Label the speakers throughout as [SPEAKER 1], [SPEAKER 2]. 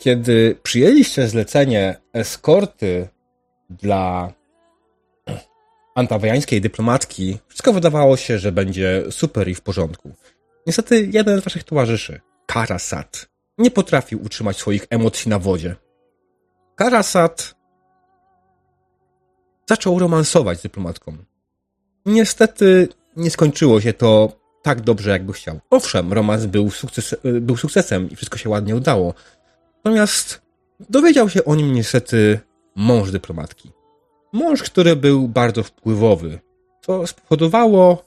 [SPEAKER 1] kiedy przyjęliście zlecenie eskorty dla antawiańskiej dyplomatki, wszystko wydawało się, że będzie super i w porządku. Niestety jeden z waszych towarzyszy, Karasat, nie potrafił utrzymać swoich emocji na wodzie. Karasat zaczął romansować z dyplomatką. Niestety nie skończyło się to tak dobrze, jakby chciał. Owszem, romans był, sukces, był sukcesem i wszystko się ładnie udało. Natomiast dowiedział się o nim niestety mąż dyplomatki. Mąż, który był bardzo wpływowy, co spowodowało,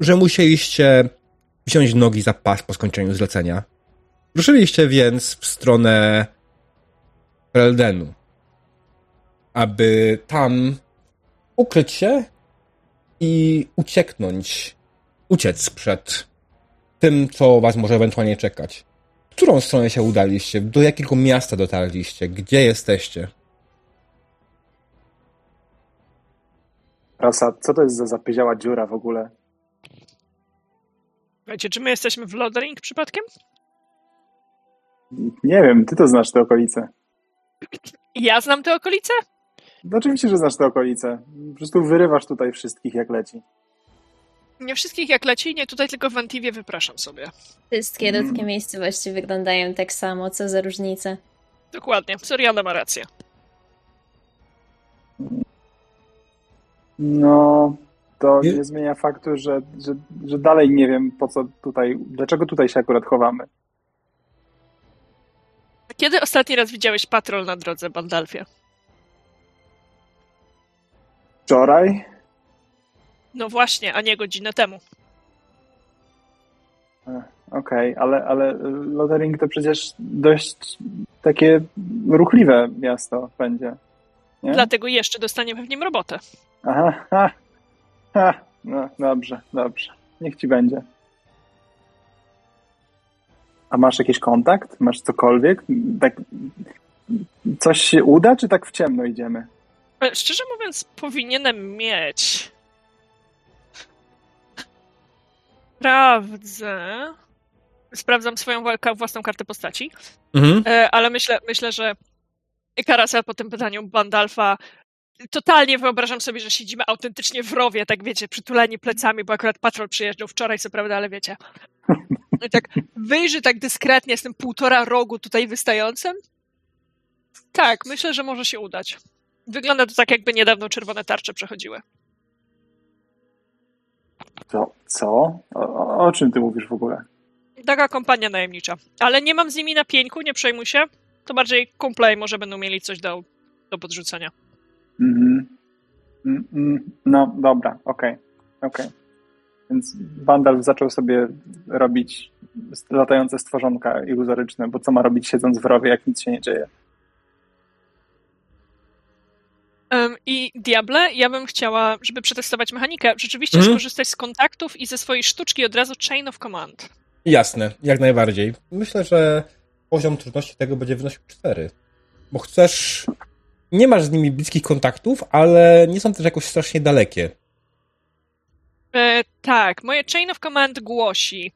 [SPEAKER 1] że musieliście wziąć nogi za pas po skończeniu zlecenia. Ruszyliście więc w stronę Reldenu, aby tam ukryć się i ucieknąć, uciec przed tym, co was może ewentualnie czekać. W którą stronę się udaliście? Do jakiego miasta dotarliście? Gdzie jesteście?
[SPEAKER 2] Rasa, co to jest za zapieziała dziura w ogóle?
[SPEAKER 3] Wiecie, czy my jesteśmy w Lodering przypadkiem?
[SPEAKER 2] Nie wiem, ty to znasz te okolice.
[SPEAKER 3] Ja znam te okolice?
[SPEAKER 2] No oczywiście, że znasz te okolice. Po prostu wyrywasz tutaj wszystkich jak leci.
[SPEAKER 3] Nie wszystkich jak leci, nie tutaj tylko w Antiwie wypraszam sobie.
[SPEAKER 4] Wszystkie ludzkie miejscowości wyglądają tak samo, co za różnice.
[SPEAKER 3] Dokładnie, Soriana ma rację.
[SPEAKER 2] No, to
[SPEAKER 1] Nie-
[SPEAKER 2] nie zmienia faktu, że, że, że dalej nie wiem po co tutaj, dlaczego tutaj się akurat chowamy.
[SPEAKER 3] Kiedy ostatni raz widziałeś patrol na drodze, Bandalfie?
[SPEAKER 2] Wczoraj?
[SPEAKER 3] No właśnie, a nie godzinę temu.
[SPEAKER 2] Okej, ale, ale Lothering to przecież dość takie ruchliwe miasto będzie. Nie?
[SPEAKER 3] Dlatego jeszcze dostaniemy w nim robotę.
[SPEAKER 2] Aha, ha, ha. No dobrze, dobrze. Niech ci będzie. A masz jakiś kontakt? Masz cokolwiek? Tak, coś się uda, czy tak w ciemno idziemy?
[SPEAKER 3] E, Szczerze mówiąc, powinienem mieć. Sprawdzę. Sprawdzam swoją własną kartę postaci,
[SPEAKER 1] Mhm.
[SPEAKER 3] e, ale myślę, myślę, że Karasa po tym pytaniu Bandalfa totalnie wyobrażam sobie, że siedzimy autentycznie w rowie, tak wiecie, przytuleni plecami, bo akurat patrol przyjeżdżał wczoraj, co prawda, ale wiecie. I tak wyjrzy tak dyskretnie z tym półtora rogu tutaj wystającym. Tak, myślę, że może się udać. Wygląda to tak, jakby niedawno czerwone tarcze przechodziły.
[SPEAKER 2] To co? O, o, czym ty mówisz w ogóle?
[SPEAKER 3] Taka kompania najemnicza. Ale nie mam z nimi na pieńku, nie przejmuj się. To bardziej kumple i może będą mieli coś do, do podrzucenia.
[SPEAKER 2] Mhm. Mm, mm, No dobra, okej, okej. Więc Bandal zaczął sobie robić latające stworzonka iluzoryczne, bo co ma robić siedząc w rowie, jak nic się nie dzieje?
[SPEAKER 3] I Diable, ja bym chciała, żeby przetestować mechanikę, rzeczywiście
[SPEAKER 1] Mhm.
[SPEAKER 3] skorzystać z kontaktów i ze swojej sztuczki od razu Chain of Command.
[SPEAKER 1] Jasne, jak najbardziej. Myślę, że poziom trudności tego będzie wynosił 4. Bo chcesz. Nie masz z nimi bliskich kontaktów, ale nie są też jakoś strasznie dalekie.
[SPEAKER 3] E, tak, moje Chain of Command głosi,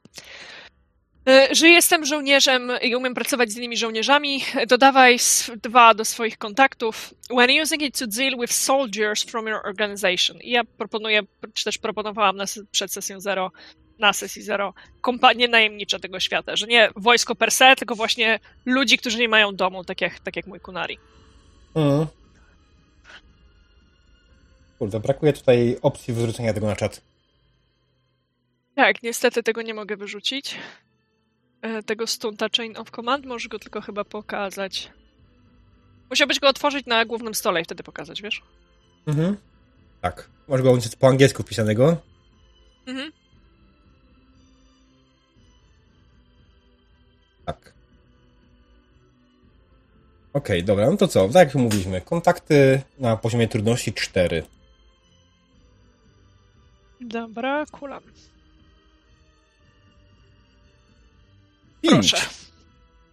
[SPEAKER 3] że jestem żołnierzem i umiem pracować z innymi żołnierzami. Dodawaj s- dwa do swoich kontaktów. When using it to deal with soldiers from your organization. I ja proponuję, czy też proponowałam na, przed sesją zero, na sesji zero, kompanie najemnicze tego świata, że nie wojsko per se, tylko właśnie ludzi, którzy nie mają domu, tak jak, tak jak mój Kunari.
[SPEAKER 1] Mhm. Kurde, brakuje tutaj opcji wyrzucenia tego na czat.
[SPEAKER 3] Tak, niestety tego nie mogę wyrzucić. E, Tego stunta Chain of Command, możesz go tylko chyba pokazać. Musiałbyś go otworzyć na głównym stole i wtedy pokazać, wiesz?
[SPEAKER 1] Mhm. Tak. Masz go po angielsku wpisanego.
[SPEAKER 3] Mhm.
[SPEAKER 1] Tak. Okej, dobra, no to co? Tak jak mówiliśmy, kontakty na poziomie trudności 4.
[SPEAKER 3] Dobra, kulam. Proszę.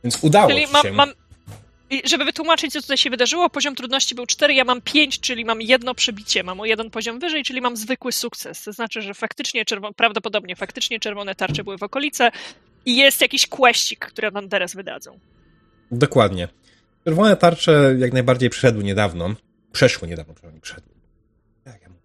[SPEAKER 1] Więc udało
[SPEAKER 3] Czyli mam,
[SPEAKER 1] się.
[SPEAKER 3] mam. i Żeby wytłumaczyć, co tutaj się wydarzyło, poziom trudności był 4, ja mam 5, czyli mam jedno przebicie. Mam o jeden poziom wyżej, czyli mam zwykły sukces. To znaczy, że faktycznie czerwone, prawdopodobnie faktycznie czerwone tarcze były w okolice i jest jakiś questik, który nam teraz wydadzą.
[SPEAKER 1] Dokładnie. Czerwone tarcze jak najbardziej przeszedły niedawno. Przeszły niedawno, przynajmniej przeszedły. Jak ja mówię?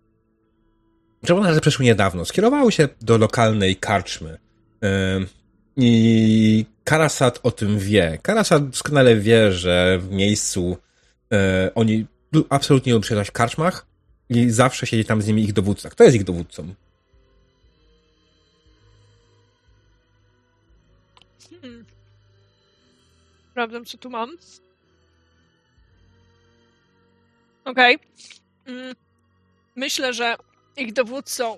[SPEAKER 1] Czerwone tarcze przeszły niedawno. Skierowały się do lokalnej karczmy. Yy, I Karasat o tym wie. Karasat doskonale wie, że w miejscu yy, oni absolutnie lubią przyjechać w karczmach i zawsze siedzi tam z nimi ich dowódca. Kto jest ich dowódcą?
[SPEAKER 3] Hmm. Sprawdzam, co tu mam. Okej. Okay. Mm. Myślę, że ich dowódcą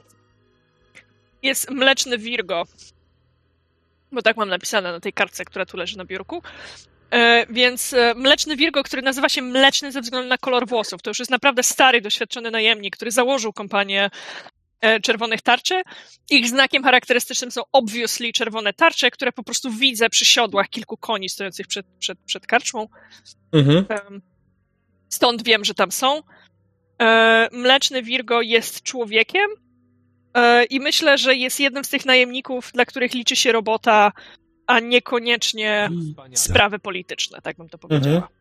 [SPEAKER 3] jest mleczny Virgo. Bo tak mam napisane na tej kartce, która tu leży na biurku. E, więc e, mleczny Virgo, który nazywa się mleczny ze względu na kolor włosów, to już jest naprawdę stary, doświadczony najemnik, który założył kompanię e, czerwonych tarczy. Ich znakiem charakterystycznym są obviously czerwone tarcze, które po prostu widzę przy siodłach kilku koni stojących przed, przed, przed karczmą. Mhm. Stąd wiem, że tam są. Mleczny Virgo jest człowiekiem i myślę, że jest jednym z tych najemników, dla których liczy się robota a niekoniecznie sprawy polityczne, tak bym to powiedziała. Mhm.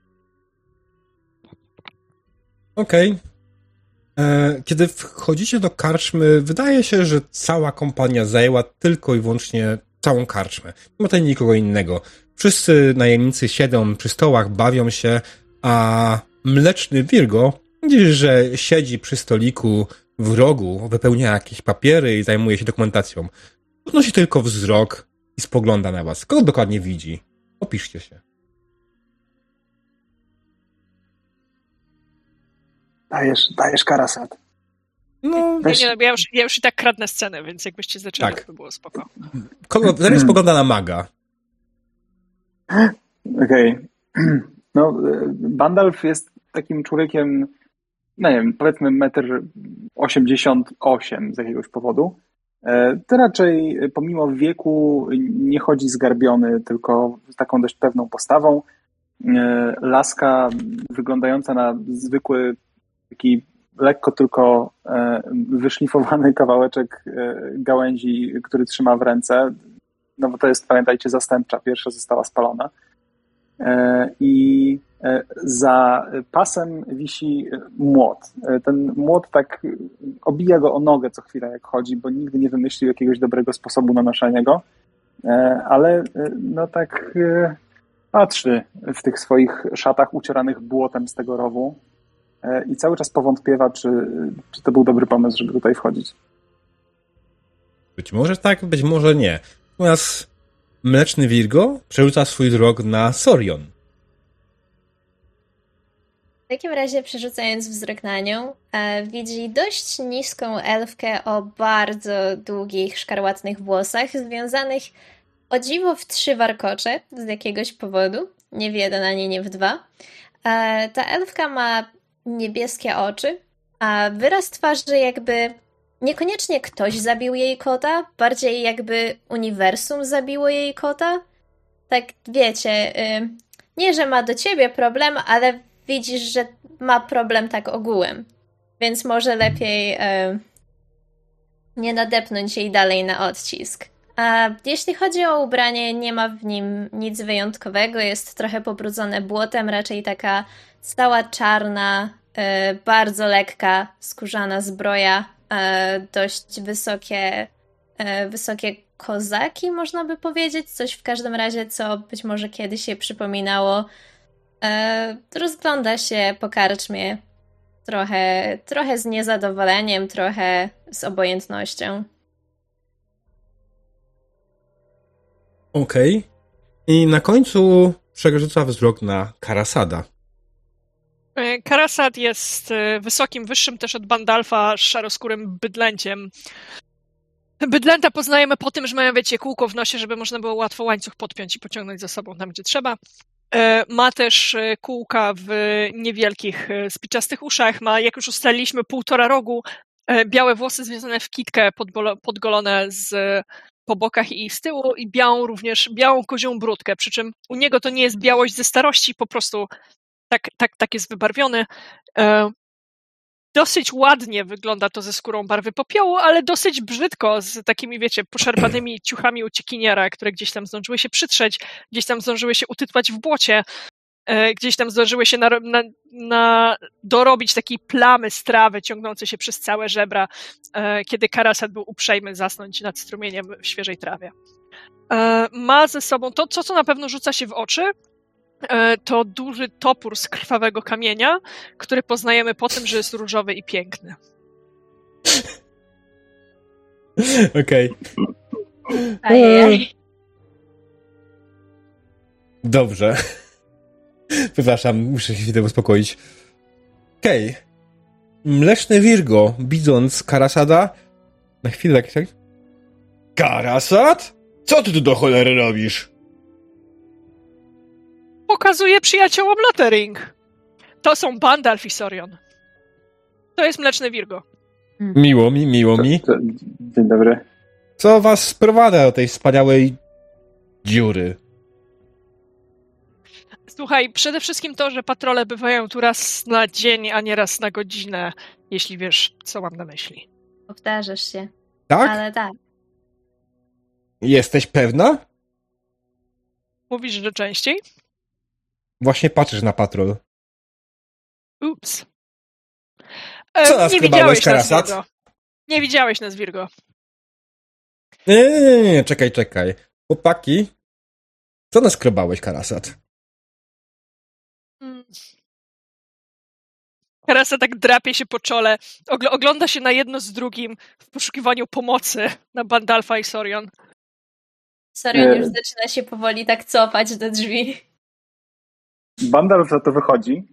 [SPEAKER 1] Okej. Okay. E, kiedy wchodzicie do karczmy, wydaje się, że cała kompania zajęła tylko i wyłącznie całą karczmę. Nie ma tutaj nikogo innego. Wszyscy najemnicy siedzą przy stołach, bawią się, a mleczny Virgo widzisz, że siedzi przy stoliku w rogu, wypełnia jakieś papiery i zajmuje się dokumentacją. Podnosi tylko wzrok, i spogląda na was. Kogo dokładnie widzi? Opiszcie się.
[SPEAKER 2] Dajesz, dajesz karasat.
[SPEAKER 3] No, Weź... nie, ja, już, ja już i tak kradnę scenę, więc jakbyście zaczęli, tak. to by było spoko.
[SPEAKER 1] Kogo, zamiast spogląda na maga.
[SPEAKER 2] Okej. Okay. No, Bandalf jest takim człowiekiem, no nie wiem, powiedzmy metr 88 z jakiegoś powodu. E, to raczej pomimo wieku nie chodzi zgarbiony, tylko z taką dość pewną postawą. E, laska wyglądająca na zwykły, taki lekko tylko e, wyszlifowany kawałeczek gałęzi, który trzyma w ręce. No bo to jest, pamiętajcie, zastępcza. Pierwsza została spalona. I E, za pasem wisi młot. E, ten młot tak obija go o nogę co chwilę, jak chodzi, bo nigdy nie wymyślił jakiegoś dobrego sposobu na noszenie go. E, ale no tak patrzy w tych swoich szatach ucieranych błotem z tego rowu i cały czas powątpiewa, czy, czy to był dobry pomysł, żeby tutaj wchodzić.
[SPEAKER 1] Być może tak, być może nie. Natomiast Mleczny Virgo przerzuca swój wzrok na Sorion
[SPEAKER 4] w takim razie, przerzucając wzrok na nią, e, widzi dość niską elfkę o bardzo długich, szkarłatnych włosach, związanych o dziwo w trzy warkocze z jakiegoś powodu. Nie w jeden ani nie w dwa. E, ta elfka ma niebieskie oczy, a wyraz twarzy jakby niekoniecznie ktoś zabił jej kota, bardziej jakby uniwersum zabiło jej kota. Tak wiecie, y, nie, że ma do ciebie problem, ale widzisz, że ma problem tak ogółem. Więc może lepiej e, nie nadepnąć jej dalej na odcisk. A jeśli chodzi o ubranie, nie ma w nim nic wyjątkowego. Jest trochę pobrudzone błotem, raczej taka cała czarna, e, bardzo lekka, skórzana zbroja, e, dość wysokie, e, wysokie kozaki, można by powiedzieć. Coś w każdym razie, co być może kiedyś się przypominało rozgląda się po karczmie trochę, trochę z niezadowoleniem, trochę z obojętnością.
[SPEAKER 1] Okej. Okay. I na końcu przerzuca wzrok na Karasada.
[SPEAKER 3] E, Karasad jest e, wysokim, wyższym też od Bandalfa, szaroskórym bydlęciem. Bydlęta poznajemy po tym, że mają, wiecie, kółko w nosie, żeby można było łatwo łańcuch podpiąć i pociągnąć za sobą tam, gdzie trzeba. E, ma też e, kółka w niewielkich, e, spiczastych uszach. Ma, jak już ustaliliśmy, półtora rogu, białe włosy związane w kitkę podgolone z, po bokach i z tyłu i białą również, białą kozią brudkę. Przy czym u niego to nie jest białość ze starości, po prostu tak, tak, tak jest wybarwiony. Dosyć ładnie wygląda to ze skórą barwy popiołu, ale dosyć brzydko z takimi, wiecie, poszarpanymi ciuchami uciekiniera, które gdzieś tam zdążyły się przytrzeć, gdzieś tam zdążyły się utytłać w błocie, e, gdzieś tam zdążyły się na, na, na dorobić takiej plamy z trawy ciągnącej się przez całe żebra, e, kiedy Karasat był uprzejmy zasnąć nad strumieniem w świeżej trawie. E, ma ze sobą to, co, co na pewno rzuca się w oczy, to duży topór z krwawego kamienia, który poznajemy po tym, że jest różowy i piękny.
[SPEAKER 1] Okej.
[SPEAKER 4] Ajej.
[SPEAKER 1] Dobrze. Przepraszam, muszę się chwilę uspokoić. Okej. Mleczny Virgo, widząc Karasada, na chwilę tak- Karasad? Co ty tu do cholery robisz?
[SPEAKER 3] Pokazuje przyjaciołom Lottering. To są Bandalf i Sorion. To jest Mleczny Virgo.
[SPEAKER 1] Miło mi, miło mi.
[SPEAKER 2] To- Dzień dobry.
[SPEAKER 1] Co was sprowadza do tej wspaniałej dziury?
[SPEAKER 3] Słuchaj, przede wszystkim to, że patrole bywają tu raz na dzień, a nie raz na godzinę, jeśli wiesz, co mam na myśli.
[SPEAKER 4] Powtarzasz się.
[SPEAKER 1] Tak?
[SPEAKER 4] Ale tak.
[SPEAKER 1] Jesteś pewna?
[SPEAKER 3] Mówisz, że częściej?
[SPEAKER 1] Właśnie patrzysz na patrol.
[SPEAKER 3] Ups.
[SPEAKER 1] Co nas
[SPEAKER 3] nie
[SPEAKER 1] skrobałeś,
[SPEAKER 3] widziałeś nas,
[SPEAKER 1] Karasat?
[SPEAKER 3] Virgo. Nie widziałeś nas, Virgo.
[SPEAKER 1] Nie, nie, nie, nie, czekaj, czekaj. Chłopaki, co naskrobałeś, Karasat?
[SPEAKER 3] Mm. Karasa tak drapie się po czole, ogl- ogląda się na jedno z drugim w poszukiwaniu pomocy na Bandalfa i Sorion.
[SPEAKER 4] Sorion
[SPEAKER 2] Nie.
[SPEAKER 4] już zaczyna się powoli tak cofać do drzwi.
[SPEAKER 2] Bandalf za to wychodzi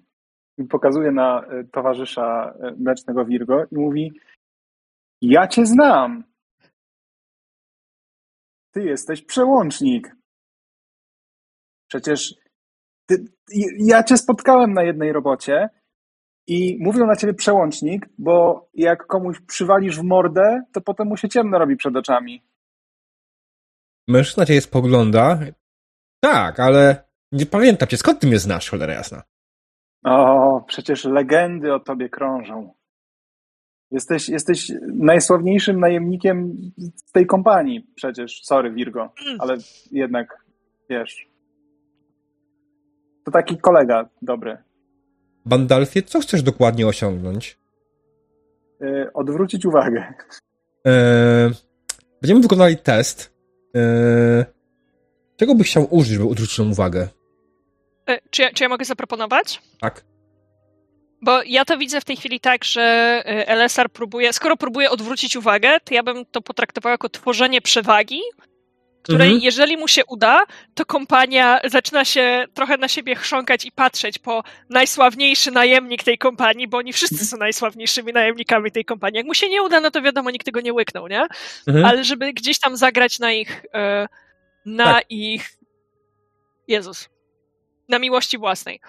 [SPEAKER 2] i pokazuje na e, towarzysza e, mlecznego Virgo i mówi ja cię znam. Ty jesteś przełącznik. Przecież ty, ja cię spotkałem na jednej robocie i mówią na ciebie przełącznik, bo jak komuś przywalisz w mordę, to potem mu się ciemno robi przed oczami.
[SPEAKER 1] Mężczyzna cię spogląda. Tak, ale nie pamiętam cię. Skąd ty mnie znasz, cholera jasna?
[SPEAKER 2] O, przecież legendy o tobie krążą. Jesteś, jesteś najsławniejszym najemnikiem z tej kompanii przecież. Sorry, Virgo, ale jednak, wiesz. To taki kolega dobry.
[SPEAKER 1] Bandalfie, co chcesz dokładnie osiągnąć?
[SPEAKER 2] Yy, odwrócić uwagę.
[SPEAKER 1] Eee, będziemy wykonali test. Eee, czego byś chciał użyć, żeby odwrócić tą uwagę?
[SPEAKER 3] E, Czy ja, czy ja mogę zaproponować?
[SPEAKER 1] Tak.
[SPEAKER 3] Bo ja to widzę w tej chwili tak, że e, LSR próbuje, skoro próbuje odwrócić uwagę, to ja bym to potraktowała jako tworzenie przewagi, której
[SPEAKER 1] Mhm.
[SPEAKER 3] jeżeli mu się uda, to kompania zaczyna się trochę na siebie chrząkać i patrzeć po najsławniejszy najemnik tej kompanii, bo oni wszyscy są najsławniejszymi najemnikami tej kompanii. Jak mu się nie uda, no to wiadomo, nikt tego nie łyknął, nie?
[SPEAKER 1] Mhm.
[SPEAKER 3] Ale żeby gdzieś tam zagrać na ich, e, na
[SPEAKER 1] Tak.
[SPEAKER 3] ich, Jezus, na miłości własnej.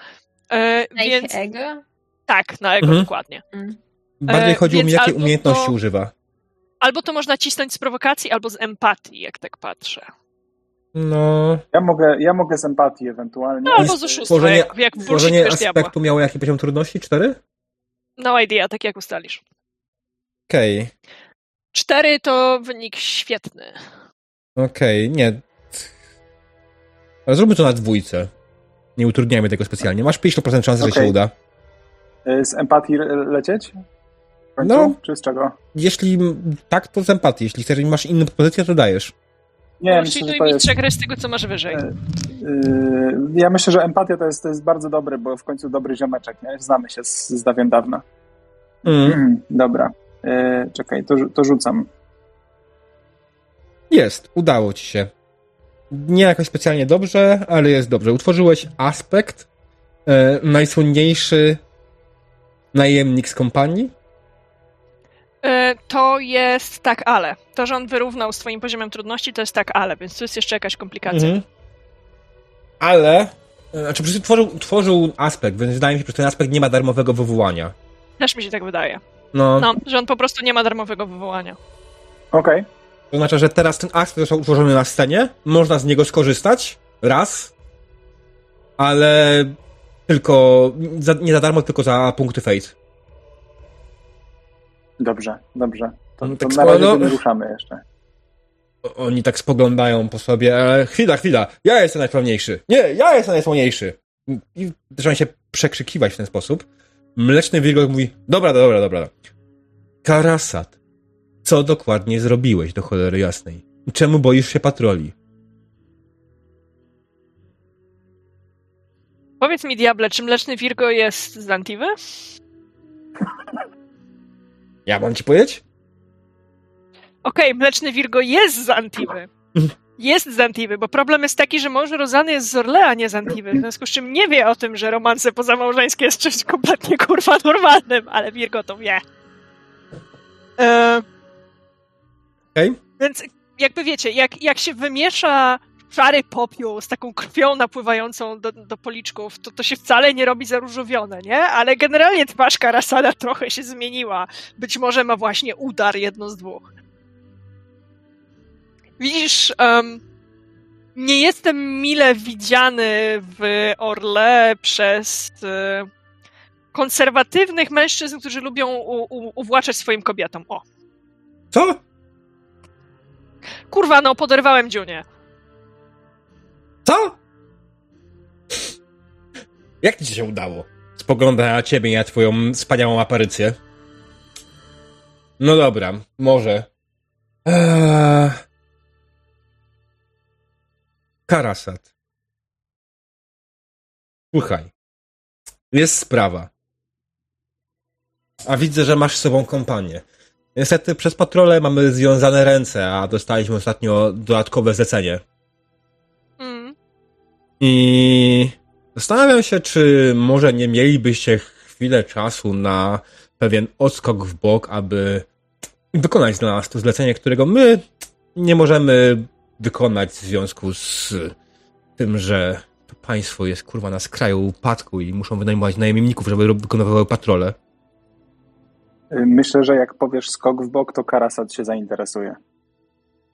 [SPEAKER 3] E,
[SPEAKER 4] Na
[SPEAKER 3] więc
[SPEAKER 4] ich ego?
[SPEAKER 3] tak, na ego
[SPEAKER 1] Mhm.
[SPEAKER 3] dokładnie.
[SPEAKER 1] Bardziej
[SPEAKER 3] e,
[SPEAKER 1] chodziło mi,
[SPEAKER 3] więc
[SPEAKER 1] jakie umiejętności
[SPEAKER 3] to-
[SPEAKER 1] używa.
[SPEAKER 3] Albo to można cisnąć z prowokacji, albo z empatii, jak tak patrzę.
[SPEAKER 1] No,
[SPEAKER 2] Ja mogę, ja mogę z empatii ewentualnie.
[SPEAKER 3] No, albo z oszustwa,
[SPEAKER 1] tworzenie-
[SPEAKER 3] jak, jak
[SPEAKER 1] tworzenie
[SPEAKER 3] diabła.
[SPEAKER 1] aspektu miało jaki poziom trudności? Cztery?
[SPEAKER 3] No idea, tak jak ustalisz.
[SPEAKER 1] Okej,
[SPEAKER 3] Cztery to wynik świetny.
[SPEAKER 1] okej, nie. Ale zróbmy to na dwójce. Nie utrudniajmy tego specjalnie. Masz 50% szans, że
[SPEAKER 2] Okej.
[SPEAKER 1] się uda.
[SPEAKER 2] Yy, Z empatii le- lecieć? Końcu?
[SPEAKER 1] No.
[SPEAKER 2] Czy z czego?
[SPEAKER 1] Jeśli tak, to z empatii. Jeśli chcesz, masz inną propozycję, to dajesz.
[SPEAKER 2] Nie, myślę,
[SPEAKER 3] Czyli
[SPEAKER 2] że jest...
[SPEAKER 3] trzech z tego, co masz wyżej.
[SPEAKER 2] Yy, ja myślę, że empatia to jest, to jest bardzo dobre, bo w końcu dobry ziomeczek, nie? Znamy się z, z dawien dawna.
[SPEAKER 1] Mm.
[SPEAKER 2] Mm, dobra. Yy, czekaj, to, to rzucam.
[SPEAKER 1] Jest, udało ci się. Nie jakoś specjalnie dobrze, ale jest dobrze. Utworzyłeś aspekt, e, najsłynniejszy najemnik z kompanii.
[SPEAKER 3] E, To jest tak, ale. To, że on wyrównał z twoim poziomem trudności, to jest tak, ale, więc tu jest jeszcze jakaś komplikacja.
[SPEAKER 1] Mhm. Ale, e, znaczy przecież tworzył, tworzył aspekt, więc wydaje mi się, że ten aspekt nie ma darmowego wywołania.
[SPEAKER 3] Też mi się tak wydaje.
[SPEAKER 1] No,
[SPEAKER 3] No, że on po prostu nie ma darmowego wywołania.
[SPEAKER 2] Okej.
[SPEAKER 1] To znaczy, że teraz ten aspekt został utworzony na scenie, można z niego skorzystać, raz, ale tylko, za, nie za darmo, tylko za punkty fate.
[SPEAKER 2] Dobrze, dobrze. To,
[SPEAKER 1] No
[SPEAKER 2] to
[SPEAKER 1] tak
[SPEAKER 2] na razie nie ruszamy jeszcze.
[SPEAKER 1] Oni tak spoglądają po sobie, ale chwila, chwila, ja jestem najsławniejszy. Nie, ja jestem najsławniejszy. I zaczynają się przekrzykiwać w ten sposób. Mleczny wilgoć mówi, dobra, dobra, dobra. Karasat, co dokładnie zrobiłeś do cholery jasnej? Czemu boisz się patroli?
[SPEAKER 3] Powiedz mi, diable, czy Mleczny Virgo jest z Antiwy?
[SPEAKER 1] Ja mam ci powiedzieć?
[SPEAKER 3] Okej, Mleczny Virgo jest z Antiwy. Jest z Antiwy, bo problem jest taki, że mąż Rozany jest z Orlea, a nie z Antiwy, w związku z czym nie wie o tym, że romanse pozamałżeńskie jest czymś kompletnie kurwa normalnym, ale Virgo to wie. E,
[SPEAKER 1] Okej.
[SPEAKER 3] Więc jakby wiecie, jak, jak się wymiesza szary popiół z taką krwią napływającą do, do policzków, to to się wcale nie robi zaróżowione, nie? Ale generalnie twarz Karasada trochę się zmieniła. Być może ma właśnie udar, jedno z dwóch. Widzisz, em, nie jestem mile widziany w Orle przez e, konserwatywnych mężczyzn, którzy lubią u, u, uwłaczać swoim kobietom. O,
[SPEAKER 1] Co?
[SPEAKER 3] Kurwa, no, poderwałem dziunię.
[SPEAKER 1] Co? Jak ci się udało? Spogląda na ciebie i na twoją wspaniałą aparycję. No dobra, może. Eee... Karasat. Słuchaj. Jest sprawa. A widzę, że masz z sobą kompanię. Niestety przez patrole mamy związane ręce, a dostaliśmy ostatnio dodatkowe zlecenie.
[SPEAKER 3] Mm.
[SPEAKER 1] I zastanawiam się, czy może nie mielibyście chwilę czasu na pewien odskok w bok, aby wykonać dla nas to zlecenie, którego my nie możemy wykonać w związku z tym, że to państwo jest kurwa na skraju upadku i muszą wynajmować najemników, żeby wykonywały patrole.
[SPEAKER 2] Myślę, że jak powiesz skok w bok, to Karasat się zainteresuje.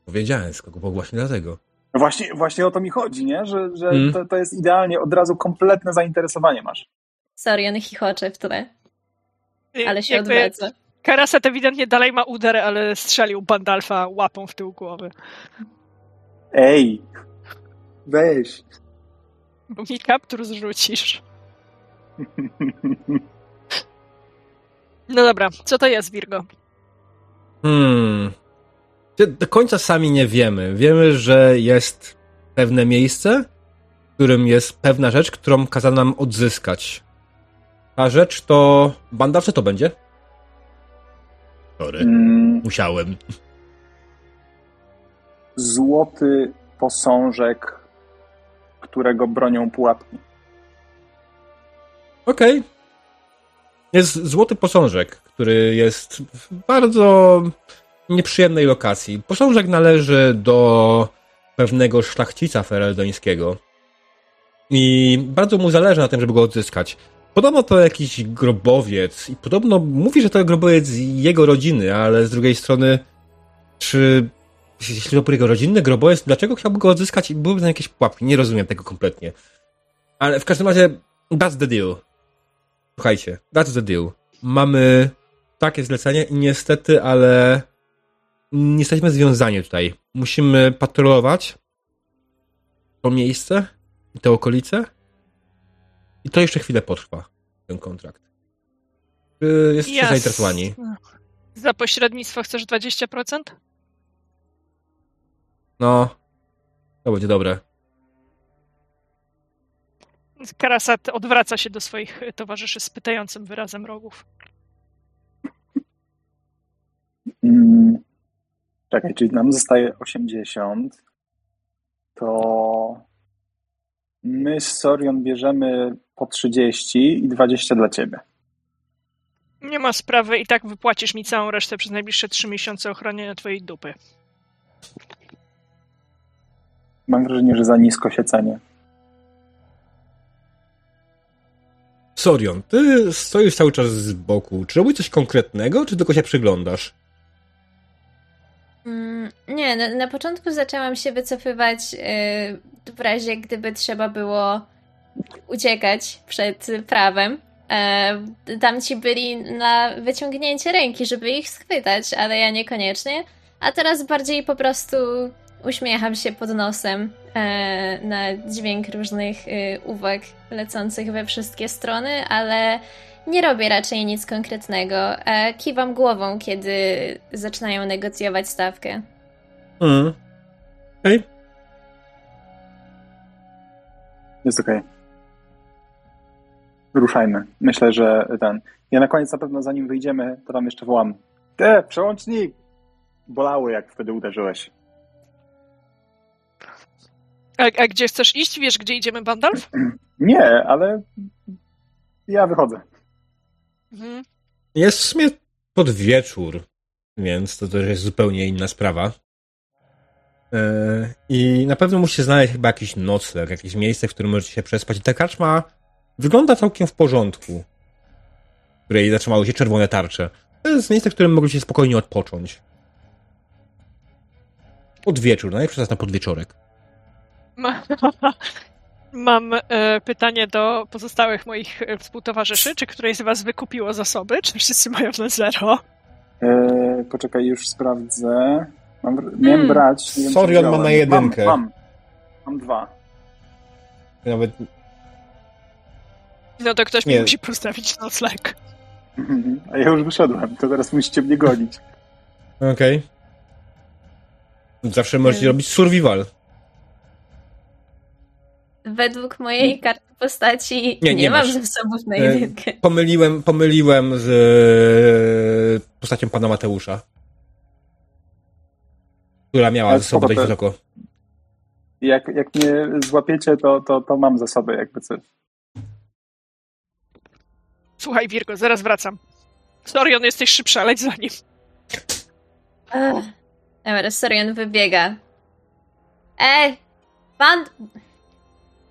[SPEAKER 1] Powiedziałem skok w bok właśnie dlatego.
[SPEAKER 2] No Właśnie, właśnie o to mi chodzi, nie? Że, że
[SPEAKER 1] Mm.
[SPEAKER 2] to, to jest idealnie, od razu kompletne zainteresowanie masz.
[SPEAKER 4] Sorian chichocze w tle, ale się
[SPEAKER 3] Jakby
[SPEAKER 4] odwraca.
[SPEAKER 3] Karaset ewidentnie dalej ma uder, ale strzelił Bandalfa łapą w tył głowy.
[SPEAKER 2] Ej! Weź!
[SPEAKER 3] Bo mi kaptur zrzucisz. No dobra, co to jest Virgo?
[SPEAKER 1] Hmm. Do końca sami nie wiemy. Wiemy, że jest pewne miejsce, w którym jest pewna rzecz, którą kazano nam odzyskać. Ta rzecz to. Banda, co to będzie? Sorry,
[SPEAKER 2] Mm,
[SPEAKER 1] musiałem.
[SPEAKER 2] złoty posążek, którego bronią pułapki.
[SPEAKER 1] Okej. Jest złoty posążek, który jest w bardzo nieprzyjemnej lokacji. Posążek należy do pewnego szlachcica fereldońskiego. I bardzo mu zależy na tym, żeby go odzyskać. Podobno to jakiś grobowiec i podobno mówi, że to grobowiec jego rodziny, ale z drugiej strony, czy jeśli to jego rodzinny grobowiec, dlaczego chciałby go odzyskać i byłyby tam jakieś pułapki? Nie rozumiem tego kompletnie. Ale w każdym razie, that's the deal. Słuchajcie, that's the deal. Mamy takie zlecenie i niestety, ale nie jesteśmy związani tutaj. Musimy patrolować to miejsce i te okolice i to jeszcze chwilę potrwa, ten kontrakt. Czy jesteście
[SPEAKER 3] Jas-
[SPEAKER 1] zainteresowani?
[SPEAKER 3] Za pośrednictwo chcesz 20%?
[SPEAKER 1] No, to będzie dobre.
[SPEAKER 3] Karasat odwraca się do swoich towarzyszy z pytającym wyrazem rogów.
[SPEAKER 2] Mm, czekaj, czyli nam zostaje 80. To my z Sorion bierzemy po 30 i 20 dla ciebie.
[SPEAKER 3] Nie ma sprawy, i tak wypłacisz mi całą resztę przez najbliższe trzy miesiące ochronienia twojej dupy.
[SPEAKER 2] Mam wrażenie, że za nisko się cenię.
[SPEAKER 1] Sorion, ty stoisz cały czas z boku. Czy robisz coś konkretnego, czy tylko się przyglądasz?
[SPEAKER 4] Mm, Nie, na, na początku zaczęłam się wycofywać yy, w razie, gdyby trzeba było uciekać przed prawem. E, tamci byli na wyciągnięcie ręki, żeby ich schwytać, ale ja niekoniecznie. A teraz bardziej po prostu uśmiecham się pod nosem e, na dźwięk różnych e, uwag lecących we wszystkie strony, ale nie robię raczej nic konkretnego. E, kiwam głową, kiedy zaczynają negocjować stawkę.
[SPEAKER 1] Mm. Okej.
[SPEAKER 2] Jest okej. Ruszajmy. Myślę, że ten. Ja na koniec na pewno zanim wyjdziemy, to tam jeszcze wołam. Te, przełącznik! Bolały, jak wtedy uderzyłeś.
[SPEAKER 3] A, a gdzie chcesz iść? Wiesz, gdzie idziemy, Bandalf?
[SPEAKER 2] Nie, ale ja wychodzę.
[SPEAKER 3] Mhm.
[SPEAKER 1] Jest w sumie pod wieczór, więc to też jest zupełnie inna sprawa. E, I na pewno musicie znaleźć chyba jakiś nocleg, jakieś miejsce, w którym możecie się przespać. I ta karczma wygląda całkiem w porządku, w której zatrzymały się czerwone tarcze. To jest miejsce, w którym mogliście spokojnie odpocząć. Pod wieczór, najlepszy czas na podwieczorek.
[SPEAKER 3] Ma, mam e, pytanie do pozostałych moich e, współtowarzyszy. Czy któreś z was wykupiło zasoby? Czy wszyscy mają na zero?
[SPEAKER 2] Eee, poczekaj, już sprawdzę. Mam, miałem
[SPEAKER 3] Hmm.
[SPEAKER 2] brać. nie wiem,
[SPEAKER 1] Sorion ma na jedynkę.
[SPEAKER 2] Mam, mam, mam dwa.
[SPEAKER 1] Nawet
[SPEAKER 3] No to ktoś
[SPEAKER 1] Nie.
[SPEAKER 3] mi musi postawić nocleg.
[SPEAKER 2] A ja już wyszedłem, to teraz musicie mnie gonić.
[SPEAKER 1] Okej. Zawsze możecie
[SPEAKER 4] Hmm.
[SPEAKER 1] robić survival.
[SPEAKER 4] Według mojej karty postaci nie,
[SPEAKER 1] Nie, nie
[SPEAKER 4] mam
[SPEAKER 1] masz.
[SPEAKER 4] zasobów na
[SPEAKER 1] E,
[SPEAKER 4] jedynkę.
[SPEAKER 1] Pomyliłem, pomyliłem z e, postacią pana Mateusza. Która miała ze sobą dość wysoko.
[SPEAKER 2] Jak, jak mnie złapiecie, to, to, to mam zasoby, jakby coś.
[SPEAKER 3] Słuchaj, Wirgo, zaraz wracam. Sorion, jesteś szybszy, leć za nim.
[SPEAKER 4] Ech. Dobra, Sorian wybiega. Ej! Band...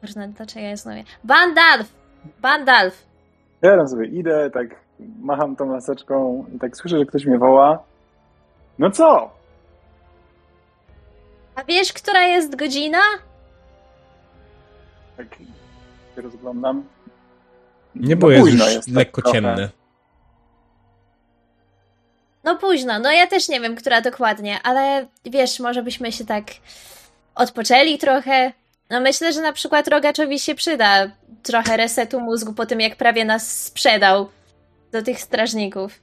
[SPEAKER 4] Można, dlaczego ja znowu... Bandalf! Bandalf!
[SPEAKER 2] Ja tam sobie idę, tak macham tą laseczką i tak słyszę, że ktoś mnie woła. No co?
[SPEAKER 4] A wiesz, która jest godzina?
[SPEAKER 2] Tak się rozglądam.
[SPEAKER 1] Nie,
[SPEAKER 2] No
[SPEAKER 1] bo jest już
[SPEAKER 2] jest tak
[SPEAKER 1] lekko
[SPEAKER 2] trochę.
[SPEAKER 1] ciemne.
[SPEAKER 4] No późno, no ja też nie wiem, która dokładnie, ale wiesz, może byśmy się tak odpoczęli trochę. No myślę, że na przykład Rogaczowi się przyda trochę resetu mózgu po tym, jak prawie nas sprzedał do tych strażników.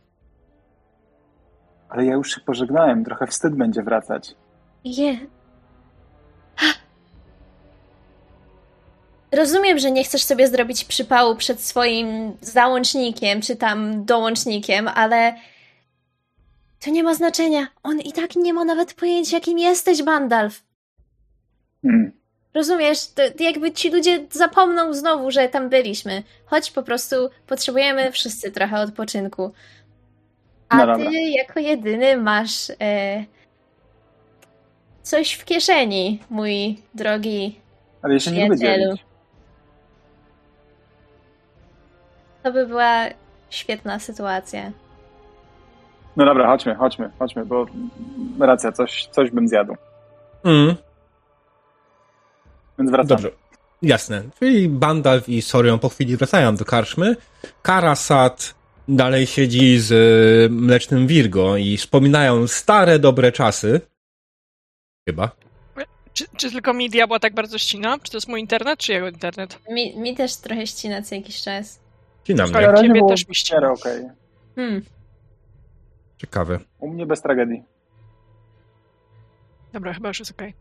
[SPEAKER 2] Ale ja już się pożegnałem, trochę wstyd będzie wracać.
[SPEAKER 4] Je. Rozumiem, że nie chcesz sobie zrobić przypału przed swoim załącznikiem czy tam dołącznikiem, ale to nie ma znaczenia. On i tak nie ma nawet pojęcia, kim jesteś, Bandalf.
[SPEAKER 2] Hmm.
[SPEAKER 4] Rozumiesz? To jakby ci ludzie zapomną znowu, że tam byliśmy. Choć po prostu potrzebujemy wszyscy trochę odpoczynku. A
[SPEAKER 2] No
[SPEAKER 4] ty jako jedyny masz e, coś w kieszeni, mój drogi.
[SPEAKER 2] Ale się nie lubię
[SPEAKER 4] Przyjacielu. To by była świetna sytuacja.
[SPEAKER 2] No dobra, chodźmy, chodźmy, chodźmy, bo racja, coś, coś bym zjadł.
[SPEAKER 1] Mm,
[SPEAKER 2] Więc wracam.
[SPEAKER 1] dobrze. Jasne. Czyli Bandalf i Sorion po chwili wracają do karczmy. Karasat dalej siedzi z e, mlecznym Virgo i wspominają stare, dobre czasy. Chyba.
[SPEAKER 3] Czy, czy tylko mi diabła tak bardzo ścina? Czy to jest mój internet, czy jego internet?
[SPEAKER 4] Mi, mi też trochę ścina co jakiś czas.
[SPEAKER 1] Ci na
[SPEAKER 3] Słuchaj,
[SPEAKER 1] mnie.
[SPEAKER 2] Na razie
[SPEAKER 3] ciebie też mi ścina.
[SPEAKER 2] okej.
[SPEAKER 4] Hmm.
[SPEAKER 1] Ciekawe.
[SPEAKER 2] U mnie bez tragedii.
[SPEAKER 3] Dobra, chyba już jest okej.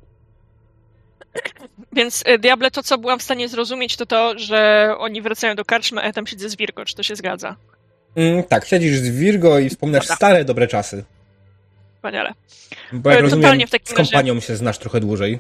[SPEAKER 3] Więc e, Diable, to co byłam w stanie zrozumieć, to to, że oni wracają do karczmy, a ja tam siedzę z Virgo. Czy to się zgadza?
[SPEAKER 1] Mm, tak, siedzisz z Virgo i wspominasz
[SPEAKER 3] Dobra.
[SPEAKER 1] stare, dobre czasy.
[SPEAKER 3] Wspaniale.
[SPEAKER 1] Bo jak
[SPEAKER 3] E,
[SPEAKER 1] rozumiem,
[SPEAKER 3] w takim
[SPEAKER 1] z
[SPEAKER 3] razie-
[SPEAKER 1] kompanią się znasz trochę dłużej.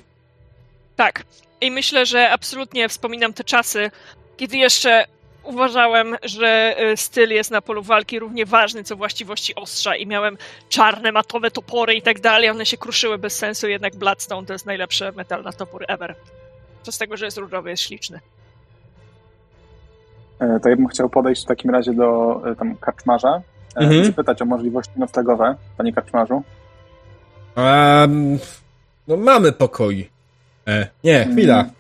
[SPEAKER 3] Tak. I myślę, że absolutnie wspominam te czasy, kiedy jeszcze uważałem, że e, styl jest na polu walki równie ważny, co właściwości ostrza i miałem czarne, matowe topory i tak dalej, one się kruszyły bez sensu, jednak Bloodstone to jest najlepszy metal na topór ever. Co z tego, że jest różowy, jest śliczny.
[SPEAKER 2] E, To ja bym chciał podejść w takim razie do e, tam karczmarza
[SPEAKER 1] Mhm.
[SPEAKER 2] i zapytać o możliwości noclegowe, panie karczmarzu.
[SPEAKER 1] Um, no mamy pokój. E, nie, chwila.
[SPEAKER 2] Mm.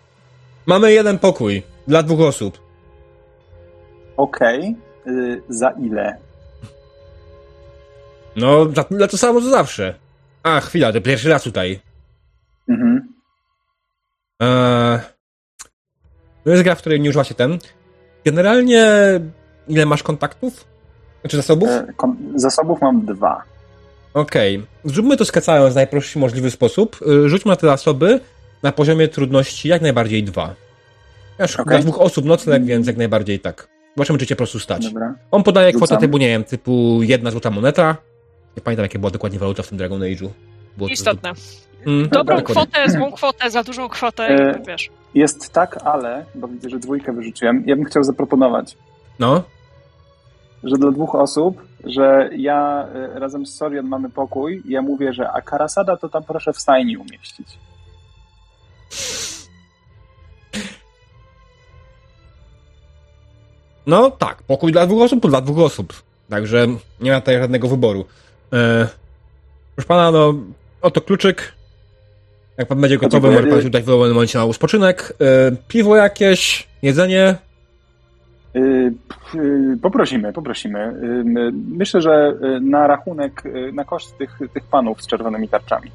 [SPEAKER 1] Mamy jeden pokój dla dwóch osób.
[SPEAKER 2] Okej. y, za ile?
[SPEAKER 1] No, za tyle to samo co zawsze. A, chwila, to pierwszy raz tutaj.
[SPEAKER 2] Mhm.
[SPEAKER 1] Eee, to jest gra, w której nie używa się ten. Generalnie, ile masz kontaktów? Znaczy zasobów?
[SPEAKER 2] E, kon- zasobów mam dwa.
[SPEAKER 1] Okej. Zróbmy to skacając w najprostszy możliwy sposób. Y, Rzućmy na te zasoby na poziomie trudności jak najbardziej dwa. Ja dla dwóch osób nocleg, więc jak najbardziej tak. Zobaczymy, czy cię po prostu stać.
[SPEAKER 2] Dobra.
[SPEAKER 1] On podaje kwotę
[SPEAKER 2] Rzucam.
[SPEAKER 1] typu, nie wiem, typu jedna złota moneta. Nie pamiętam, jakie była dokładnie waluta w tym Dragon Age'u. Było to-
[SPEAKER 3] Istotne.
[SPEAKER 1] Mm,
[SPEAKER 3] Dobrą
[SPEAKER 1] dokładnie.
[SPEAKER 3] kwotę, złą kwotę, za dużą kwotę,
[SPEAKER 2] E,
[SPEAKER 3] wiesz.
[SPEAKER 2] Jest tak, ale, bo widzę, że dwójkę wyrzuciłem, ja bym chciał zaproponować,
[SPEAKER 1] No,
[SPEAKER 2] że dla dwóch osób, że ja e, razem z Sorion mamy pokój i ja mówię, że a Karasada to tam proszę w stajni umieścić.
[SPEAKER 1] No tak, pokój dla dwóch osób to dla dwóch osób. Także nie ma tutaj żadnego wyboru. E, proszę pana, no, oto kluczyk. Jak pan będzie gotowy, może pan się udać w dowolnym momencie na spoczynek. E, piwo jakieś, jedzenie.
[SPEAKER 2] P- y, Poprosimy, poprosimy. My- Myślę, że na rachunek, na koszt tych, tych panów z czerwonymi tarczami.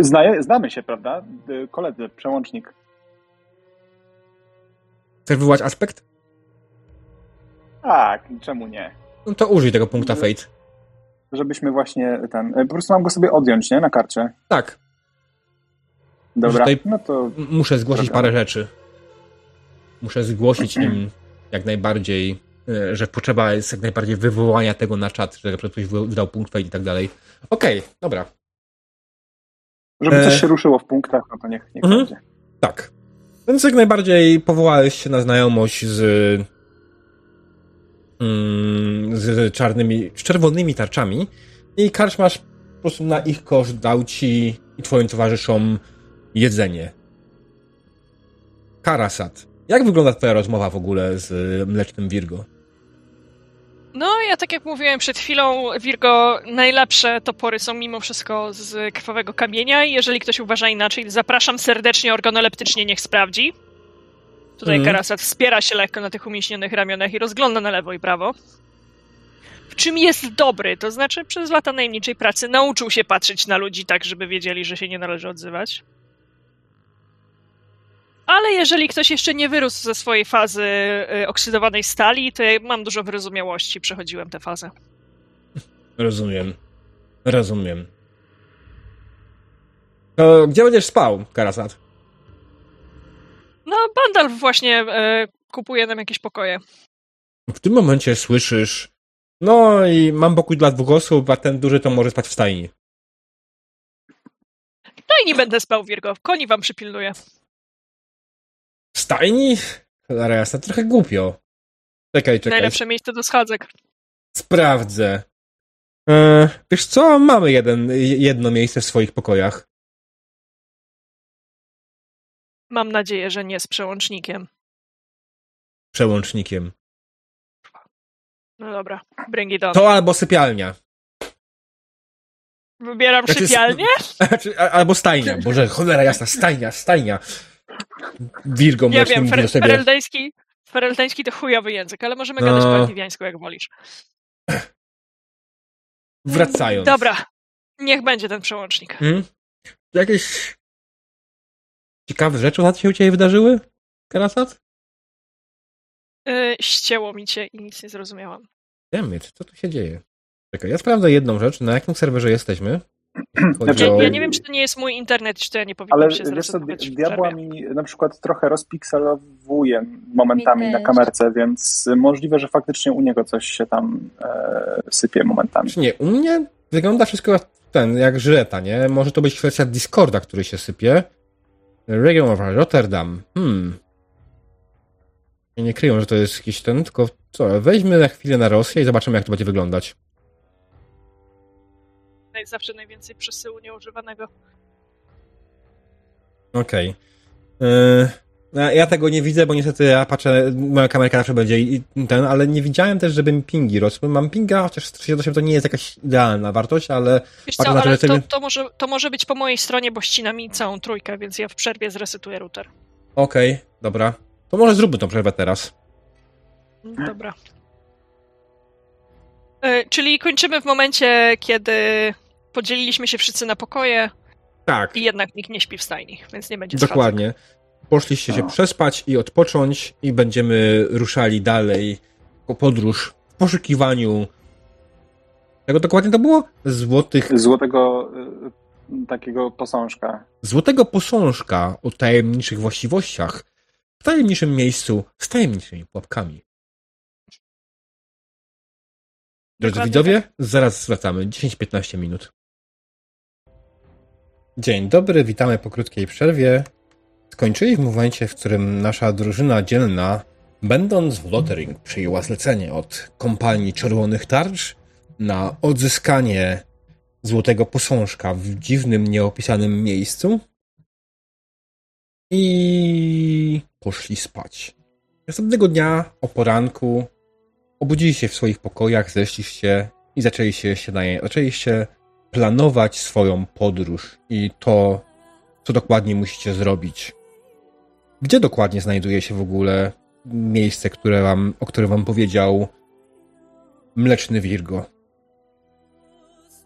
[SPEAKER 2] Znaje, znamy się, prawda? Koledzy, przełącznik.
[SPEAKER 1] Chcesz wywołać aspekt?
[SPEAKER 2] Tak, czemu nie?
[SPEAKER 1] No to użyj tego punkta Fate.
[SPEAKER 2] Żebyśmy właśnie ten. y, Po prostu mam go sobie odjąć, nie? Na karcie.
[SPEAKER 1] Tak,
[SPEAKER 2] Dobra.
[SPEAKER 1] Tutaj-
[SPEAKER 2] No to
[SPEAKER 1] muszę zgłosić parę rzeczy. Muszę zgłosić im jak najbardziej, e, że potrzeba jest jak najbardziej wywołania tego na czat, że przykład ktoś wy- wydał punkt Fate i tak dalej. Okej, dobra.
[SPEAKER 2] żeby
[SPEAKER 1] E.
[SPEAKER 2] coś się ruszyło w punktach, no to niech, niech
[SPEAKER 1] Mhm.
[SPEAKER 2] będzie.
[SPEAKER 1] Tak. Więc jak najbardziej powołałeś się na znajomość z, mm, z czarnymi, z czerwonymi tarczami i karczmasz po prostu na ich koszt dał ci i twoim towarzyszom jedzenie. Karasat. Jak wygląda twoja rozmowa w ogóle z Mlecznym Virgo?
[SPEAKER 3] No, ja tak jak mówiłem przed chwilą, Virgo, najlepsze topory są mimo wszystko z krwawego kamienia i jeżeli ktoś uważa inaczej, zapraszam serdecznie organoleptycznie, niech sprawdzi. Tutaj
[SPEAKER 1] Mhm.
[SPEAKER 3] Karasat wspiera się lekko na tych umieśnionych ramionach i rozgląda na lewo i prawo. W czym jest dobry, to znaczy przez lata najemniczej pracy nauczył się patrzeć na ludzi tak, żeby wiedzieli, że się nie należy odzywać. Ale jeżeli ktoś jeszcze nie wyrósł ze swojej fazy y, oksydowanej stali, to ja mam dużo wyrozumiałości, przechodziłem tę fazę.
[SPEAKER 1] Rozumiem. Rozumiem. To gdzie będziesz spał, Karasat?
[SPEAKER 3] No, Bandal właśnie y, kupuje nam jakieś pokoje.
[SPEAKER 1] W tym momencie słyszysz, no i mam pokój dla dwóch osób, a ten duży to może spać w stajni.
[SPEAKER 3] No i nie będę spał, Virgo. Koni wam przypilnuję.
[SPEAKER 1] W stajni? Cholera jasna, trochę głupio. Czekaj, czekaj,
[SPEAKER 3] Najlepsze miejsce do schadzek.
[SPEAKER 1] sprawdzę. E, wiesz co, mamy jeden, jedno miejsce w swoich pokojach.
[SPEAKER 3] Mam nadzieję, że nie z przełącznikiem.
[SPEAKER 1] Przełącznikiem.
[SPEAKER 3] No dobra, bring it on.
[SPEAKER 1] To albo sypialnia.
[SPEAKER 3] Wybieram
[SPEAKER 1] Znaczy,
[SPEAKER 3] sypialnię?
[SPEAKER 1] Czy- a- Albo stajnia. Boże, cholera jasna, stajnia, stajnia. Virgo
[SPEAKER 3] Ja wiem, fer-
[SPEAKER 1] siebie.
[SPEAKER 3] fereldeński, fereldeński to chujowy język, ale możemy
[SPEAKER 1] No.
[SPEAKER 3] gadać po archiwiańsku, jak wolisz.
[SPEAKER 1] Wracając.
[SPEAKER 3] Dobra, niech będzie ten przełącznik.
[SPEAKER 1] Hmm? Jakieś ciekawe rzeczy się u ciebie wydarzyły? Karasat?
[SPEAKER 3] Yy, ścięło mi cię i nic nie zrozumiałam.
[SPEAKER 1] Wiemy, co tu się dzieje. Czekaj, ja sprawdzę jedną rzecz. Na jakim serwerze jesteśmy?
[SPEAKER 2] Znaczy,
[SPEAKER 3] Ja,
[SPEAKER 1] o-
[SPEAKER 3] ja nie wiem, czy to nie jest mój internet, czy to ja nie powinnam
[SPEAKER 2] Ale
[SPEAKER 3] się
[SPEAKER 2] wiesz co, diabła mi na przykład trochę rozpikselowuje momentami
[SPEAKER 4] Mi
[SPEAKER 2] na kamerce, więc możliwe, że faktycznie u niego coś się tam e, sypie momentami.
[SPEAKER 1] Czy nie, u mnie wygląda wszystko jak ten, jak żyleta, nie? Może to być kwestia Discorda, który się sypie. Region of Rotterdam. Hmm. Nie kryją, że to jest jakiś ten, tylko co, weźmy na chwilę na Rosję i zobaczymy, jak to będzie wyglądać.
[SPEAKER 3] Jest zawsze najwięcej przesyłu nieużywanego.
[SPEAKER 1] Okej. Yy, no, ja tego nie widzę, bo niestety ja patrzę, moja kamerka zawsze będzie i i ten, ale nie widziałem też, żeby mi pingi rosły. Mam pinga, chociaż 38 to nie jest jakaś idealna wartość, ale
[SPEAKER 3] Wiesz co,
[SPEAKER 1] to,
[SPEAKER 3] ale to, to, może, to może być po mojej stronie, bo ścina mi całą trójkę, więc ja w przerwie zresetuję router.
[SPEAKER 1] okej, dobra. To może zróbmy tą przerwę teraz.
[SPEAKER 3] Dobra. E, czyli kończymy w momencie, kiedy podzieliliśmy się wszyscy na pokoje
[SPEAKER 1] Tak,
[SPEAKER 3] i jednak nikt nie śpi w stajni, więc nie będzie
[SPEAKER 1] dokładnie. Poszliście się
[SPEAKER 2] No.
[SPEAKER 1] przespać i odpocząć i będziemy ruszali dalej po podróż w poszukiwaniu Czego dokładnie to było? Złotych,
[SPEAKER 2] Złotego y, takiego posążka.
[SPEAKER 1] złotego posążka o tajemniczych właściwościach w tajemniczym miejscu z tajemniczymi pułapkami. Drodzy
[SPEAKER 3] Dokładnie
[SPEAKER 1] widzowie, zaraz wracamy. 10-15 minut. Dzień dobry, witamy po krótkiej przerwie. Skończyli w momencie, w którym nasza drużyna dzielna, będąc w Lottering, przyjęła zlecenie od kompanii Czerwonych Tarcz na odzyskanie złotego posążka w dziwnym, nieopisanym miejscu i poszli spać. Następnego dnia o poranku obudzili się w swoich pokojach, zeszliście i zaczęliście śniadanie, zaczęliście planować swoją podróż i to, co dokładnie musicie zrobić. Gdzie dokładnie znajduje się w ogóle miejsce, które wam, o którym wam powiedział Mleczny Virgo?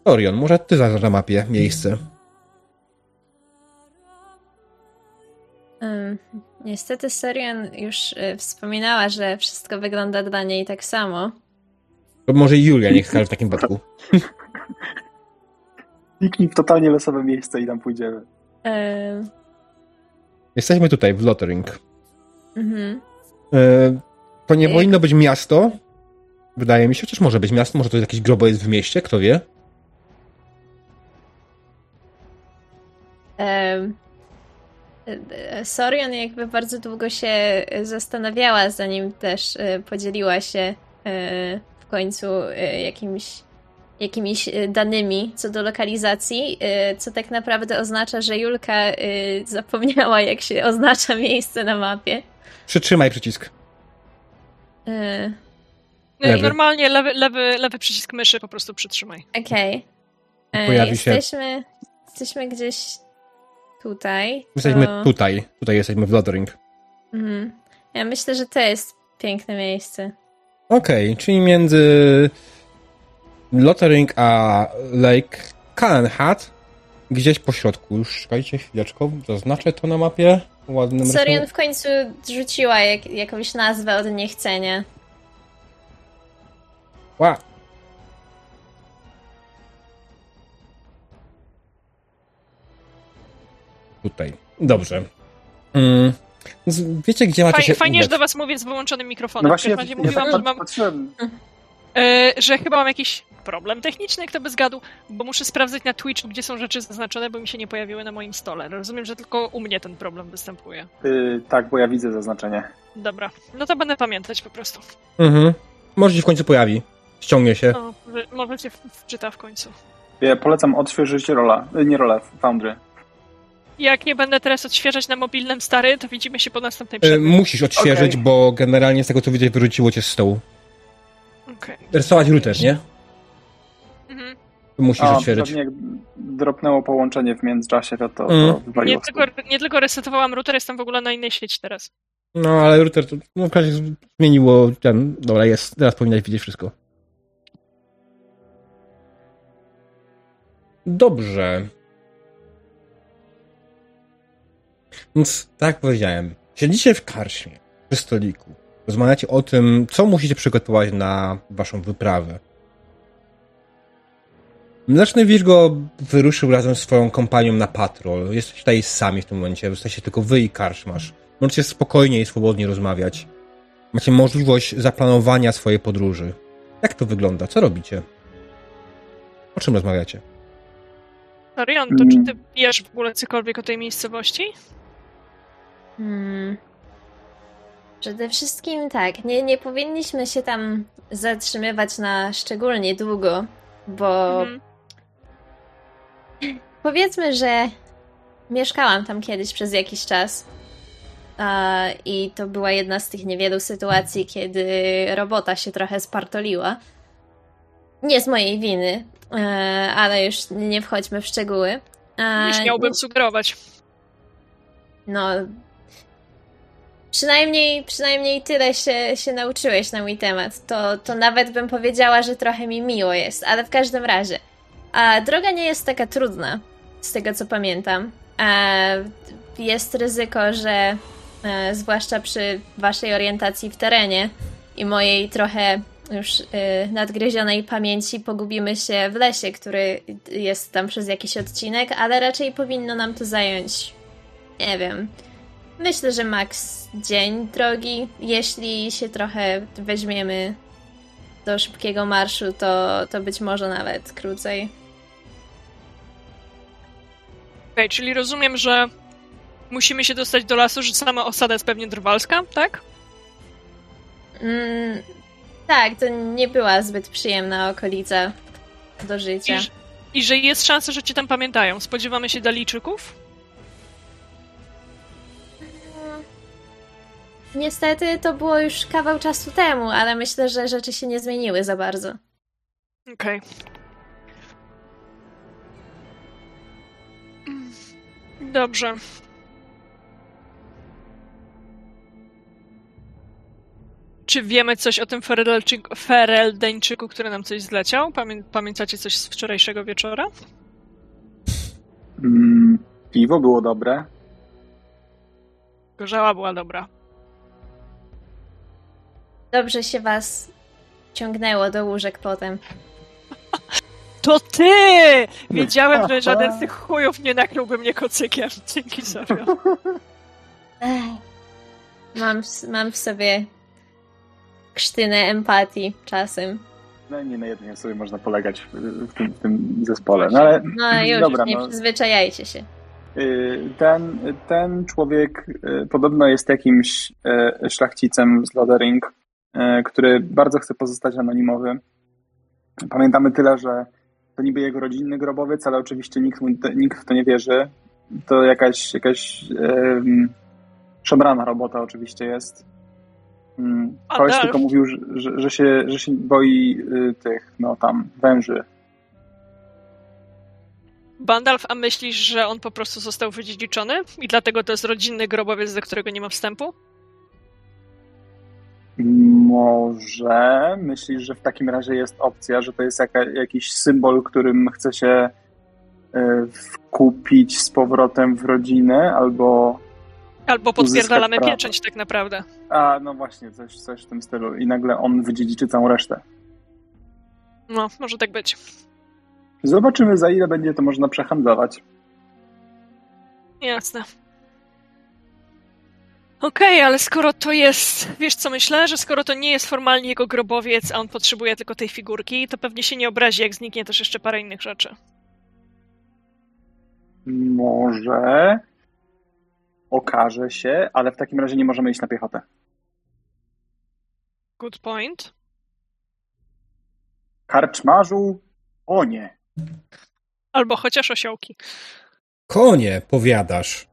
[SPEAKER 1] Orion, może ty zaznacz na mapie miejsce.
[SPEAKER 4] Niestety Sorian już y, wspominała, że wszystko wygląda dla niej tak samo.
[SPEAKER 1] To może Julia niech skaże w takim wypadku.
[SPEAKER 2] Kliknij w totalnie losowe miejsce i tam pójdziemy.
[SPEAKER 4] Ym,
[SPEAKER 1] Jesteśmy tutaj, w Lottering.
[SPEAKER 4] mhm.
[SPEAKER 1] E, To nie
[SPEAKER 4] Jak?
[SPEAKER 1] powinno być miasto. Wydaje mi się, chociaż może być miasto, może to jakiś grobowiec w mieście, kto wie.
[SPEAKER 4] Em, e, Sorian jakby bardzo długo się zastanawiała, zanim też e, podzieliła się e, w końcu e, jakimiś, e, danymi co do lokalizacji, e, co tak naprawdę oznacza, że Julka e, zapomniała, jak się oznacza miejsce na mapie.
[SPEAKER 1] Przytrzymaj przycisk. Lewy.
[SPEAKER 3] Normalnie lewy, lewy, lewy przycisk myszy po prostu przytrzymaj.
[SPEAKER 4] Okej. E,
[SPEAKER 1] Pojawi się-
[SPEAKER 4] Jesteśmy, jesteśmy gdzieś tutaj.
[SPEAKER 1] Jesteśmy
[SPEAKER 4] to-
[SPEAKER 1] tutaj. Tutaj jesteśmy w Lottering.
[SPEAKER 4] Mhm. Ja myślę, że to jest piękne miejsce.
[SPEAKER 1] Okej, czyli między Lottering a Lake Calenhat gdzieś po środku. Już czekajcie chwileczkę, zaznaczę to na mapie. Ładnym
[SPEAKER 4] Sorian w końcu rzuciła jak, jakąś nazwę od niechcenia.
[SPEAKER 1] Ła. Tutaj. Dobrze. Mm. Wiecie, gdzie macie
[SPEAKER 3] Faj,
[SPEAKER 1] się
[SPEAKER 3] fajnie, że
[SPEAKER 1] udać?
[SPEAKER 3] do was mówię z wyłączonym mikrofonem.
[SPEAKER 2] No
[SPEAKER 3] w
[SPEAKER 2] właśnie, ja,
[SPEAKER 3] razie
[SPEAKER 2] ja
[SPEAKER 3] mówiłam,
[SPEAKER 2] tak
[SPEAKER 3] że mam
[SPEAKER 2] patrzyłem.
[SPEAKER 3] E, że chyba mam jakiś problem techniczny, kto by zgadł, bo muszę sprawdzać na Twitchu, gdzie są rzeczy zaznaczone, bo mi się nie pojawiły na moim stole. Rozumiem, że tylko u mnie ten problem występuje.
[SPEAKER 2] Y, tak, bo ja widzę zaznaczenie.
[SPEAKER 3] Dobra, no to będę pamiętać po prostu.
[SPEAKER 1] Mhm. Może się w końcu pojawi. Ściągnie się.
[SPEAKER 3] No, może cię w- wczyta w końcu.
[SPEAKER 2] Ja polecam odświeżyć rola. y, Nie rolę, Foundry.
[SPEAKER 3] Jak nie będę teraz odświeżać na mobilnym stary, to widzimy się po następnej przerwie.
[SPEAKER 1] musisz odświeżyć,
[SPEAKER 2] Okej.
[SPEAKER 1] bo generalnie z tego co widzę wyrzuciło cię z stołu.
[SPEAKER 3] Okej.
[SPEAKER 1] Rysować router, nie?
[SPEAKER 3] Mhm.
[SPEAKER 1] Musisz
[SPEAKER 2] A,
[SPEAKER 1] odświeżyć.
[SPEAKER 2] pewnie jak dropnęło połączenie w międzyczasie, to, to, to wywaliło.
[SPEAKER 3] Nie, tylko, nie tylko resetowałam router, jestem w ogóle na innej sieci teraz.
[SPEAKER 1] No, ale router to no, w razie zmieniło ten. Dobra, jest. Teraz powinnaś widzieć wszystko. Dobrze. Więc tak jak powiedziałem, siedzicie w karczmie, przy stoliku. Rozmawiacie o tym, co musicie przygotować na waszą wyprawę. Mleczny Wirgo wyruszył razem z swoją kompanią na patrol. Jesteście tutaj sami w tym momencie. Jesteście tylko wy i karczmasz. Możecie spokojnie i swobodnie rozmawiać. Macie możliwość zaplanowania swojej podróży. Jak to wygląda? Co robicie? O czym rozmawiacie?
[SPEAKER 3] Orion, to czy ty wiesz w ogóle cokolwiek o tej miejscowości?
[SPEAKER 4] Hmm. Przede wszystkim tak, nie, nie powinniśmy się tam zatrzymywać na szczególnie długo, bo
[SPEAKER 3] Mhm.
[SPEAKER 4] powiedzmy, że mieszkałam tam kiedyś przez jakiś czas. I to była jedna z tych niewielu sytuacji, kiedy robota się trochę spartoliła. Nie z mojej winy, e, ale już nie wchodźmy w szczegóły.
[SPEAKER 3] Nie śmiałbym sugerować.
[SPEAKER 4] No. Przynajmniej, przynajmniej tyle się, się nauczyłeś na mój temat. To, to nawet bym powiedziała, że trochę mi miło jest, ale w każdym razie. A droga nie jest taka trudna, z tego co pamiętam. A jest ryzyko, że e, zwłaszcza przy waszej orientacji w terenie i mojej trochę już y, nadgryzionej pamięci pogubimy się w lesie, który jest tam przez jakiś odcinek, ale raczej powinno nam to zająć, nie wiem, myślę, że maks dzień drogi. Jeśli się trochę weźmiemy do szybkiego marszu, to, to być może nawet krócej.
[SPEAKER 3] Okej, czyli rozumiem, że musimy się dostać do lasu, że sama osada jest pewnie drwalska, tak?
[SPEAKER 4] Mm, tak, to nie była zbyt przyjemna okolica do życia.
[SPEAKER 3] I, I że jest szansa, że cię tam pamiętają. Spodziewamy się Dalijczyków?
[SPEAKER 4] Niestety to było już kawał czasu temu, ale myślę, że rzeczy się nie zmieniły za bardzo.
[SPEAKER 3] Okej. Dobrze. Czy wiemy coś o tym Fereldeńczyku, który nam coś zleciał? Pamię- pamiętacie coś z wczorajszego wieczora?
[SPEAKER 2] Mm, piwo było dobre.
[SPEAKER 3] Gorzała była dobra.
[SPEAKER 4] Dobrze się was ciągnęło do łóżek potem.
[SPEAKER 3] To ty! Wiedziałem, że żaden z tych chujów nie nakryłby mnie kocykiem. Dzięki sobie.
[SPEAKER 4] Mam, w- mam w sobie krztynę empatii czasem.
[SPEAKER 2] No nie na jednej osobie można polegać w, w, tym, w tym zespole. No ale
[SPEAKER 4] No już,
[SPEAKER 2] dobra,
[SPEAKER 4] nie
[SPEAKER 2] no,
[SPEAKER 4] przyzwyczajajcie się.
[SPEAKER 2] y, ten, ten człowiek y, podobno jest jakimś y, szlachcicem z Lodering, który bardzo chce pozostać anonimowy. Pamiętamy tyle, że to niby jego rodzinny grobowiec, ale oczywiście nikt, mu, nikt w to nie wierzy. To jakaś, jakaś um, szemrana robota oczywiście jest. Mm, Koleś tylko mówił, że, że, że, się, że się boi y, tych, no tam, węży.
[SPEAKER 3] Bandalf, a myślisz, że on po prostu został wydziedziczony i dlatego to jest rodzinny grobowiec, do którego nie ma wstępu?
[SPEAKER 2] Może myślisz, że w takim razie jest opcja, że to jest jaka, jakiś symbol, którym chce się y, wkupić z powrotem w rodzinę, albo
[SPEAKER 3] Albo podpierdalamy
[SPEAKER 2] prawo.
[SPEAKER 3] pieczęć tak naprawdę.
[SPEAKER 2] a no właśnie, coś, coś w tym stylu i nagle on wydziedziczy całą resztę.
[SPEAKER 3] No, może tak być.
[SPEAKER 2] Zobaczymy za ile będzie to można przehandlować.
[SPEAKER 3] Jasne. Okej, ale skoro to jest, wiesz co myślę, że skoro to nie jest formalnie jego grobowiec, a on potrzebuje tylko tej figurki, to pewnie się nie obrazi, jak zniknie też jeszcze parę innych rzeczy.
[SPEAKER 2] Może okaże się, ale w takim razie nie możemy iść na piechotę.
[SPEAKER 3] Good point.
[SPEAKER 2] Karczmarzu, o nie.
[SPEAKER 3] Albo chociaż osiołki.
[SPEAKER 1] Konie, powiadasz.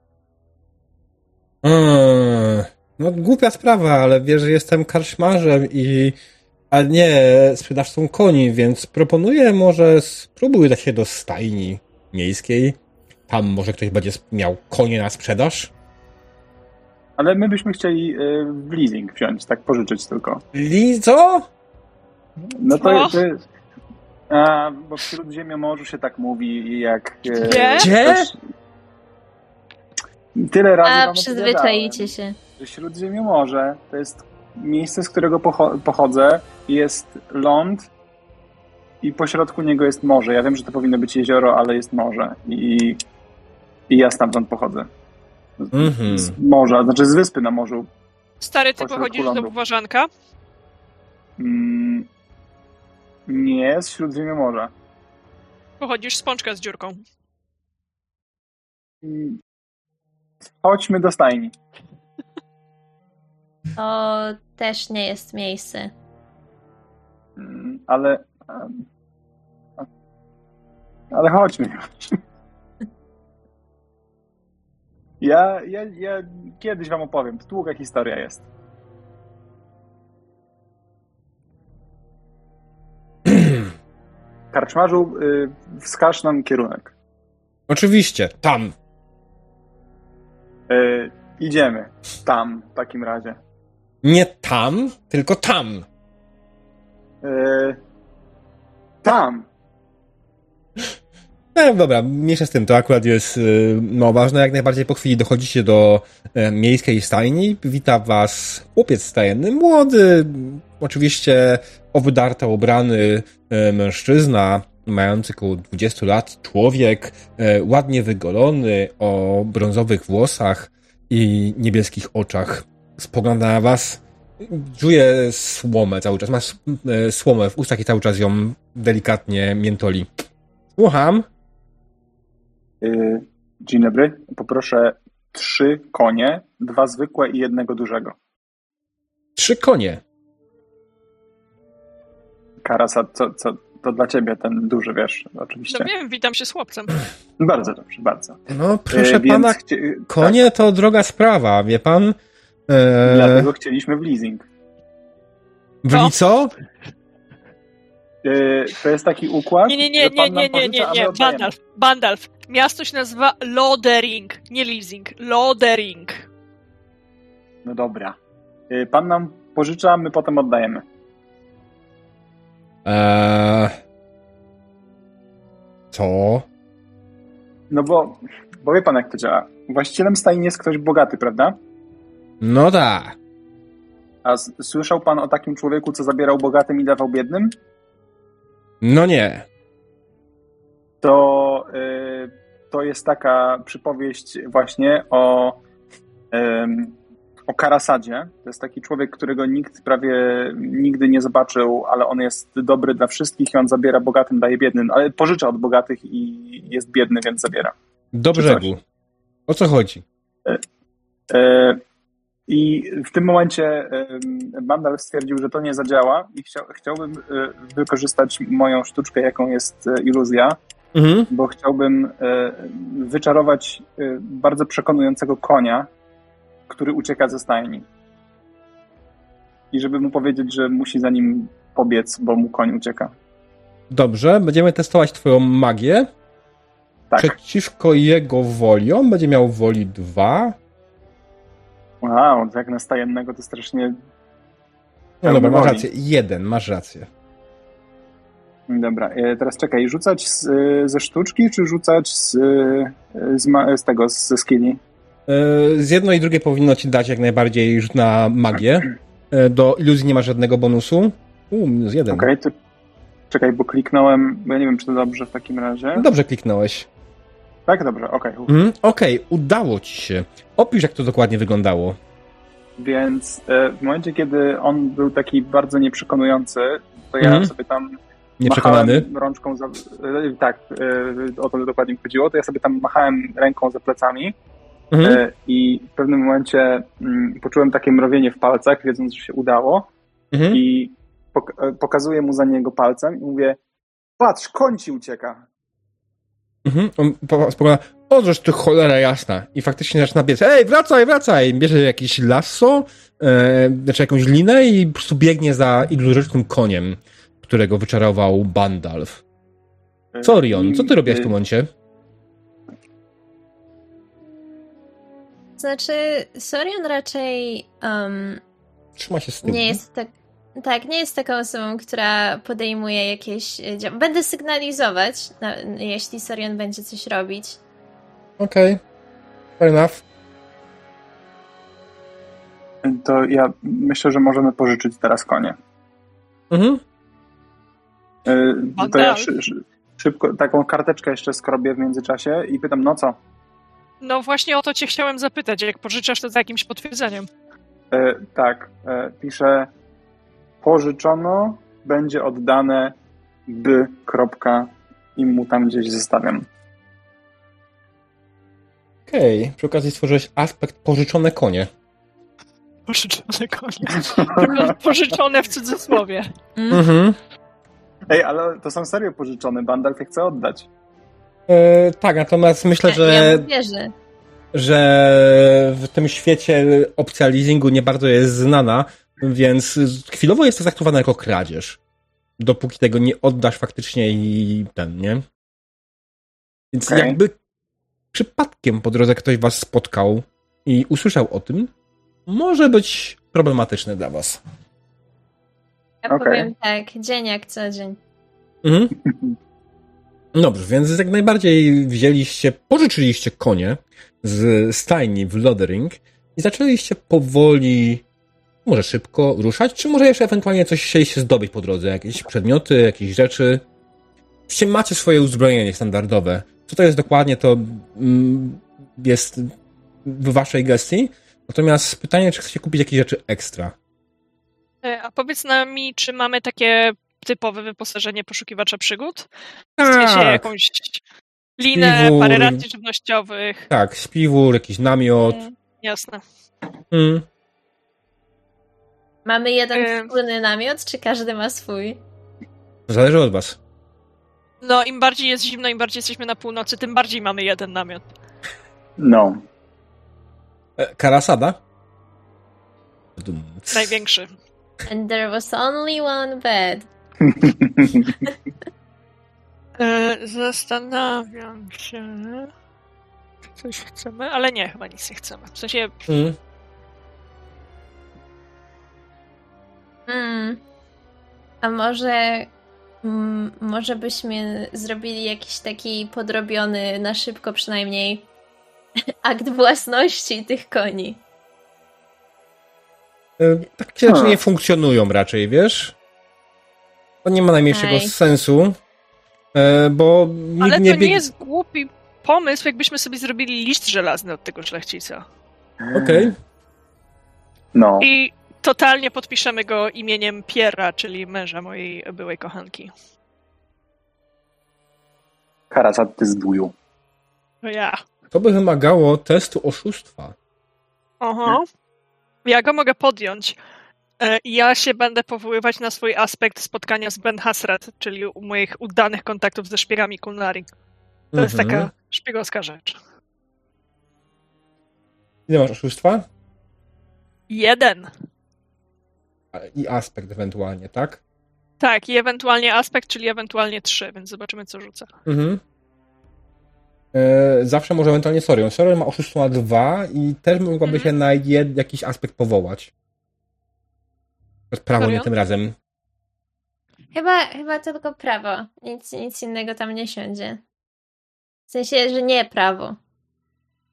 [SPEAKER 1] Eee, no głupia sprawa, ale wiesz, że jestem karczmarzem i a nie sprzedawcą koni, więc proponuję może spróbuj dać się do stajni miejskiej. Tam może ktoś będzie miał konie na sprzedaż.
[SPEAKER 2] Ale my byśmy chcieli y, w leasing wziąć, tak pożyczyć tylko. No
[SPEAKER 3] Co?
[SPEAKER 2] to, to jest... A, bo w Śródziemnomorzu się tak mówi, jak... e,
[SPEAKER 3] Gdzie?
[SPEAKER 1] Gdzie?
[SPEAKER 2] ktoś- Tyle razy
[SPEAKER 4] A
[SPEAKER 2] wam
[SPEAKER 4] przyzwyczaicie się.
[SPEAKER 2] że Śródziemnomorze to jest miejsce, z którego pocho- pochodzę. Jest ląd i pośrodku niego jest morze. Ja wiem, że to powinno być jezioro, ale jest morze. I, i ja stamtąd pochodzę. Z,
[SPEAKER 1] Mhm.
[SPEAKER 2] z morza, znaczy z wyspy na morzu.
[SPEAKER 3] Stary, ty pochodzisz z
[SPEAKER 2] lądu.
[SPEAKER 3] Obwarzanka.
[SPEAKER 2] Mm, nie, z Śródziemnomorza.
[SPEAKER 3] Pochodzisz z pączka z dziurką.
[SPEAKER 2] Chodźmy do stajni.
[SPEAKER 4] To też nie jest miejsce.
[SPEAKER 2] Mm, Ale. Ale chodźmy. Ja, ja, ja kiedyś wam opowiem. To długa historia jest. Karczmarzu, y, wskaż nam kierunek.
[SPEAKER 1] Oczywiście, tam.
[SPEAKER 2] Y, idziemy. Tam, w takim razie.
[SPEAKER 1] Nie tam, tylko tam.
[SPEAKER 2] Yy, tam.
[SPEAKER 1] No dobra, mniejsza z tym, to akurat jest y, no, ważne. Jak najbardziej po chwili dochodzicie do e, miejskiej stajni. Wita was chłopiec stajenny, młody, oczywiście owydarta ubrany e, mężczyzna, mający około 20 lat, człowiek, e, ładnie wygolony, o brązowych włosach i niebieskich oczach. Spogląda na was, czuje słomę cały czas, masz e, słomę w ustach i cały czas ją delikatnie miętoli. Słucham.
[SPEAKER 2] Yy, dzień dobry. Poproszę trzy konie, dwa zwykłe i jednego dużego.
[SPEAKER 1] Trzy konie.
[SPEAKER 2] Karasa, co, co, to dla ciebie ten duży, wiesz,
[SPEAKER 3] No
[SPEAKER 2] oczywiście.
[SPEAKER 3] wiem, witam się z chłopcem.
[SPEAKER 2] Bardzo dobrze, bardzo.
[SPEAKER 1] No, proszę
[SPEAKER 2] Yy, więc
[SPEAKER 1] pana,
[SPEAKER 2] chcie-
[SPEAKER 1] konie to droga sprawa, wie pan?
[SPEAKER 2] Tak,
[SPEAKER 1] E,
[SPEAKER 2] dlatego chcieliśmy w leasing.
[SPEAKER 1] byli co?
[SPEAKER 2] Yy, to jest taki układ,
[SPEAKER 3] Nie, nie, nie, nie, nie, nie, nie, nie. Bandalf, Bandalf. Miasto się nazywa Lodering, nie leasing, Lodering.
[SPEAKER 2] No dobra. Yy, Pan nam pożycza, my potem oddajemy.
[SPEAKER 1] Eee, co?
[SPEAKER 2] No bo, bo wie pan jak to działa. Właścicielem stajni jest ktoś bogaty, prawda?
[SPEAKER 1] No tak.
[SPEAKER 2] A s- słyszał pan o takim człowieku, co zabierał bogatym i dawał biednym?
[SPEAKER 1] No nie.
[SPEAKER 2] To, yy, to jest taka przypowieść właśnie o, ym, o Karasadzie. To jest taki człowiek, którego nikt prawie nigdy nie zobaczył, ale on jest dobry dla wszystkich i on zabiera bogatym, daje biednym, ale pożycza od bogatych i jest biedny, więc zabiera.
[SPEAKER 1] Do
[SPEAKER 2] Czy
[SPEAKER 1] brzegu. O co chodzi?
[SPEAKER 2] E, I w tym momencie Bandal stwierdził, że to nie zadziała i chciał, chciałbym e, wykorzystać moją sztuczkę, jaką jest e, iluzja,
[SPEAKER 1] Mhm.
[SPEAKER 2] bo chciałbym e, wyczarować e, bardzo przekonującego konia, który ucieka ze stajni. I żeby mu powiedzieć, że musi za nim pobiec, bo mu koń ucieka.
[SPEAKER 1] Dobrze, będziemy testować twoją magię.
[SPEAKER 2] Tak.
[SPEAKER 1] Przeciwko jego woli. On będzie miał woli dwa.
[SPEAKER 2] Wow, jak na stajennego to strasznie...
[SPEAKER 1] No dobra, masz rację. Jeden, masz rację.
[SPEAKER 2] Dobra, e, teraz czekaj, rzucać z, e, ze sztuczki, czy rzucać z, e, z, z tego, z skilli?
[SPEAKER 1] E, Z jedno i drugie powinno ci dać jak najbardziej rzut na magię. E, Do iluzji nie ma żadnego bonusu. U, minus jeden.
[SPEAKER 2] Okej, to czekaj, bo kliknąłem, bo ja nie wiem, czy to dobrze w takim razie.
[SPEAKER 1] Dobrze kliknąłeś.
[SPEAKER 2] Tak, dobrze, okej.
[SPEAKER 1] Mhm. Okej, udało ci się. Opisz, jak to dokładnie wyglądało.
[SPEAKER 2] Więc e, w momencie, kiedy on był taki bardzo nieprzekonujący, to ja
[SPEAKER 1] Mhm.
[SPEAKER 2] sobie tam
[SPEAKER 1] Nieprzekonany?
[SPEAKER 2] machałem rączką za... Tak, o to dokładnie chodziło, to ja sobie tam machałem ręką za plecami
[SPEAKER 1] Mhm.
[SPEAKER 2] e, i w pewnym momencie mm, poczułem takie mrowienie w palcach, wiedząc, że się udało.
[SPEAKER 1] Mhm.
[SPEAKER 2] i e, pokazuję mu za niego palcem i mówię patrz, koń ci ucieka.
[SPEAKER 1] Mhm. On po- spogląda, o, żeż ty cholera jasna. I faktycznie zaczyna biec. Ej, wracaj, wracaj! Bierze jakieś lasso, e, znaczy jakąś linę i po prostu biegnie za iluzorycznym koniem, którego wyczarował Bandalf.
[SPEAKER 2] E,
[SPEAKER 1] Sorion,
[SPEAKER 2] i-
[SPEAKER 1] co ty robisz w
[SPEAKER 2] e,
[SPEAKER 1] tym momencie?
[SPEAKER 4] Znaczy, Sorion raczej um,
[SPEAKER 1] Trzyma się z tyłu.
[SPEAKER 4] nie jest tak. Tak, nie jest taką osobą, która podejmuje jakieś e, Będę sygnalizować, na, jeśli Sorion będzie coś robić.
[SPEAKER 1] Okej. Fair enough.
[SPEAKER 2] To ja myślę, że możemy pożyczyć teraz konie.
[SPEAKER 1] Mhm.
[SPEAKER 2] E, To ja szy, szybko taką karteczkę jeszcze skrobię w międzyczasie i pytam, no co?
[SPEAKER 3] No właśnie o to cię chciałem zapytać, jak pożyczasz to za jakimś potwierdzeniem.
[SPEAKER 2] E, tak, e, piszę pożyczono, będzie oddane by, kropka i mu tam gdzieś zostawiam.
[SPEAKER 1] Okej. Przy okazji stworzyłeś aspekt pożyczone konie.
[SPEAKER 3] Pożyczone konie. Pożyczone w cudzysłowie.
[SPEAKER 1] Mhm.
[SPEAKER 2] Ej, ale to są serio pożyczone, Bandalf je chce oddać.
[SPEAKER 1] E, tak, natomiast myślę,
[SPEAKER 4] Ja
[SPEAKER 1] że
[SPEAKER 4] mu wierzę.
[SPEAKER 1] że w tym świecie opcja leasingu nie bardzo jest znana, więc chwilowo jest to traktowane jako kradzież. Dopóki tego nie oddasz faktycznie i ten, nie? Więc
[SPEAKER 2] Okej.
[SPEAKER 1] jakby przypadkiem po drodze ktoś was spotkał i usłyszał o tym, może być problematyczny dla was.
[SPEAKER 4] Ja
[SPEAKER 2] Okej.
[SPEAKER 4] powiem tak, dzień jak co dzień.
[SPEAKER 1] Mhm. Dobrze, więc jak najbardziej wzięliście, pożyczyliście konie z stajni w Lodering i zaczęliście powoli, może szybko ruszać, czy może jeszcze ewentualnie coś chcieliście zdobyć po drodze, jakieś przedmioty, jakieś rzeczy. Oczywiście macie swoje uzbrojenie standardowe. Co to jest dokładnie, to mm, jest w waszej gestii. Natomiast pytanie, czy chcecie kupić jakieś rzeczy ekstra.
[SPEAKER 3] E, A powiedz nami, czy mamy takie typowe wyposażenie poszukiwacza przygód? W sensie jakąś linę,
[SPEAKER 1] Śpiwór.
[SPEAKER 3] parę racji żywnościowych.
[SPEAKER 1] Tak, śpiwór, jakiś namiot.
[SPEAKER 3] Mm, Jasne.
[SPEAKER 1] Mm.
[SPEAKER 4] Mamy jeden wspólny namiot, czy każdy ma swój?
[SPEAKER 1] Zależy od was.
[SPEAKER 3] No, im bardziej jest zimno, im bardziej jesteśmy na północy, tym bardziej mamy jeden namiot.
[SPEAKER 2] No.
[SPEAKER 1] E, Karasada?
[SPEAKER 3] Największy.
[SPEAKER 4] And there was only one bed.
[SPEAKER 3] E, zastanawiam się. czy Coś chcemy, ale nie, chyba nic nie chcemy. W sensie,
[SPEAKER 1] Mm.
[SPEAKER 4] Hmm. A może. Mm, może byśmy zrobili jakiś taki podrobiony, na szybko przynajmniej, akt własności tych koni.
[SPEAKER 1] E, Takie rzeczy
[SPEAKER 2] Hmm.
[SPEAKER 1] nie funkcjonują raczej, wiesz? To nie ma najmniejszego
[SPEAKER 4] Ej.
[SPEAKER 1] sensu, e, bo nikt
[SPEAKER 3] ale to
[SPEAKER 1] nie
[SPEAKER 3] nie
[SPEAKER 1] biegnie...
[SPEAKER 3] jest głupi pomysł, jakbyśmy sobie zrobili list żelazny od tego szlachcica.
[SPEAKER 1] Okej.
[SPEAKER 2] No.
[SPEAKER 3] I totalnie podpiszemy go imieniem Piera, czyli męża mojej byłej kochanki.
[SPEAKER 2] Ty zbuju.
[SPEAKER 3] To ja.
[SPEAKER 1] To by wymagało testu oszustwa.
[SPEAKER 3] Aha. Ja go mogę podjąć. E, Ja się będę powoływać na swój aspekt spotkania z Ben Hasrat, czyli u moich udanych kontaktów ze szpiegami Kunlari. To jest
[SPEAKER 1] Mhm.
[SPEAKER 3] taka szpiegowska rzecz.
[SPEAKER 1] Ile masz oszustwa?
[SPEAKER 3] Jeden.
[SPEAKER 1] I aspekt ewentualnie, tak?
[SPEAKER 3] Tak, i ewentualnie aspekt, czyli ewentualnie trzy, więc zobaczymy, co rzucę.
[SPEAKER 1] Mhm. E, zawsze może ewentualnie Sorion. Sorion ma oszustwo na dwa i też mogłaby
[SPEAKER 3] Mhm.
[SPEAKER 1] się na jed, jakiś aspekt powołać. Prawo nie tym razem.
[SPEAKER 4] Chyba, chyba tylko prawo. Nic, nic innego tam nie siądzie. W sensie, że nie prawo.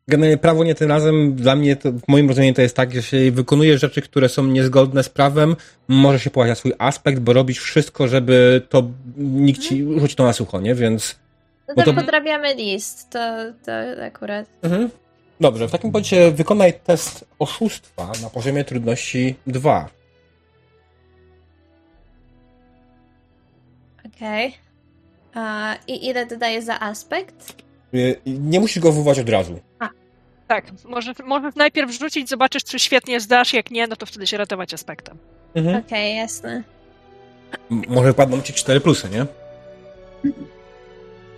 [SPEAKER 1] Generalnie prawo nie tym razem, dla mnie, to, w moim rozumieniu to jest tak, że jeśli wykonujesz rzeczy, które są niezgodne z prawem, może się na swój aspekt, bo robisz wszystko, żeby to nikt ci rzuci to na sucho, nie? Więc...
[SPEAKER 4] No
[SPEAKER 1] No
[SPEAKER 4] to,
[SPEAKER 1] to-
[SPEAKER 4] podrabiamy list, to, to akurat.
[SPEAKER 1] Mhm. Dobrze, w takim razie wykonaj test oszustwa na poziomie trudności 2.
[SPEAKER 4] Okej. A I ile dodaję za aspekt?
[SPEAKER 1] Y, Nie musisz go wywołać od razu.
[SPEAKER 3] Tak, może, może najpierw rzucić, zobaczysz, czy świetnie zdasz, jak nie, no to wtedy się ratować aspektem.
[SPEAKER 1] Mhm.
[SPEAKER 4] Okej, jasne.
[SPEAKER 1] M- Może wpadną ci 4 plusy, nie?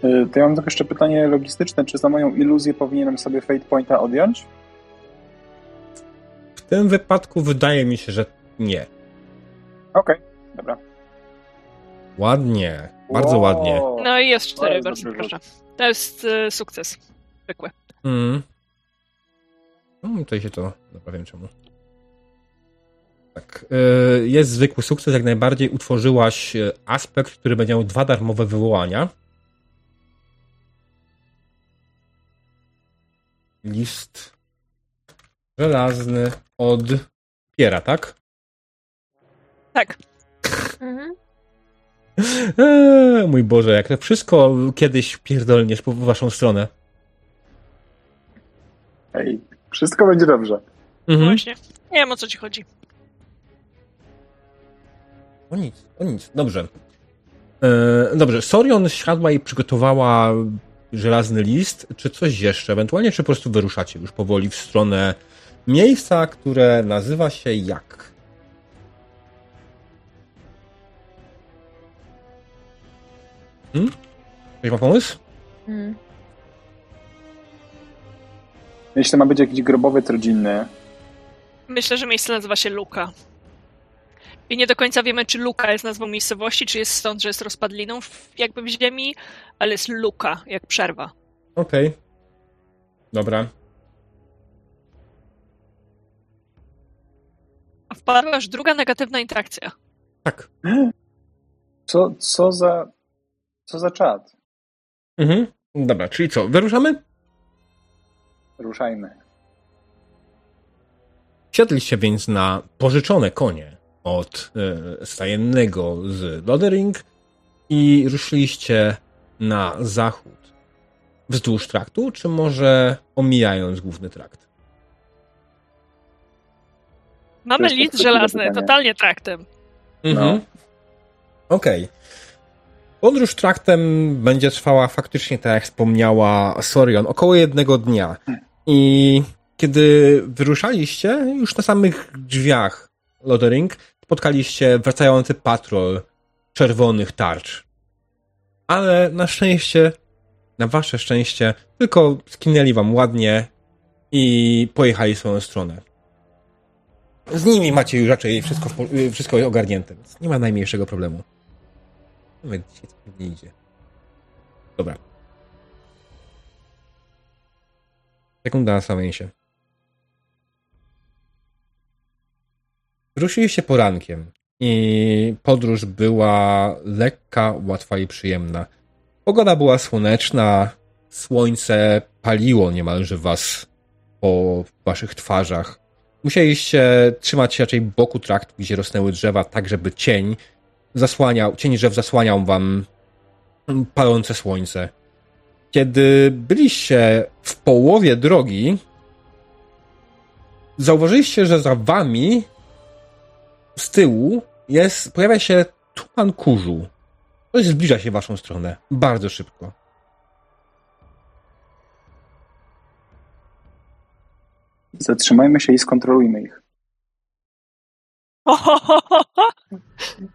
[SPEAKER 2] Y, To ja mam tylko jeszcze pytanie logistyczne. Czy za moją iluzję powinienem sobie Fate Pointa odjąć?
[SPEAKER 1] W tym wypadku wydaje mi się, że nie.
[SPEAKER 2] Okej, dobra.
[SPEAKER 1] Ładnie, bardzo
[SPEAKER 2] Wow.
[SPEAKER 1] ładnie.
[SPEAKER 3] No i jest cztery, bardzo
[SPEAKER 2] dobry
[SPEAKER 3] proszę. To jest e, sukces. Zwykły.
[SPEAKER 1] Mm. No, tutaj się to, dobra, wiem czemu. Tak, y, jest zwykły sukces, jak najbardziej utworzyłaś y, aspekt, który będzie miał dwa darmowe wywołania. List żelazny od Piera, tak?
[SPEAKER 3] Tak.
[SPEAKER 4] Mhm.
[SPEAKER 1] Eee, mój Boże, jak to wszystko kiedyś pierdolniesz po waszą stronę.
[SPEAKER 2] Ej, wszystko będzie dobrze.
[SPEAKER 1] Mhm.
[SPEAKER 3] Właśnie. Nie wiem, o co ci chodzi.
[SPEAKER 1] O nic, o nic. Dobrze. E, dobrze, Sorion siadła i przygotowała żelazny list, czy coś jeszcze, ewentualnie, czy po prostu wyruszacie już powoli w stronę miejsca, które nazywa się jak? Hmm? Ktoś ma pomysł?
[SPEAKER 4] Mm.
[SPEAKER 2] Jeśli to ma być jakiś grobowiec rodzinny,
[SPEAKER 3] Myślę, że miejsce nazywa się Luka. I nie do końca wiemy, czy Luka jest nazwą miejscowości, czy jest stąd, że jest rozpadliną w, jakby w ziemi, ale jest Luka, jak przerwa.
[SPEAKER 1] Okej. Dobra.
[SPEAKER 3] padła już druga negatywna interakcja.
[SPEAKER 1] Tak.
[SPEAKER 2] Co, co za... Co za czad?
[SPEAKER 1] Mhm. Dobra, czyli co, wyruszamy?
[SPEAKER 2] Ruszajmy.
[SPEAKER 1] Siadliście więc na pożyczone konie od e, stajennego z Lodering i ruszyliście na zachód wzdłuż traktu, czy może omijając główny trakt?
[SPEAKER 3] Mamy list żelazny,
[SPEAKER 2] pytanie.
[SPEAKER 3] totalnie traktem.
[SPEAKER 1] Mhm. Okej. Podróż traktem będzie trwała faktycznie, tak jak wspomniała Sorion, około jednego dnia. I kiedy wyruszaliście, już na samych drzwiach Lodering spotkaliście wracający patrol czerwonych tarcz. Ale na szczęście, na wasze szczęście, tylko skinęli wam ładnie i pojechali w swoją stronę. Z nimi macie już raczej wszystko, wszystko ogarnięte, więc nie ma najmniejszego problemu. Nawet dzisiaj coś nie idzie. Dobra. Sekunda na samej się. Ruszyliście porankiem i podróż była lekka, łatwa i przyjemna. Pogoda była słoneczna, słońce paliło niemalże was po waszych twarzach. Musieliście trzymać się raczej boku traktu, gdzie rosnęły drzewa, tak żeby cień zasłaniał, cień drzew zasłaniał wam palące słońce. Kiedy byliście w połowie drogi, zauważyliście, że za wami z tyłu jest, pojawia się tuman kurzu. Ktoś zbliża się w waszą stronę. Bardzo szybko.
[SPEAKER 2] Zatrzymajmy się i skontrolujmy ich.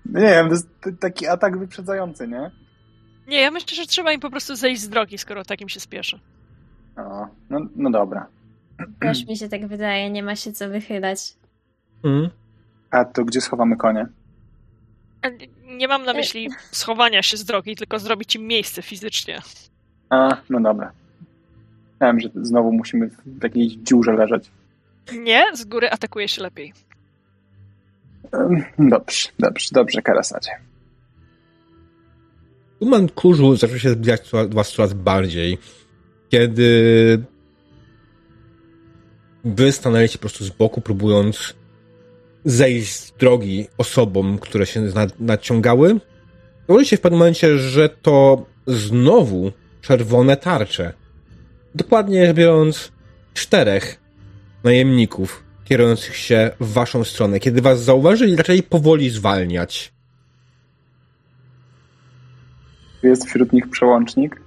[SPEAKER 2] Nie wiem, to jest taki atak wyprzedzający, nie?
[SPEAKER 3] Nie, ja myślę, że trzeba im po prostu zejść z drogi, skoro takim się spieszy.
[SPEAKER 2] O, no, no dobra.
[SPEAKER 4] Też mi się tak wydaje, nie ma się co wychylać.
[SPEAKER 1] Mm.
[SPEAKER 2] A to gdzie schowamy konie?
[SPEAKER 3] Nie- Nie mam na myśli schowania się z drogi, tylko zrobić im miejsce fizycznie.
[SPEAKER 2] A, no dobra. Wiem, że znowu musimy w jakiejś dziurze leżeć.
[SPEAKER 3] Nie, z góry atakuje się lepiej.
[SPEAKER 2] Dobrze, dobrze, dobrze, Karasadzie.
[SPEAKER 1] Tuman kurzu zaczął się zbliżać was coraz bardziej, kiedy wy stanęliście po prostu z boku, próbując zejść z drogi osobom, które się nad, nadciągały. Zauważyliście w pewnym momencie, że to znowu czerwone tarcze. Dokładnie biorąc, czterech najemników kierujących się w waszą stronę. Kiedy was zauważyli, zaczęli powoli zwalniać.
[SPEAKER 2] Jest wśród nich przełącznik?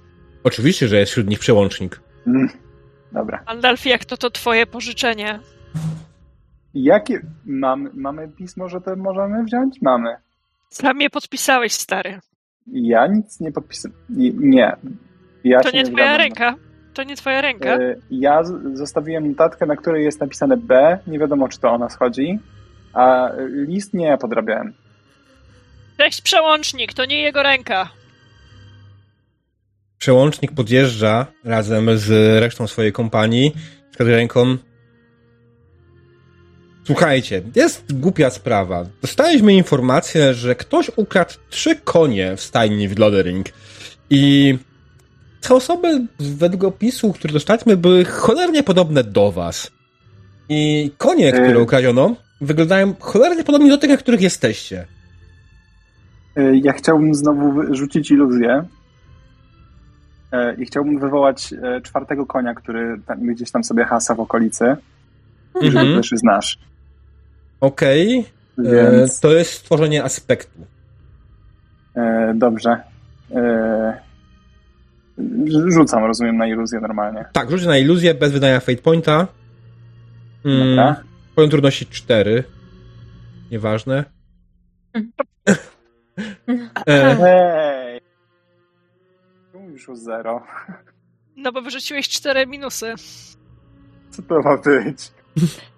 [SPEAKER 1] Oczywiście, że jest wśród nich przełącznik.
[SPEAKER 2] Mm, dobra.
[SPEAKER 3] Andalfi, jak to to twoje pożyczenie?
[SPEAKER 2] Jakie... Mam, mamy pismo, że to możemy wziąć? Mamy.
[SPEAKER 3] Sam je podpisałeś, stary.
[SPEAKER 2] Ja nic nie podpisałem. Nie. Ja
[SPEAKER 3] To nie twoja
[SPEAKER 2] zgadzam.
[SPEAKER 3] ręka. To nie twoja ręka.
[SPEAKER 2] E, Ja z- zostawiłem notatkę, na której jest napisane B. Nie wiadomo, czy to o nas chodzi. A list nie podrabiałem.
[SPEAKER 3] Cześć, przełącznik, to nie jego ręka.
[SPEAKER 1] Przełącznik podjeżdża razem z resztą swojej kompanii. Wskazuje ręką. Słuchajcie, jest głupia sprawa. Dostaliśmy informację, że ktoś ukradł trzy konie w stajni w Lodering. I te osoby według opisu, który dostaliśmy, były cholernie podobne do was. I konie, które
[SPEAKER 2] Y.
[SPEAKER 1] ukradziono, wyglądają cholernie podobnie do tych, na których jesteście.
[SPEAKER 2] E, Ja chciałbym znowu rzucić iluzję. E, I chciałbym wywołać e, czwartego konia, który tam, gdzieś tam sobie hasa w okolicy.
[SPEAKER 1] Mhm.
[SPEAKER 2] Że też znasz.
[SPEAKER 1] Okej, e,
[SPEAKER 2] Więc
[SPEAKER 1] to jest stworzenie aspektu.
[SPEAKER 2] e, dobrze. E, rz- rzucam, rozumiem, na iluzję normalnie.
[SPEAKER 1] Tak, rzuć na iluzję bez wydania fate pointa. Mm,
[SPEAKER 2] Dobra.
[SPEAKER 1] poziom trudności 4. Nieważne. E,
[SPEAKER 2] Hej! Tu Mówisz o zero.
[SPEAKER 3] No bo wyrzuciłeś cztery minusy.
[SPEAKER 2] Co to ma być?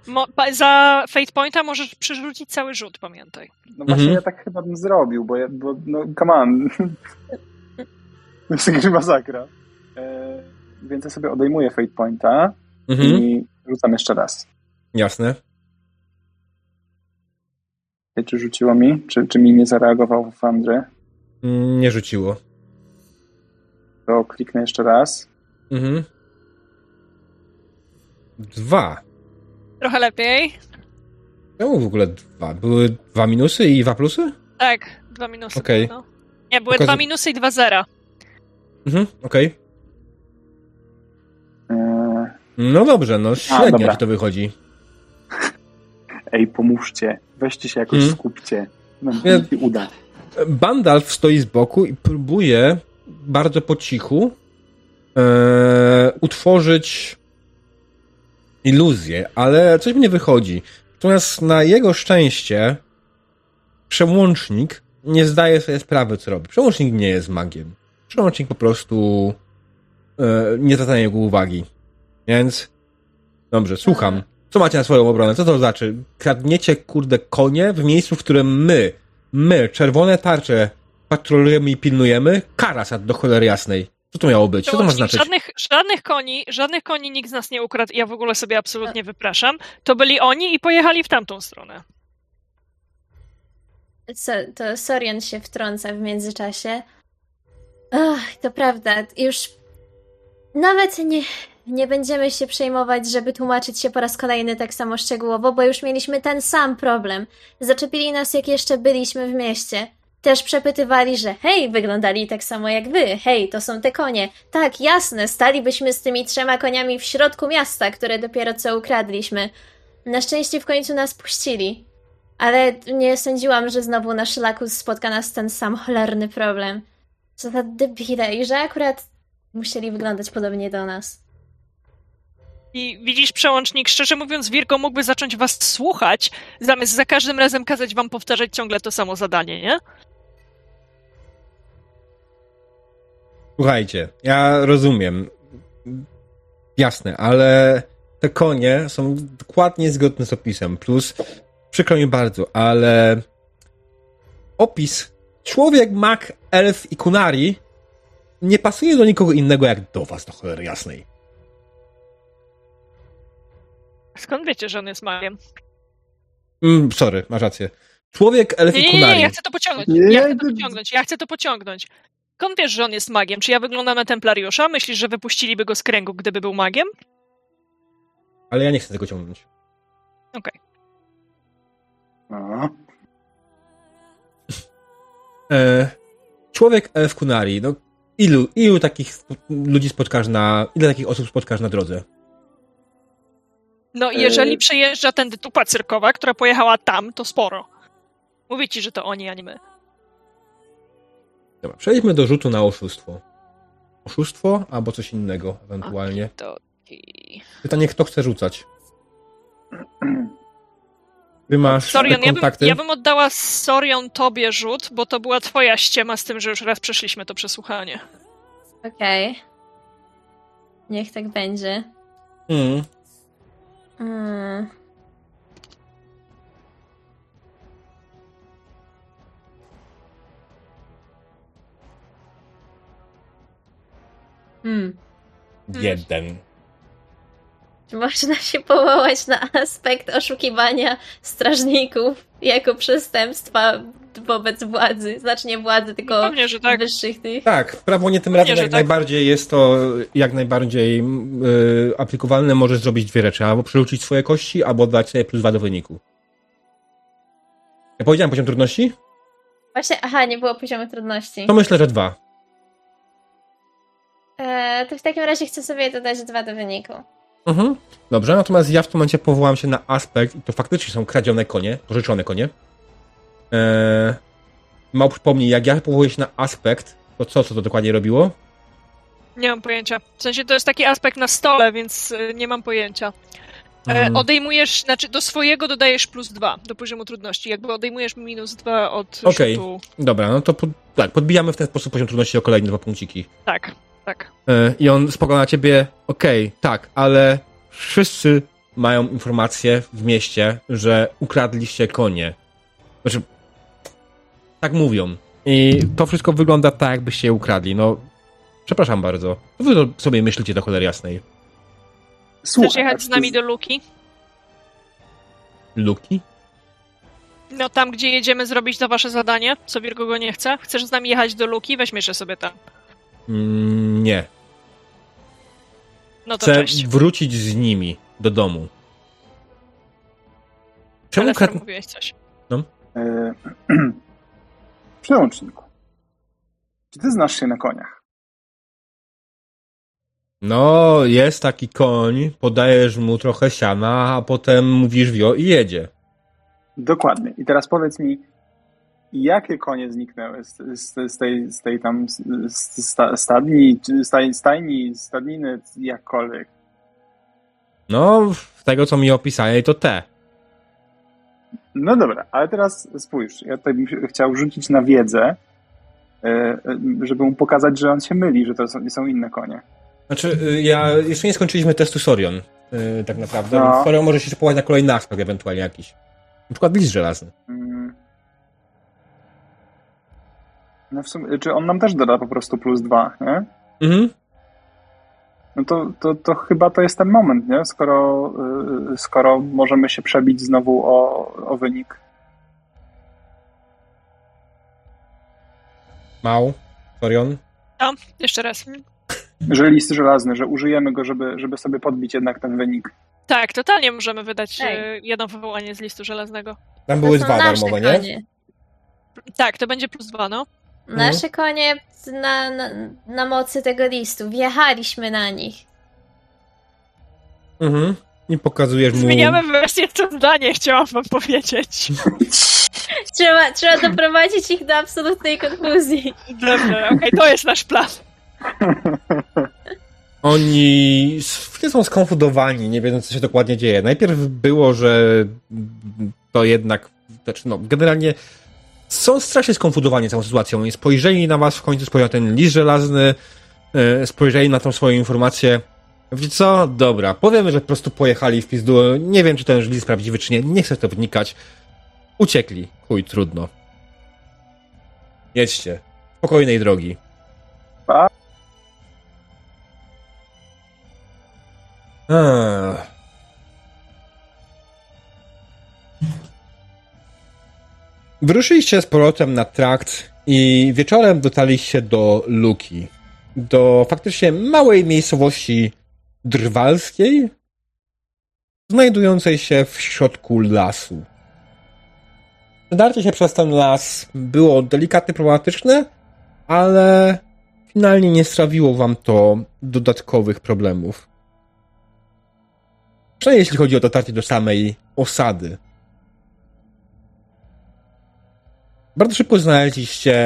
[SPEAKER 3] Mo- pa- za Fate Pointa możesz przerzucić cały rzut, pamiętaj.
[SPEAKER 2] No właśnie
[SPEAKER 1] Mhm.
[SPEAKER 2] ja tak chyba bym zrobił, bo, ja, bo no come on. Jakaś masakra. E, więc ja sobie odejmuję fate pointa
[SPEAKER 1] mhm,
[SPEAKER 2] i rzucam jeszcze raz.
[SPEAKER 1] jasne.
[SPEAKER 2] Ej, Czy rzuciło mi? Czy, czy mi nie zareagował w Andry?
[SPEAKER 1] Mm, Nie rzuciło.
[SPEAKER 2] To kliknę jeszcze raz.
[SPEAKER 1] Mhm. Dwa.
[SPEAKER 3] Trochę lepiej.
[SPEAKER 1] Czemu w ogóle dwa? Były dwa minusy i dwa plusy?
[SPEAKER 3] Tak, dwa minusy.
[SPEAKER 1] Okej.
[SPEAKER 3] No. Nie, były dwa minusy i dwa zera.
[SPEAKER 1] Mhm, okej.
[SPEAKER 2] Eee,
[SPEAKER 1] No dobrze, no średnio
[SPEAKER 2] dobra.
[SPEAKER 1] ci to wychodzi.
[SPEAKER 2] Ej, pomóżcie. Weźcie się jakoś
[SPEAKER 1] Mm.
[SPEAKER 2] skupcie. No,
[SPEAKER 1] Ja-
[SPEAKER 2] się uda.
[SPEAKER 1] Bandalf stoi z boku i próbuje bardzo po cichu e, utworzyć iluzję, ale coś mi nie wychodzi. Natomiast na jego szczęście przełącznik nie zdaje sobie sprawy, co robi. Przełącznik nie jest magiem. Przełącznik po prostu e, nie zwraca na niego uwagi. Więc dobrze, słucham. Co macie na swoją obronę? Co to znaczy? Kradniecie, kurde, konie w miejscu, w którym my, my, czerwone tarcze, patrolujemy i pilnujemy? Karasat do cholery jasnej. Co to miało być? Co to ma znaczyć?
[SPEAKER 3] Żadnych, żadnych koni, żadnych koni nikt z nas nie ukradł. Ja w ogóle sobie absolutnie wypraszam. To byli oni i pojechali w tamtą stronę.
[SPEAKER 4] Co, to Sorian się wtrąca w międzyczasie. Ach, to prawda, już nawet nie, nie będziemy się przejmować, żeby tłumaczyć się po raz kolejny tak samo szczegółowo, bo już mieliśmy ten sam problem. Zaczepili nas, jak jeszcze byliśmy w mieście. Też przepytywali, że hej, wyglądali tak samo jak wy, hej, to są te konie. Tak, jasne, stalibyśmy z tymi trzema koniami w środku miasta, które dopiero co ukradliśmy. Na szczęście w końcu nas puścili. Ale nie sądziłam, że znowu na szlaku spotka nas ten sam cholerny problem. Co za debile i że akurat musieli wyglądać podobnie do nas.
[SPEAKER 3] I widzisz, przełącznik, szczerze mówiąc, Wirko mógłby zacząć was słuchać, zamiast za każdym razem kazać wam powtarzać ciągle to samo zadanie, nie?
[SPEAKER 1] Słuchajcie, ja rozumiem. Jasne, ale te konie są dokładnie zgodne z opisem. Plus, przykro mi bardzo, ale opis człowiek, mak, elf i kunari nie pasuje do nikogo innego jak do was, do cholery jasnej.
[SPEAKER 3] Skąd wiecie, że on jest magiem?
[SPEAKER 1] Mm, sorry, masz rację. Człowiek, elf
[SPEAKER 3] Nie,
[SPEAKER 1] i
[SPEAKER 3] nie, nie,
[SPEAKER 1] kunari.
[SPEAKER 3] ja chcę to pociągnąć.
[SPEAKER 2] Nie,
[SPEAKER 3] Ja chcę to
[SPEAKER 2] to-
[SPEAKER 3] pociągnąć, ja chcę to pociągnąć. Skąd wiesz, że on jest magiem? Czy ja wyglądam na templariusza? Myślisz, że wypuściliby go z kręgu, gdyby był magiem?
[SPEAKER 1] Ale ja nie chcę tego ciągnąć.
[SPEAKER 3] Okej.
[SPEAKER 2] No.
[SPEAKER 1] E, człowiek, elf, kunari. No, ilu, ilu takich ludzi spotkasz na... Ile takich osób spotkasz na drodze?
[SPEAKER 3] No i jeżeli
[SPEAKER 2] Yy.
[SPEAKER 3] przejeżdża tędy tupa cyrkowa, która pojechała tam, to sporo. Mówię ci, że to oni, a nie my.
[SPEAKER 1] Dobra, przejdźmy do rzutu na oszustwo. Oszustwo albo coś innego ewentualnie. Pytanie, kto chce rzucać? Ty masz
[SPEAKER 3] Sorian,
[SPEAKER 1] te
[SPEAKER 3] ja bym,
[SPEAKER 1] kontakty?
[SPEAKER 3] ja bym oddała Sorion tobie rzut, bo to była twoja ściema z tym, że już raz przeszliśmy to przesłuchanie.
[SPEAKER 4] Okej. Niech tak będzie.
[SPEAKER 1] Mm.
[SPEAKER 4] Mm. Hmm.
[SPEAKER 1] Jeden.
[SPEAKER 4] Czy można się powołać na aspekt oszukiwania strażników jako przestępstwa wobec władzy? Znaczy nie władzy, tylko
[SPEAKER 3] Pewnie, że tak.
[SPEAKER 4] wyższych tych.
[SPEAKER 1] Tak, w prawo nie tym
[SPEAKER 3] Pewnie,
[SPEAKER 1] razem jak
[SPEAKER 3] tak.
[SPEAKER 1] najbardziej jest to jak najbardziej y, aplikowalne. Możesz zrobić dwie rzeczy. Albo przerzucić swoje kości, albo dać sobie plus dwa do wyniku. Ja powiedziałem poziom trudności?
[SPEAKER 4] Właśnie, aha, nie było poziomu trudności.
[SPEAKER 1] To myślę, że dwa.
[SPEAKER 4] E, to w takim razie chcę sobie dodać dwa do wyniku.
[SPEAKER 1] Mhm. Dobrze, natomiast ja w tym momencie powołam się na aspekt, i to faktycznie są kradzione konie, pożyczone konie. Eee, Mał przypomnij, jak ja powołuję się na aspekt, to co, co to dokładnie robiło?
[SPEAKER 3] Nie mam pojęcia. W sensie to jest taki aspekt na stole, więc y, nie mam pojęcia. E,
[SPEAKER 1] Mm.
[SPEAKER 3] odejmujesz, znaczy do swojego dodajesz plus dwa do poziomu trudności. Jakby odejmujesz minus dwa od
[SPEAKER 1] Okej.
[SPEAKER 3] rzutu.
[SPEAKER 1] Dobra, no to pod, tak, podbijamy w ten sposób poziom trudności o kolejne dwa punkciki.
[SPEAKER 3] Tak, tak.
[SPEAKER 1] E, I on spogląda na ciebie, okej, tak, ale wszyscy mają informację w mieście, że ukradliście konie. Znaczy, tak mówią. I to wszystko wygląda tak, jakbyście je ukradli. No, przepraszam bardzo. Co wy sobie myślicie do cholery jasnej?
[SPEAKER 3] Chcesz
[SPEAKER 2] Słuchaj,
[SPEAKER 3] jechać z nami do Luki?
[SPEAKER 1] Luki?
[SPEAKER 3] No tam, gdzie jedziemy zrobić to wasze zadanie, co Virgo go nie chce. Chcesz z nami jechać do Luki? Weźmiesz je sobie tam.
[SPEAKER 1] Mm, nie.
[SPEAKER 3] No to
[SPEAKER 1] Chcę
[SPEAKER 3] cześć.
[SPEAKER 1] wrócić z nimi do domu. Czemu krat...
[SPEAKER 3] mówiłeś coś.
[SPEAKER 2] E, Przełączniku. Czy ty znasz się na koniach?
[SPEAKER 1] No, jest taki koń, podajesz mu trochę siana, a potem mówisz wio i jedzie.
[SPEAKER 2] Dokładnie. I teraz powiedz mi, jakie konie zniknęły z, z, z, tej, z tej tam sta, stadni, staj, stajni, stadniny, jakkolwiek?
[SPEAKER 1] No, z tego co mi opisali, to te.
[SPEAKER 2] No dobra, ale teraz spójrz, ja tutaj bym chciał rzucić na wiedzę, e, e, żeby mu pokazać, że on się myli, że to są, są inne konie.
[SPEAKER 1] Znaczy, y, ja jeszcze nie skończyliśmy testu Sorion, y, tak naprawdę.
[SPEAKER 2] No.
[SPEAKER 1] Sorion może się powołać na kolejny aspekt ewentualnie jakiś. Na przykład list żelazny.
[SPEAKER 2] Mm. No w sumie, czy on nam też doda po prostu plus dwa, nie?
[SPEAKER 1] Mhm.
[SPEAKER 2] No to, to, to chyba to jest ten moment, nie? Skoro, y, skoro możemy się przebić znowu o, o wynik.
[SPEAKER 1] Mał, Sorion.
[SPEAKER 3] Jeszcze raz.
[SPEAKER 2] Że list żelazny, że użyjemy go, żeby, żeby sobie podbić jednak ten wynik.
[SPEAKER 3] Tak, totalnie możemy wydać
[SPEAKER 4] Ej.
[SPEAKER 3] e, jedno wywołanie z listu żelaznego.
[SPEAKER 1] Tam były dwa darmowe, nie?
[SPEAKER 3] Tak, to będzie plus dwa, no.
[SPEAKER 4] Nasze konie na, na, na mocy tego listu. Wjechaliśmy na nich.
[SPEAKER 1] Mhm. I pokazujesz mu...
[SPEAKER 3] Zmieniamy wersję to zdanie, chciałam wam powiedzieć.
[SPEAKER 4] Trzeba, trzeba doprowadzić ich do absolutnej konfuzji.
[SPEAKER 3] Dobra, okej, to jest nasz plan.
[SPEAKER 1] Oni są skonfudowani, nie wiedzą, co się dokładnie dzieje. Najpierw było, że to jednak, znaczy no, generalnie są strasznie skonfudowani całą sytuacją i spojrzeli na was, w końcu spojrzeli na ten list żelazny, e, spojrzeli na tą swoją informację. Wiecie co? Dobra, powiemy, że po prostu pojechali w pizdu. Nie wiem, czy ten list prawdziwy, czy nie. Nie chcę w to wnikać. Uciekli. Chuj, trudno. Jedźcie. Spokojnej drogi. Ech. Wyruszyliście z powrotem na trakt i wieczorem dotarliście do Luki. Do faktycznie małej miejscowości drwalskiej, znajdującej się w środku lasu. Przedarcie się przez ten las było delikatnie problematyczne, ale finalnie nie sprawiło wam to dodatkowych problemów. Przynajmniej jeśli chodzi o dotarcie do samej osady. Bardzo szybko znaleźliście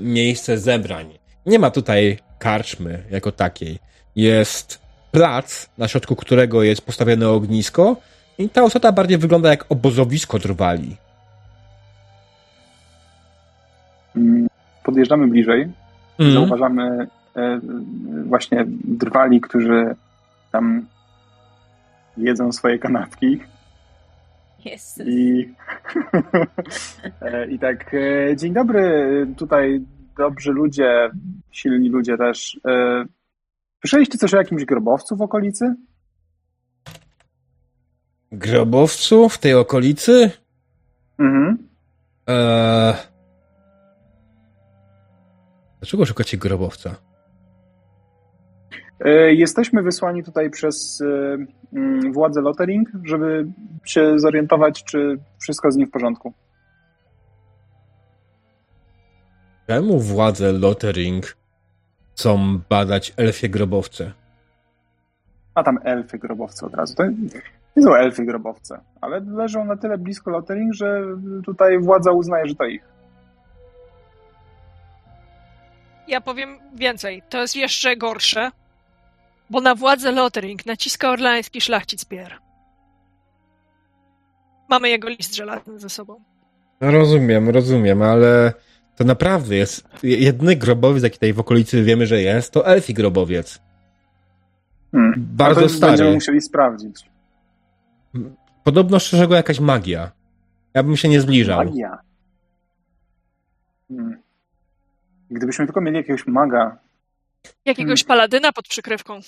[SPEAKER 1] miejsce zebrań. Nie ma tutaj karczmy jako takiej. Jest plac, na środku którego jest postawione ognisko i ta osada bardziej wygląda jak obozowisko drwali.
[SPEAKER 2] Podjeżdżamy bliżej,
[SPEAKER 1] Mm.
[SPEAKER 2] zauważamy e, właśnie drwali, którzy tam jedzą swoje kanapki
[SPEAKER 4] Jest.
[SPEAKER 2] i, e, i tak e, dzień dobry, tutaj dobrzy ludzie, silni ludzie też. E, Słyszeliście coś o jakimś grobowcu w okolicy?
[SPEAKER 1] Grobowcu w tej okolicy?
[SPEAKER 2] Mhm.
[SPEAKER 1] Eee... Dlaczego szukacie grobowca?
[SPEAKER 2] E, Jesteśmy wysłani tutaj przez e, mm, władze Lottering, żeby się zorientować, czy wszystko z nim w porządku.
[SPEAKER 1] Czemu władze Lottering chcą badać elfie grobowce?
[SPEAKER 2] A tam elfy grobowce od razu. To nie są elfy grobowce, ale leżą na tyle blisko Lottering, że tutaj władza uznaje, że to ich.
[SPEAKER 3] Ja powiem więcej. To jest jeszcze gorsze, bo na władzę Lothering naciska orlański szlachcic Pier. Mamy jego list żelazny ze sobą.
[SPEAKER 1] No rozumiem, rozumiem, ale to naprawdę jest jedyny grobowiec, jaki tutaj w okolicy wiemy, że jest, to elfi grobowiec.
[SPEAKER 2] Hmm.
[SPEAKER 1] Bardzo
[SPEAKER 2] to
[SPEAKER 1] stary.
[SPEAKER 2] Będziemy musieli sprawdzić.
[SPEAKER 1] Podobno szczerze go jakaś magia. Ja bym się nie zbliżał.
[SPEAKER 2] Magia. Hmm. Gdybyśmy tylko mieli jakiegoś maga.
[SPEAKER 3] Jakiegoś paladyna pod przykrywką.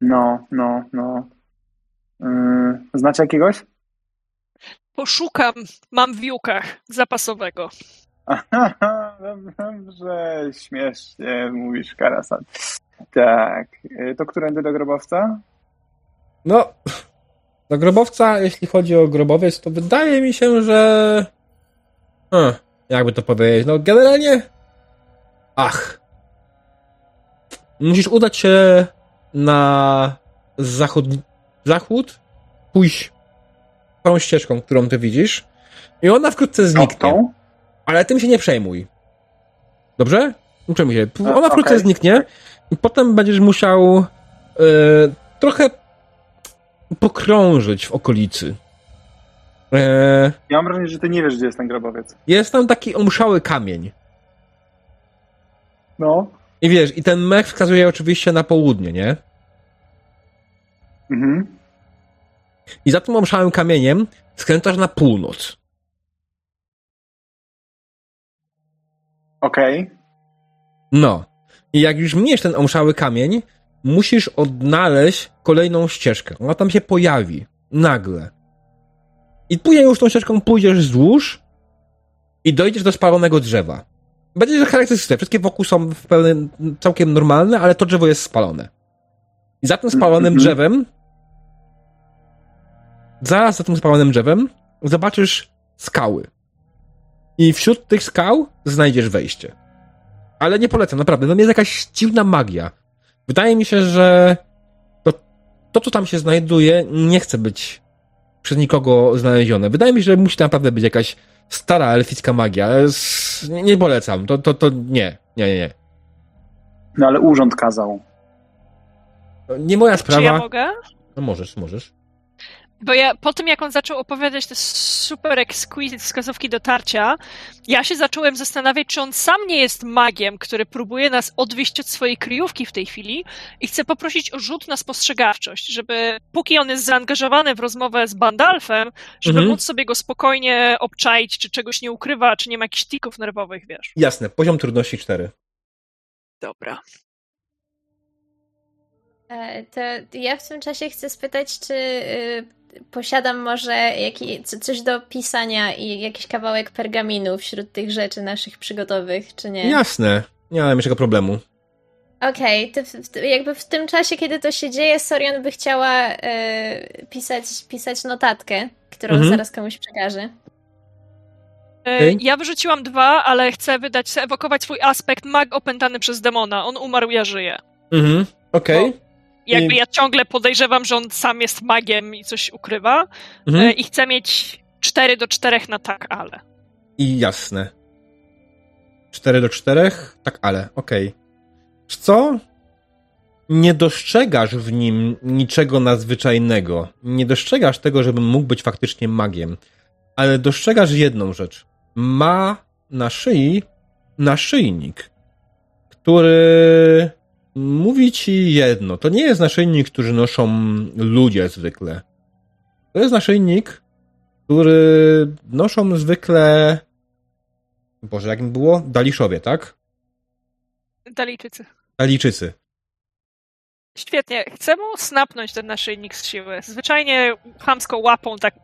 [SPEAKER 2] No, no, no. Yy, znacie jakiegoś?
[SPEAKER 3] Poszukam, mam w jukach zapasowego.
[SPEAKER 2] Aha, dobrze, śmiesznie mówisz, Karasan. Tak, y, to którędy do grobowca?
[SPEAKER 1] No, do grobowca, jeśli chodzi o grobowiec, to wydaje mi się, że. Hm, jakby to powiedzieć? No, generalnie. Ach. Musisz udać się na zachód. Zachód? Pójść tą ścieżką, którą ty widzisz. I ona wkrótce zniknie. Ale tym się nie przejmuj. Dobrze? Nie przejmuj się.
[SPEAKER 2] No,
[SPEAKER 1] Ona wkrótce
[SPEAKER 2] okej.
[SPEAKER 1] zniknie i potem będziesz musiał e, trochę pokrążyć w okolicy. E,
[SPEAKER 2] Ja mam wrażenie, że ty nie wiesz, gdzie jest ten grobowiec.
[SPEAKER 1] jest tam taki omszały kamień.
[SPEAKER 2] No.
[SPEAKER 1] I wiesz, i ten mech wskazuje oczywiście na południe, nie?
[SPEAKER 2] Mhm.
[SPEAKER 1] I za tym omszałym kamieniem skręcasz na północ.
[SPEAKER 2] Okej.
[SPEAKER 1] No. I jak już miniesz ten omszały kamień, musisz odnaleźć kolejną ścieżkę. Ona tam się pojawi. Nagle. I później już tą ścieżką pójdziesz wzdłuż i dojdziesz do spalonego drzewa. Będzie charakterystyczne. Wszystkie wokół są w pełnym, całkiem normalne, ale to drzewo jest spalone. I za tym spalonym
[SPEAKER 2] Mhm.
[SPEAKER 1] drzewem zaraz za tym spalonym drzewem zobaczysz skały. I wśród tych skał znajdziesz wejście. Ale nie polecam, naprawdę. Tam jest jakaś dziwna magia. Wydaje mi się, że to, to co tam się znajduje, nie chce być przez nikogo znalezione. Wydaje mi się, że musi naprawdę być jakaś stara elficka magia. ale s- Nie, nie polecam. To, to, to nie. Nie, nie, nie.
[SPEAKER 2] No ale urząd kazał.
[SPEAKER 1] To Nie moja sprawa.
[SPEAKER 3] Czy ja mogę?
[SPEAKER 1] No możesz, możesz.
[SPEAKER 3] Bo ja po tym, jak on zaczął opowiadać te super exquisite wskazówki dotarcia, ja się zacząłem zastanawiać, czy on sam nie jest magiem, który próbuje nas odwieść od swojej kryjówki w tej chwili i chce poprosić o rzut na spostrzegawczość, żeby póki on jest zaangażowany w rozmowę z Bandalfem, żeby
[SPEAKER 1] Mhm.
[SPEAKER 3] móc sobie go spokojnie obczaić, czy czegoś nie ukrywa, czy nie ma jakichś tików nerwowych, wiesz.
[SPEAKER 1] Jasne, poziom trudności 4.
[SPEAKER 3] Dobra.
[SPEAKER 4] E, To ja w tym czasie chcę spytać, czy y, posiadam może jaki, co- coś do pisania i jakiś kawałek pergaminu wśród tych rzeczy naszych przygotowych, czy nie?
[SPEAKER 1] Jasne. Nie mam żadnego problemu.
[SPEAKER 4] Okej, w, jakby w tym czasie, kiedy to się dzieje, Sorian by chciała e, pisać, pisać notatkę, którą
[SPEAKER 1] Mhm.
[SPEAKER 4] zaraz komuś przekaże.
[SPEAKER 3] Ja wyrzuciłam dwa, ale chcę wydać, chcę ewokować swój aspekt mag opętany przez demona. On umarł, ja żyję.
[SPEAKER 1] Mhm. Okej.
[SPEAKER 3] Jakby ja ciągle podejrzewam, że on sam jest magiem i coś ukrywa.
[SPEAKER 1] Mhm.
[SPEAKER 3] E, I chcę mieć 4 do 4 na tak, ale.
[SPEAKER 1] I jasne. 4 do 4? Tak, ale, okej. Wiesz co? Nie dostrzegasz w nim niczego nadzwyczajnego. Nie dostrzegasz tego, żeby mógł być faktycznie magiem. Ale dostrzegasz jedną rzecz. Ma na szyi naszyjnik, który mówi ci jedno. To nie jest naszyjnik, który noszą ludzie zwykle. To jest naszyjnik, który noszą zwykle. Boże, jak im było? Daliszowie, tak?
[SPEAKER 3] Dalijczycy.
[SPEAKER 1] Dalijczycy.
[SPEAKER 3] Świetnie. Chcę mu snapnąć ten naszyjnik z siły. Zwyczajnie chamsko łapą, tak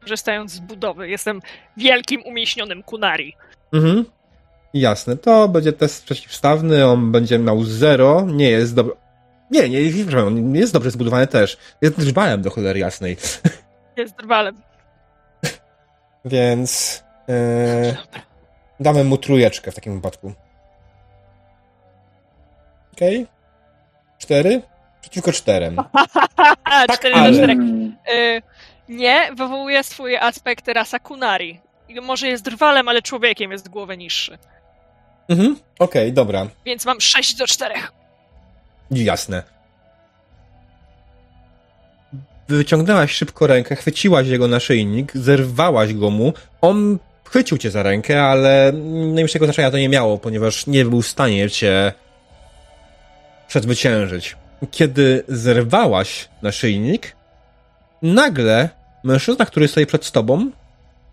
[SPEAKER 3] korzystając z budowy. Jestem wielkim, umieśnionym kunari.
[SPEAKER 1] Mhm. Jasne, to będzie test przeciwstawny, on będzie miał 0, nie jest dobry. Nie, nie, nie, przepraszam, on jest dobrze zbudowany też. Jest drwalem do cholery jasnej.
[SPEAKER 3] Jest drwalem.
[SPEAKER 1] Więc. E, damy mu trójeczkę w takim wypadku. Okej. Cztery? Przeciwko czterem. Tak,
[SPEAKER 3] 4
[SPEAKER 1] ale-
[SPEAKER 3] do 4.
[SPEAKER 2] Mm,
[SPEAKER 3] Y, nie, wywołuje swój aspekt rasa kunari. Może jest drwalem, ale człowiekiem jest głowę niższy.
[SPEAKER 1] Mhm. Okej, dobra.
[SPEAKER 3] Więc mam 6 do 4.
[SPEAKER 1] Jasne. Wyciągnęłaś szybko rękę, chwyciłaś jego naszyjnik, zerwałaś go mu. On chwycił cię za rękę, ale najmniejszego znaczenia to nie miało, ponieważ nie był w stanie cię przezwyciężyć. Kiedy zerwałaś naszyjnik, nagle mężczyzna, który stoi przed tobą,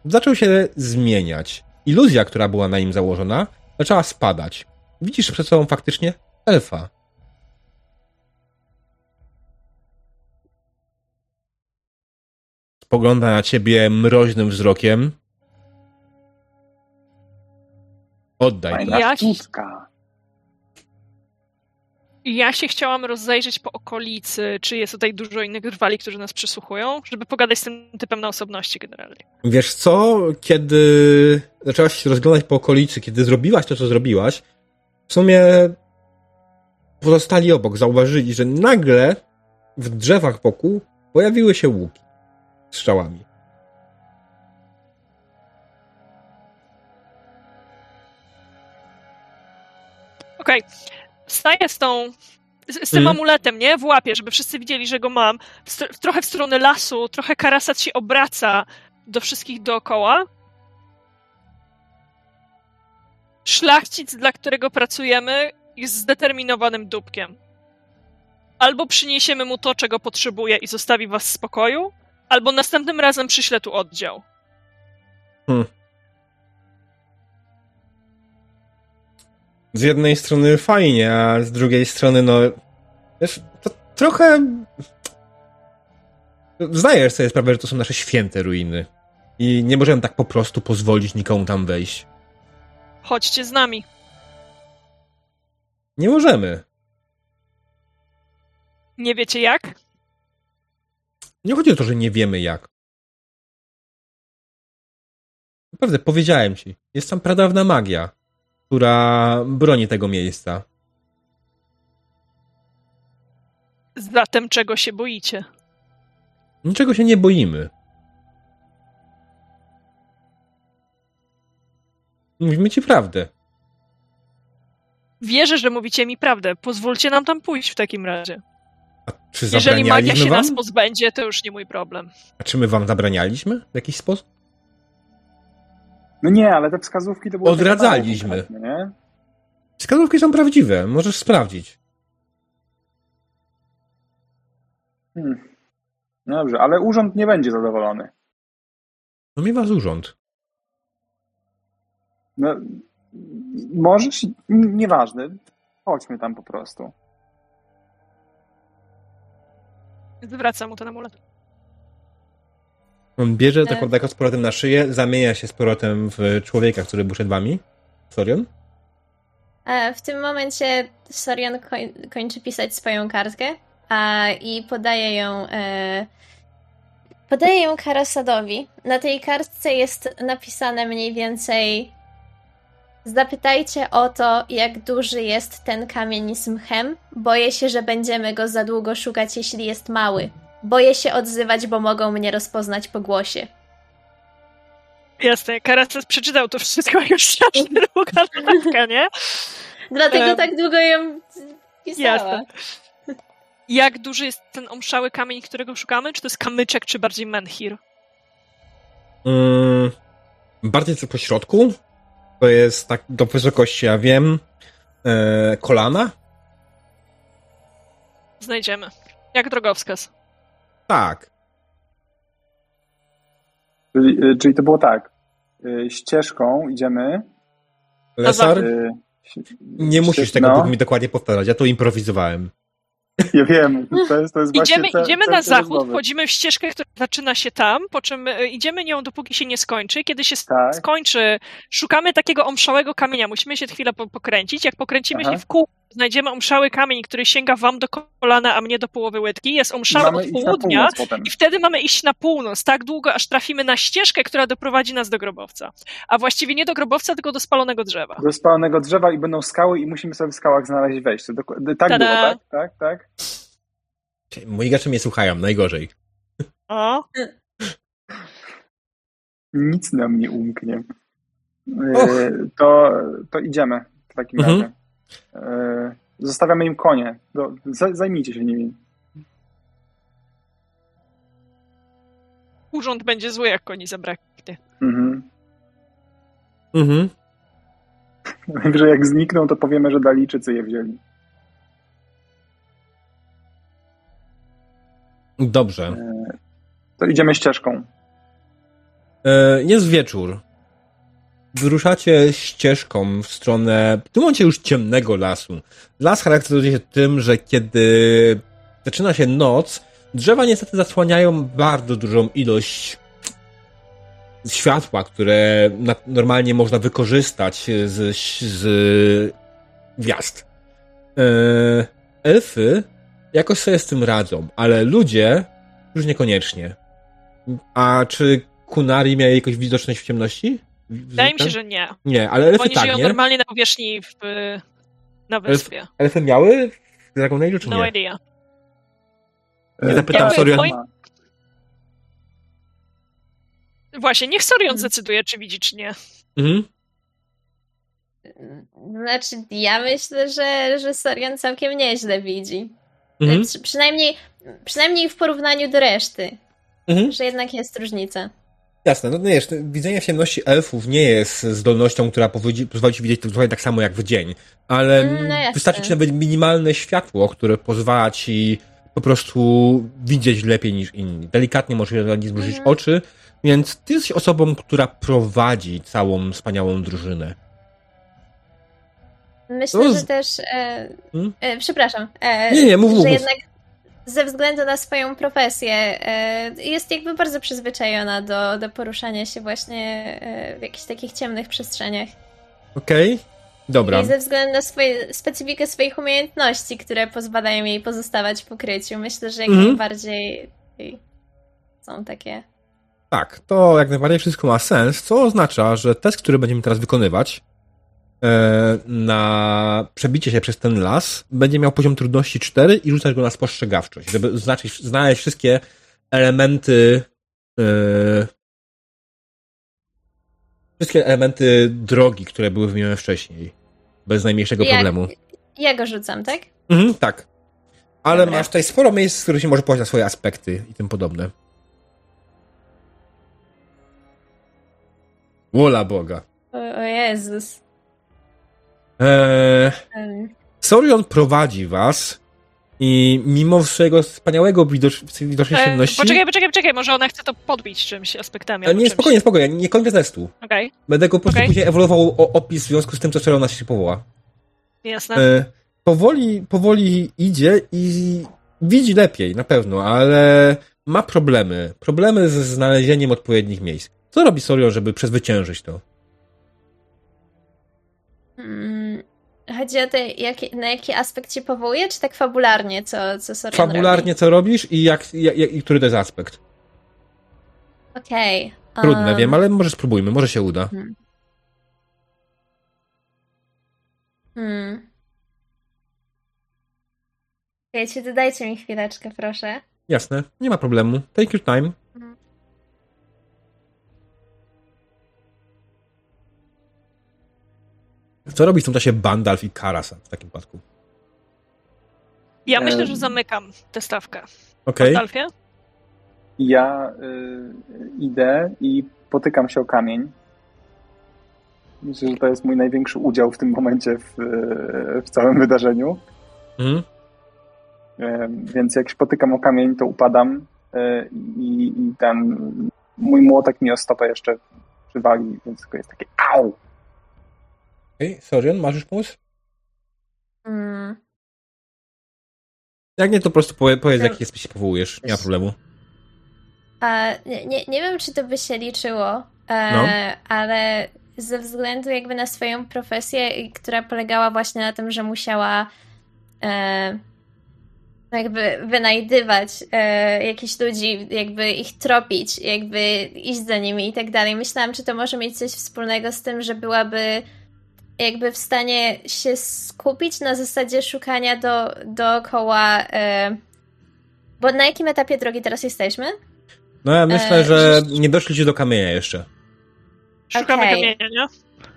[SPEAKER 1] zaczął się zmieniać. Iluzja, która była na nim założona, zaczęła spadać. Widzisz przed sobą faktycznie elfa. Spogląda na ciebie mroźnym wzrokiem. Oddaj.
[SPEAKER 2] Fajna
[SPEAKER 3] Ja- się chciałam rozejrzeć po okolicy, czy jest tutaj dużo innych drwali, którzy nas przysłuchują, żeby pogadać z tym typem na osobności generalnie.
[SPEAKER 1] Wiesz co, kiedy zaczęłaś się rozglądać po okolicy, kiedy zrobiłaś to, co zrobiłaś, w sumie pozostali obok zauważyli, że nagle w drzewach wokół pojawiły się łuki z strzałami.
[SPEAKER 3] Okej, staję z tą, z, z tym
[SPEAKER 1] Mhm.
[SPEAKER 3] amuletem, nie? W łapie, żeby wszyscy widzieli, że go mam. W, trochę w stronę lasu, trochę Karasat się obraca do wszystkich dookoła. Szlachcic, dla którego pracujemy, jest zdeterminowanym dupkiem. Albo przyniesiemy mu to, czego potrzebuje i zostawi was w spokoju, albo następnym razem przyślę tu oddział.
[SPEAKER 1] Z jednej strony fajnie, a z drugiej strony, no. Wiesz, to trochę. Zdajesz sobie sprawę, że to są nasze święte ruiny. I nie możemy tak po prostu pozwolić nikomu tam wejść.
[SPEAKER 3] Chodźcie z nami.
[SPEAKER 1] Nie możemy.
[SPEAKER 3] Nie wiecie jak?
[SPEAKER 1] Nie chodzi o to, że nie wiemy jak. Naprawdę, powiedziałem ci. Jest tam pradawna magia, która broni tego miejsca.
[SPEAKER 3] Zatem czego się boicie?
[SPEAKER 1] Niczego się nie boimy. Mówimy ci prawdę.
[SPEAKER 3] Wierzę, że mówicie mi prawdę. Pozwólcie nam tam pójść w takim razie.
[SPEAKER 1] A czy
[SPEAKER 3] Jeżeli magia się
[SPEAKER 1] wam?
[SPEAKER 3] nas pozbędzie, to już nie mój problem.
[SPEAKER 1] A czy my wam zabranialiśmy w jakiś sposób?
[SPEAKER 2] No nie, ale te wskazówki to było...
[SPEAKER 1] Odradzaliśmy.
[SPEAKER 2] Nie?
[SPEAKER 1] Wskazówki są prawdziwe, możesz sprawdzić.
[SPEAKER 2] Hmm. No dobrze, ale urząd nie będzie zadowolony.
[SPEAKER 1] No mi was urząd.
[SPEAKER 2] No, możesz, nieważne. Chodźmy tam po prostu.
[SPEAKER 3] Zwracam mu ten amulet.
[SPEAKER 1] On bierze, zakłada go z powrotem na szyję, zamienia się z powrotem w człowieka, który był przed wami. Sorion?
[SPEAKER 4] E, W tym momencie Sorian koń, kończy pisać swoją kartkę a, i podaje ją. E, podaje ją Karasadowi. Na tej kartce jest napisane mniej więcej. Zapytajcie o to, jak duży jest ten kamień z mchem. Boję się, że będziemy go za długo szukać, jeśli jest mały. Boję się odzywać, bo mogą mnie rozpoznać po głosie.
[SPEAKER 3] Jasne, Karacas przeczytał to wszystko już strasznie długa notatka, nie?
[SPEAKER 4] Dlatego
[SPEAKER 3] Em,
[SPEAKER 4] tak długo ją pisała.
[SPEAKER 3] Jasne. Jak duży jest ten omszały kamień, którego szukamy? Czy to jest kamyczek, czy bardziej menhir?
[SPEAKER 1] Mm, bardziej co po środku. To jest tak do wysokości, ja wiem, e, kolana.
[SPEAKER 3] Znajdziemy. Jak drogowskaz.
[SPEAKER 1] Tak.
[SPEAKER 2] Czyli, y, czyli to było tak. y, Ścieżką idziemy.
[SPEAKER 1] Lesar,
[SPEAKER 2] y,
[SPEAKER 1] nie musisz tego
[SPEAKER 2] no.
[SPEAKER 1] mi dokładnie powtarzać, ja to improwizowałem.
[SPEAKER 2] Ja wiem, to jest, to jest
[SPEAKER 3] Idziemy, idziemy
[SPEAKER 2] cel
[SPEAKER 3] na zachód,
[SPEAKER 2] rozmowy.
[SPEAKER 3] wchodzimy w ścieżkę, która zaczyna się tam, po czym idziemy nią, dopóki się nie skończy. Kiedy się
[SPEAKER 2] Tak.
[SPEAKER 3] skończy, szukamy takiego omszałego kamienia. Musimy się chwilę po- pokręcić. Jak pokręcimy
[SPEAKER 2] Aha.
[SPEAKER 3] się w kół, znajdziemy omszały kamień, który sięga wam do kolana, a mnie do połowy łydki. Jest omszały
[SPEAKER 2] Mamy
[SPEAKER 3] od południa. I wtedy mamy iść na północ, tak długo, aż trafimy na ścieżkę, która doprowadzi nas do grobowca. A właściwie nie do grobowca, tylko do spalonego drzewa.
[SPEAKER 2] Do spalonego drzewa i będą skały i musimy sobie w skałach znaleźć wejście. Tak
[SPEAKER 3] Tada.
[SPEAKER 2] było, tak? Tak, tak.
[SPEAKER 1] Moi gracze mnie słuchają, najgorzej.
[SPEAKER 3] O,
[SPEAKER 2] Nic nam nie umknie. Y. To, to idziemy w takim
[SPEAKER 1] Mhm.
[SPEAKER 2] razie. Y, Zostawiamy im konie. Do, za- zajmijcie się nimi.
[SPEAKER 3] urząd będzie zły, jak koni zabraknie.
[SPEAKER 2] Mhm.
[SPEAKER 1] Mhm.
[SPEAKER 2] Najwyżej jak znikną, to powiemy, że Dalijczycy je wzięli.
[SPEAKER 1] Dobrze.
[SPEAKER 2] To idziemy ścieżką.
[SPEAKER 1] E, jest wieczór. Wyruszacie ścieżką w stronę, w tym momencie już ciemnego lasu. Las charakteryzuje się tym, że kiedy zaczyna się noc, Drzewa niestety zasłaniają bardzo dużą ilość światła, które normalnie można wykorzystać z, z gwiazd. E, elfy jakoś sobie z tym radzą, ale ludzie już niekoniecznie. A czy Kunari miał jakąś widoczność w ciemności?
[SPEAKER 3] Wydaje mi się, że nie.
[SPEAKER 1] Nie, ale elfy
[SPEAKER 3] Oni
[SPEAKER 1] tak,
[SPEAKER 3] żyją
[SPEAKER 1] nie?
[SPEAKER 3] normalnie na powierzchni w, na wyspie.
[SPEAKER 1] Elfy miały w Dragon Age, czy
[SPEAKER 3] No
[SPEAKER 1] nie?
[SPEAKER 3] idea.
[SPEAKER 1] Nie zapytam,
[SPEAKER 3] Ja Właśnie, niech Sorion
[SPEAKER 4] Hmm.
[SPEAKER 3] zdecyduje, czy widzi, czy nie.
[SPEAKER 1] Mhm.
[SPEAKER 4] Znaczy, ja myślę, że, że Sorian całkiem nieźle widzi.
[SPEAKER 1] Mhm.
[SPEAKER 4] Przy, przynajmniej, przynajmniej w porównaniu do reszty,
[SPEAKER 1] Mhm.
[SPEAKER 4] że jednak jest różnica.
[SPEAKER 1] Jasne, no wiesz, widzenie w ciemności elfów nie jest zdolnością, która pozwoli ci widzieć to trochę tak samo jak w dzień, ale
[SPEAKER 4] Mm, no
[SPEAKER 1] wystarczy ci nawet minimalne światło, które pozwala ci po prostu widzieć lepiej niż inni. Delikatnie możesz na nie zmrużyć
[SPEAKER 4] Mhm.
[SPEAKER 1] oczy, więc ty jesteś osobą, która prowadzi całą wspaniałą drużynę.
[SPEAKER 4] Myślę,
[SPEAKER 1] No
[SPEAKER 4] że też. E,
[SPEAKER 1] Hmm?
[SPEAKER 4] e, przepraszam. E,
[SPEAKER 1] Nie, nie, mów,
[SPEAKER 4] że
[SPEAKER 1] mów.
[SPEAKER 4] jednak ze względu na swoją profesję e, jest jakby bardzo przyzwyczajona do, do poruszania się właśnie e, w jakichś takich ciemnych przestrzeniach.
[SPEAKER 1] Okej? Dobra.
[SPEAKER 4] I ze względu na swoje, specyfikę swoich umiejętności, które pozwalają jej pozostawać w ukryciu, myślę, że jak
[SPEAKER 1] Mhm.
[SPEAKER 4] najbardziej są takie.
[SPEAKER 1] Tak, to jak najbardziej wszystko ma sens, co oznacza, że test, który będziemy teraz wykonywać na przebicie się przez ten las, będzie miał poziom trudności 4 i rzucać go na spostrzegawczość, żeby znaczyć, znaleźć wszystkie elementy e, wszystkie elementy drogi, które były wymienione wcześniej. Bez najmniejszego
[SPEAKER 4] Jak-
[SPEAKER 1] problemu.
[SPEAKER 4] Ja go rzucam, tak?
[SPEAKER 1] Mhm, tak. Ale
[SPEAKER 4] Dobra.
[SPEAKER 1] masz tutaj sporo miejsc, z których się może położyć na swoje aspekty i tym podobne. Wola Boga.
[SPEAKER 4] O, o Jezus.
[SPEAKER 1] Eee,
[SPEAKER 4] Em,
[SPEAKER 1] Sorion prowadzi was i mimo swojego wspaniałego widocz- widocznej
[SPEAKER 3] E,
[SPEAKER 1] ciemności...
[SPEAKER 3] poczekaj, poczekaj, poczekaj, może ona chce to podbić czymś, aspektami
[SPEAKER 1] Ale
[SPEAKER 3] albo
[SPEAKER 1] nie,
[SPEAKER 3] czymś.
[SPEAKER 1] spokojnie, spokojnie, nie kończę testu.
[SPEAKER 3] Okej,
[SPEAKER 1] Będę go po prostu
[SPEAKER 3] Okej.
[SPEAKER 1] później ewoluował o opis w związku z tym, co Sorion nas się powoła.
[SPEAKER 3] jasne.
[SPEAKER 1] E, powoli, powoli idzie i widzi lepiej, na pewno, ale ma problemy. Problemy ze znalezieniem odpowiednich miejsc. Co robi Sorion, żeby przezwyciężyć to?
[SPEAKER 4] Mm, chodzi o to, jaki, na jaki aspekt się powołuje, czy tak fabularnie, co, co Sorian
[SPEAKER 1] Fabularnie co robisz i, jak, jak, jak, i który to jest aspekt?
[SPEAKER 4] Okej.
[SPEAKER 1] Trudne,
[SPEAKER 4] em,
[SPEAKER 1] wiem, ale może spróbujmy, może się uda.
[SPEAKER 4] Hmm. Wiecie, dodajcie mi chwileczkę, proszę.
[SPEAKER 1] Jasne, nie ma problemu. Take your time. Co robi w tym czasie Bandalf i Karasa w takim przypadku?
[SPEAKER 3] Ja myślę, że zamykam tę stawkę.
[SPEAKER 1] Okej,
[SPEAKER 3] Dalfie?
[SPEAKER 2] Ja y, idę i potykam się o kamień. Myślę, że to jest mój największy udział w tym momencie w, y, w całym wydarzeniu.
[SPEAKER 1] mhm.
[SPEAKER 2] E, Więc jak się potykam o kamień, to upadam e, i, i ten mój młotek mi o stopę jeszcze przywali, więc tylko jest takie au!
[SPEAKER 1] Okej, Sorion, masz już pomysł?
[SPEAKER 4] Hmm.
[SPEAKER 1] Jak nie, to po prostu powie- powiedz,
[SPEAKER 4] No.
[SPEAKER 1] jaki jest się powołujesz. Nie ma problemu.
[SPEAKER 4] A, nie, nie, nie wiem, czy to by się liczyło, e,
[SPEAKER 1] No.
[SPEAKER 4] ale ze względu jakby na swoją profesję, która polegała właśnie na tym, że musiała e, no jakby wynajdywać e, jakichś ludzi, jakby ich tropić, jakby iść za nimi i tak dalej. Myślałam, czy to może mieć coś wspólnego z tym, że byłaby jakby w stanie się skupić na zasadzie szukania do, dookoła. E, bo na jakim etapie drogi teraz jesteśmy?
[SPEAKER 1] No ja myślę,
[SPEAKER 4] E,
[SPEAKER 1] że nie doszliście do kamienia jeszcze.
[SPEAKER 3] Szukamy
[SPEAKER 4] Okej.
[SPEAKER 3] kamienia, nie?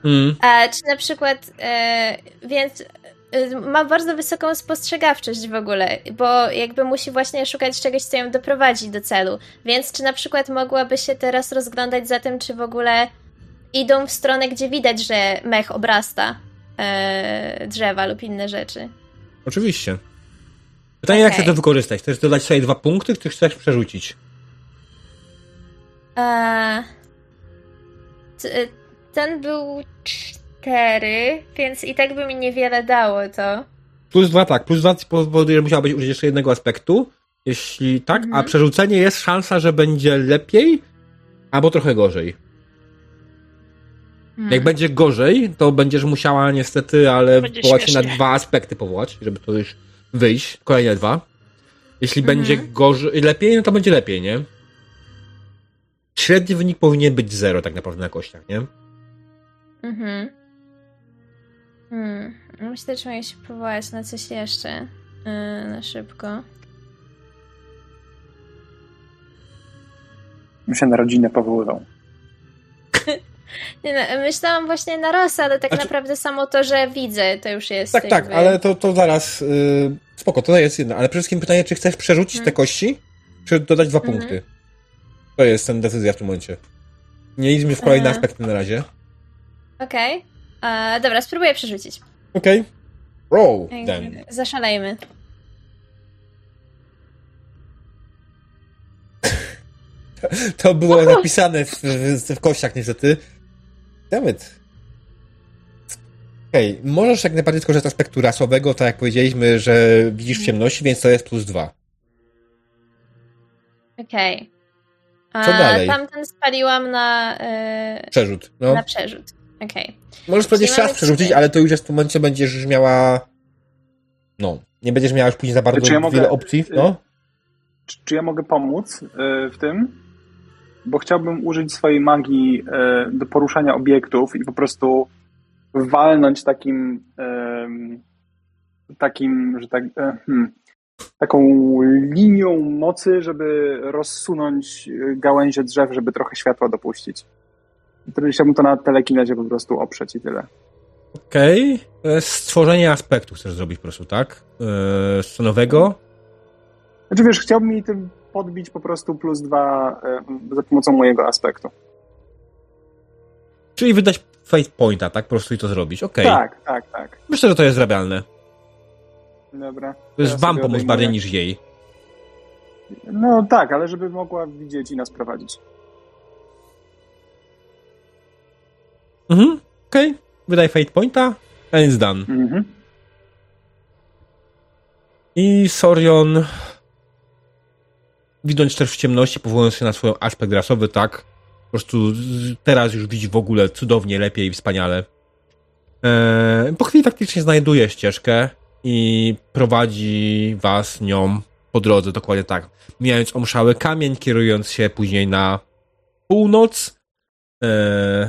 [SPEAKER 1] Mm.
[SPEAKER 4] A czy na przykład, e, więc e, ma bardzo wysoką spostrzegawczość w ogóle, bo jakby musi właśnie szukać czegoś, co ją doprowadzi do celu. Więc czy na przykład mogłaby się teraz rozglądać za tym, czy w ogóle idą w stronę, gdzie widać, że mech obrasta e, drzewa lub inne rzeczy.
[SPEAKER 1] Oczywiście. Pytanie, jak
[SPEAKER 4] Okej.
[SPEAKER 1] chcesz to wykorzystać? Chcesz dodać sobie dwa punkty, czy chcesz przerzucić?
[SPEAKER 4] E, t- ten był cztery, więc i tak by mi niewiele dało to.
[SPEAKER 1] Plus dwa, tak. Plus dwa powoduje, że musiałabyś użyć jeszcze jednego aspektu. Jeśli tak, a
[SPEAKER 3] Mhm.
[SPEAKER 1] przerzucenie jest szansa, że będzie lepiej, albo trochę gorzej.
[SPEAKER 3] Hmm.
[SPEAKER 1] Jak będzie gorzej, to będziesz musiała niestety, ale
[SPEAKER 3] Będzie
[SPEAKER 1] powołać się na dwa aspekty powołać, żeby to już wyjść. Kolejne dwa. Jeśli
[SPEAKER 3] Mhm.
[SPEAKER 1] będzie gorzej, lepiej, no to będzie lepiej, nie? Średni wynik powinien być zero tak naprawdę na kościach, nie?
[SPEAKER 4] Mhm. Hmm. Myślę, że mogę się powołać na coś jeszcze. Yy, na szybko.
[SPEAKER 2] My się na rodzinę powoływał.
[SPEAKER 4] Nie, no, myślałam właśnie na Rosa, ale tak
[SPEAKER 1] Znaczy-
[SPEAKER 4] naprawdę samo to, że widzę, to już jest
[SPEAKER 1] Tak, tak,
[SPEAKER 4] jakby...
[SPEAKER 1] ale to, to zaraz. Yy, spoko, to jest jedno. Ale przede wszystkim pytanie, czy chcesz przerzucić te
[SPEAKER 4] Mhm.
[SPEAKER 1] kości, czy dodać dwa
[SPEAKER 4] Mhm.
[SPEAKER 1] punkty? To jest ten decyzja w tym momencie. Nie idźmy w kolejne
[SPEAKER 4] E.
[SPEAKER 1] aspekty na razie.
[SPEAKER 4] Okej. E, Dobra, spróbuję przerzucić.
[SPEAKER 1] Okej. Roll,
[SPEAKER 4] Jakby
[SPEAKER 1] then.
[SPEAKER 4] Zaszalejmy.
[SPEAKER 1] To było napisane w, w, w kościach niestety. Dammit. Okej, możesz jak najbardziej skorzystać z aspektu rasowego, tak jak powiedzieliśmy, że widzisz w ciemności, więc to jest plus dwa.
[SPEAKER 4] Okej. A
[SPEAKER 1] Co dalej?
[SPEAKER 4] Tamten spaliłam na, e,
[SPEAKER 1] Przerzut. No.
[SPEAKER 4] na przerzut. Okej.
[SPEAKER 1] Możesz powiedzieć
[SPEAKER 4] Czyli
[SPEAKER 1] raz przerzucić, ale to już jest w momencie będziesz już miała. No. Nie będziesz miała już później za bardzo
[SPEAKER 2] ja mogę-
[SPEAKER 1] wiele opcji. No.
[SPEAKER 2] Czy, czy ja mogę pomóc y, w tym? Bo chciałbym użyć swojej magii y, do poruszania obiektów i po prostu walnąć takim, takim, że tak, e, hmm, taką linią mocy, żeby rozsunąć y, gałęzie drzew, żeby trochę światła dopuścić. I Wtedy chciałbym to na telekinezie po prostu oprzeć i tyle.
[SPEAKER 1] Okej. Okay. Stworzenie aspektu chcesz zrobić po prostu, tak? Eee, scenowego.
[SPEAKER 2] Znaczy wiesz, chciałbym mi tym podbić po prostu plus dwa e, za pomocą mojego aspektu.
[SPEAKER 1] Czyli wydać fate pointa, tak? Po prostu i to zrobić. Okej.
[SPEAKER 2] Tak, tak, tak.
[SPEAKER 1] Myślę, że to jest zrabialne.
[SPEAKER 2] Dobra.
[SPEAKER 1] To jest wam pomóc bardziej niż jej.
[SPEAKER 2] No tak, ale żeby mogła widzieć i nas prowadzić.
[SPEAKER 1] Mhm. Okej. Okay. Wydaj fate pointa. And it's done.
[SPEAKER 2] Mhm.
[SPEAKER 1] I Sorion, widząc też w ciemności, powołując się na swój aspekt rasowy, tak, po prostu teraz już widzi w ogóle cudownie, lepiej i wspaniale. Eee, po chwili faktycznie znajduje ścieżkę i prowadzi was nią po drodze, dokładnie tak. Mijając omszały kamień, kierując się później na północ, eee,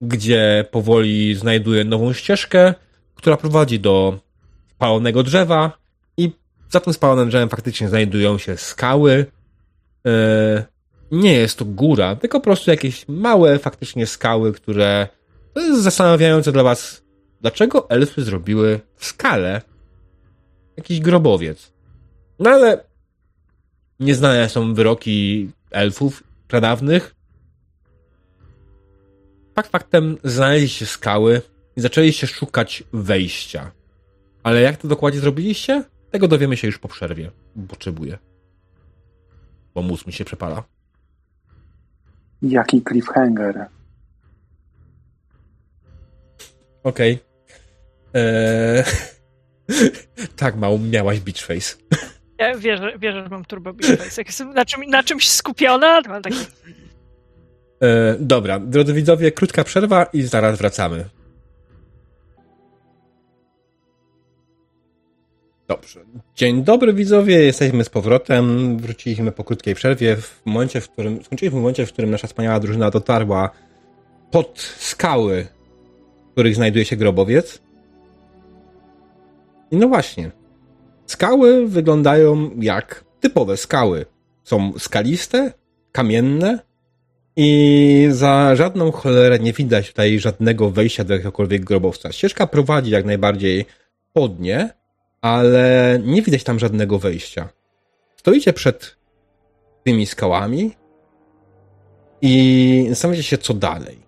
[SPEAKER 1] gdzie powoli znajduje nową ścieżkę, która prowadzi do spalonego drzewa, i za tym spalonym drzewem faktycznie znajdują się skały. E, nie jest to góra, tylko po prostu jakieś małe faktycznie skały, które to jest zastanawiające dla was, dlaczego elfy zrobiły w jakiś grobowiec. No ale nieznane są wyroki elfów pradawnych. Fakt faktem znaleźliście skały i zaczęliście szukać wejścia. Ale jak to dokładnie zrobiliście? Tego dowiemy się już po przerwie. Potrzebuję. Bo mózg mi się przepala.
[SPEAKER 2] Jaki cliffhanger.
[SPEAKER 1] Okej. Eee... tak, mało miałaś beach face.
[SPEAKER 3] Ja wierzę, wierzę że mam turbo Beach Face. Jak jestem na, czym, na czymś skupiona, to mam taki...
[SPEAKER 1] Eee, dobra, drodzy widzowie, krótka przerwa i zaraz wracamy. Dobrze. Dzień dobry widzowie, jesteśmy z powrotem. Wróciliśmy po krótkiej przerwie. W momencie, w którym skończyliśmy w momencie, w którym nasza wspaniała drużyna dotarła pod skały, w których znajduje się grobowiec. I no właśnie. Skały wyglądają jak typowe skały. Są skaliste, kamienne i za żadną cholerę nie widać tutaj żadnego wejścia do jakiegokolwiek grobowca. Ścieżka prowadzi jak najbardziej pod nie, ale nie widać tam żadnego wejścia. Stoicie przed tymi skałami i zastanawiacie się, co dalej.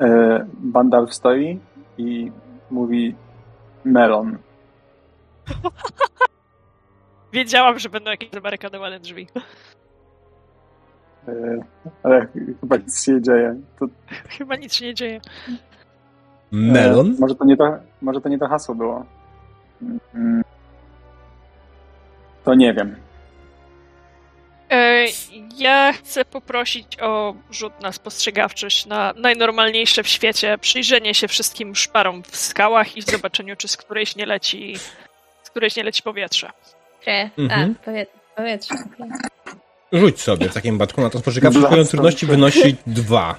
[SPEAKER 2] E, Bandal stoi i mówi melon.
[SPEAKER 3] Wiedziałam, że będą jakieś zabarykadowane drzwi.
[SPEAKER 2] E, ale chyba nic się nie dzieje. To,
[SPEAKER 3] Chyba nic się nie dzieje.
[SPEAKER 1] Melon?
[SPEAKER 2] E, może, to nie to, może to nie to hasło było. To nie wiem.
[SPEAKER 3] E, ja chcę poprosić o rzut na spostrzegawczość, na najnormalniejsze w świecie, przyjrzenie się wszystkim szparom w skałach i zobaczeniu, czy z którejś nie leci, z którejś nie leci powietrze.
[SPEAKER 4] Krew.
[SPEAKER 1] Mhm.
[SPEAKER 4] A, powie powietrze. okej.
[SPEAKER 1] Rzuć sobie w takim wypadku na to spostrzegawczość. Poziom trudności wynosi dwa.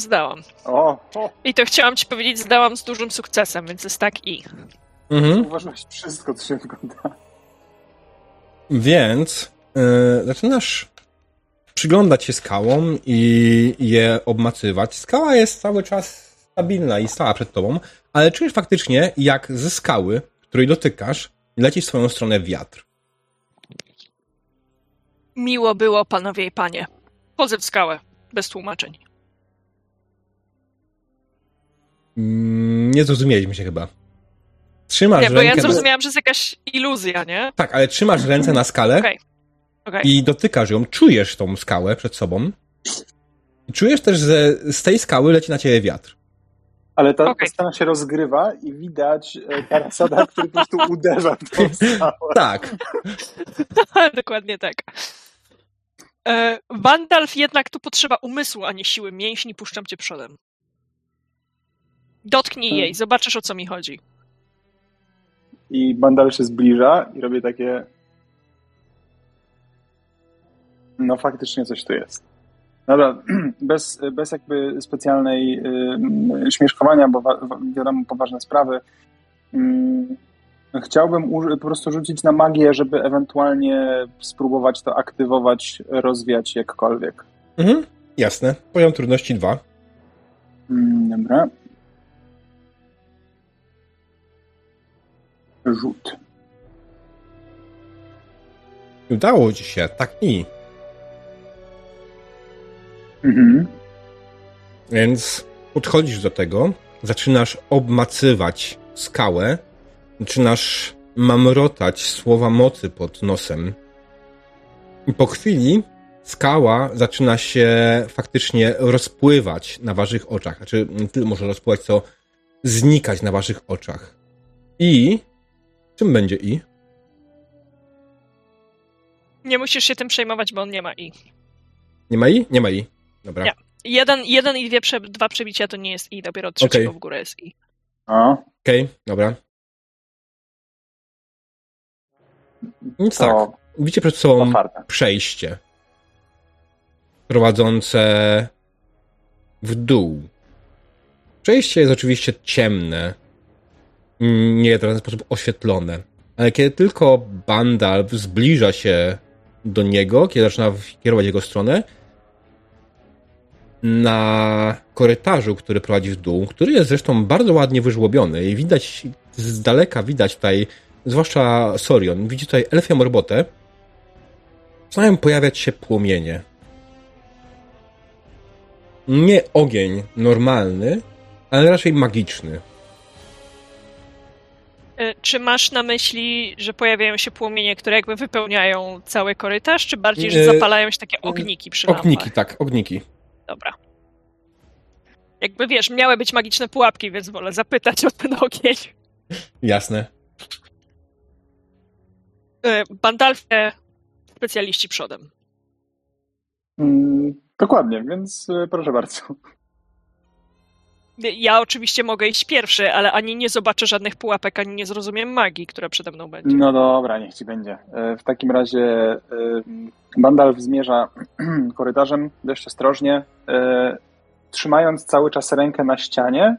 [SPEAKER 3] Zdałam.
[SPEAKER 2] O, o
[SPEAKER 3] I to chciałam ci powiedzieć, zdałam z dużym sukcesem, więc jest tak i.
[SPEAKER 1] Mhm.
[SPEAKER 2] uważasz wszystko, co się wygląda.
[SPEAKER 1] Więc yy, zaczynasz przyglądać się skałom i je obmacywać. Skała jest cały czas stabilna i stała przed tobą, ale czujesz faktycznie, jak ze skały, której dotykasz, leci w swoją stronę wiatr.
[SPEAKER 3] Miło było, panowie i panie. Chodzę w skałę, bez tłumaczeń.
[SPEAKER 1] Nie zrozumieliśmy się chyba. Trzymasz
[SPEAKER 3] Nie, bo ja
[SPEAKER 1] rękę.
[SPEAKER 3] zrozumiałam, że jest jakaś iluzja, nie?
[SPEAKER 1] Tak, ale trzymasz ręce na skale
[SPEAKER 3] Okej. Okej.
[SPEAKER 1] i dotykasz ją, czujesz tą skałę przed sobą. I czujesz też, że z tej skały leci na ciebie wiatr.
[SPEAKER 2] Ale ta, ta scena się rozgrywa i widać e, Karasada, który po prostu uderza w tą skałę.
[SPEAKER 1] Tak.
[SPEAKER 3] Dokładnie tak. E, Wandalf jednak tu potrzeba umysłu, a nie siły mięśni. Puszczam cię przodem. Dotknij
[SPEAKER 2] Hmm.
[SPEAKER 3] jej, zobaczysz o co mi chodzi.
[SPEAKER 2] I Bandal się zbliża i robię takie... No faktycznie coś tu jest. Dobra, bez, bez jakby specjalnej y, śmieszkowania, bo wa, wiadomo poważne sprawy. Mm, chciałbym uży- po prostu rzucić na magię, żeby ewentualnie spróbować to aktywować, rozwiać jakkolwiek.
[SPEAKER 1] Mhm. Jasne. Poziom trudności dwa.
[SPEAKER 2] Mm, Dobra. Rzut.
[SPEAKER 1] Udało ci się, tak i.
[SPEAKER 2] Mhm.
[SPEAKER 1] Więc podchodzisz do tego, zaczynasz obmacywać skałę, zaczynasz mamrotać słowa mocy pod nosem. I po chwili skała zaczyna się faktycznie rozpływać na waszych oczach. Znaczy, nie tyle może rozpływać, co znikać na waszych oczach. I... Czym będzie i?
[SPEAKER 3] Nie musisz się tym przejmować, bo on nie ma i.
[SPEAKER 1] Nie ma i? Nie ma i. Dobra.
[SPEAKER 3] Nie. Jeden, jeden i dwie, prze, dwa przebicia to nie jest i, dopiero od trzeciego
[SPEAKER 1] Okej.
[SPEAKER 3] w górę jest i.
[SPEAKER 2] A,
[SPEAKER 1] Okej, dobra. Więc tak,
[SPEAKER 2] to
[SPEAKER 1] widzicie przed sobą
[SPEAKER 2] otwarte.
[SPEAKER 1] przejście prowadzące w dół. Przejście jest oczywiście ciemne, nie w żaden sposób oświetlone, ale kiedy tylko Bandalf zbliża się do niego, kiedy zaczyna kierować jego stronę, na korytarzu, który prowadzi w dół, który jest zresztą bardzo ładnie wyżłobiony i widać, z daleka widać tutaj, zwłaszcza Sorion, widzi tutaj elfią robotę, zaczynają pojawiać się płomienie. Nie ogień normalny, ale raczej magiczny.
[SPEAKER 3] E, Czy masz na myśli, że pojawiają się płomienie, które jakby wypełniają cały korytarz, czy bardziej, że
[SPEAKER 1] E,
[SPEAKER 3] zapalają się takie ogniki przy lampach?
[SPEAKER 1] Ogniki, tak, ogniki.
[SPEAKER 3] Dobra. Jakby wiesz, miały być magiczne pułapki, więc wolę zapytać o ten ogień.
[SPEAKER 1] Jasne.
[SPEAKER 3] E, Bandalfie, specjaliści przodem.
[SPEAKER 2] Mm, dokładnie, więc proszę bardzo.
[SPEAKER 3] Ja oczywiście mogę iść pierwszy, ale ani nie zobaczę żadnych pułapek, ani nie zrozumiem magii, która przede mną będzie.
[SPEAKER 2] No dobra, niech ci będzie. E, W takim razie Bandalf zmierza korytarzem dość ostrożnie, e, trzymając cały czas rękę na ścianie,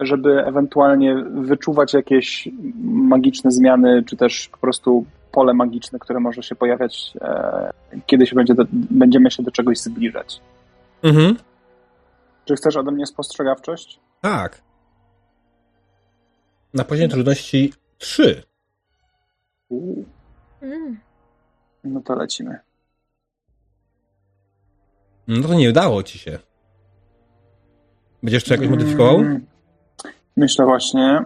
[SPEAKER 2] żeby ewentualnie wyczuwać jakieś magiczne zmiany, czy też po prostu pole magiczne, które może się pojawiać, e, kiedy się będzie do, będziemy się do czegoś zbliżać.
[SPEAKER 1] Mhm.
[SPEAKER 2] Czy chcesz ode mnie spostrzegawczość?
[SPEAKER 1] Tak. Na poziomie trudności 3.
[SPEAKER 2] Uuu,
[SPEAKER 4] Mm.
[SPEAKER 2] no to lecimy.
[SPEAKER 1] No to nie udało ci się. Będziesz to jakoś modyfikował?
[SPEAKER 2] Mm, Myślę właśnie.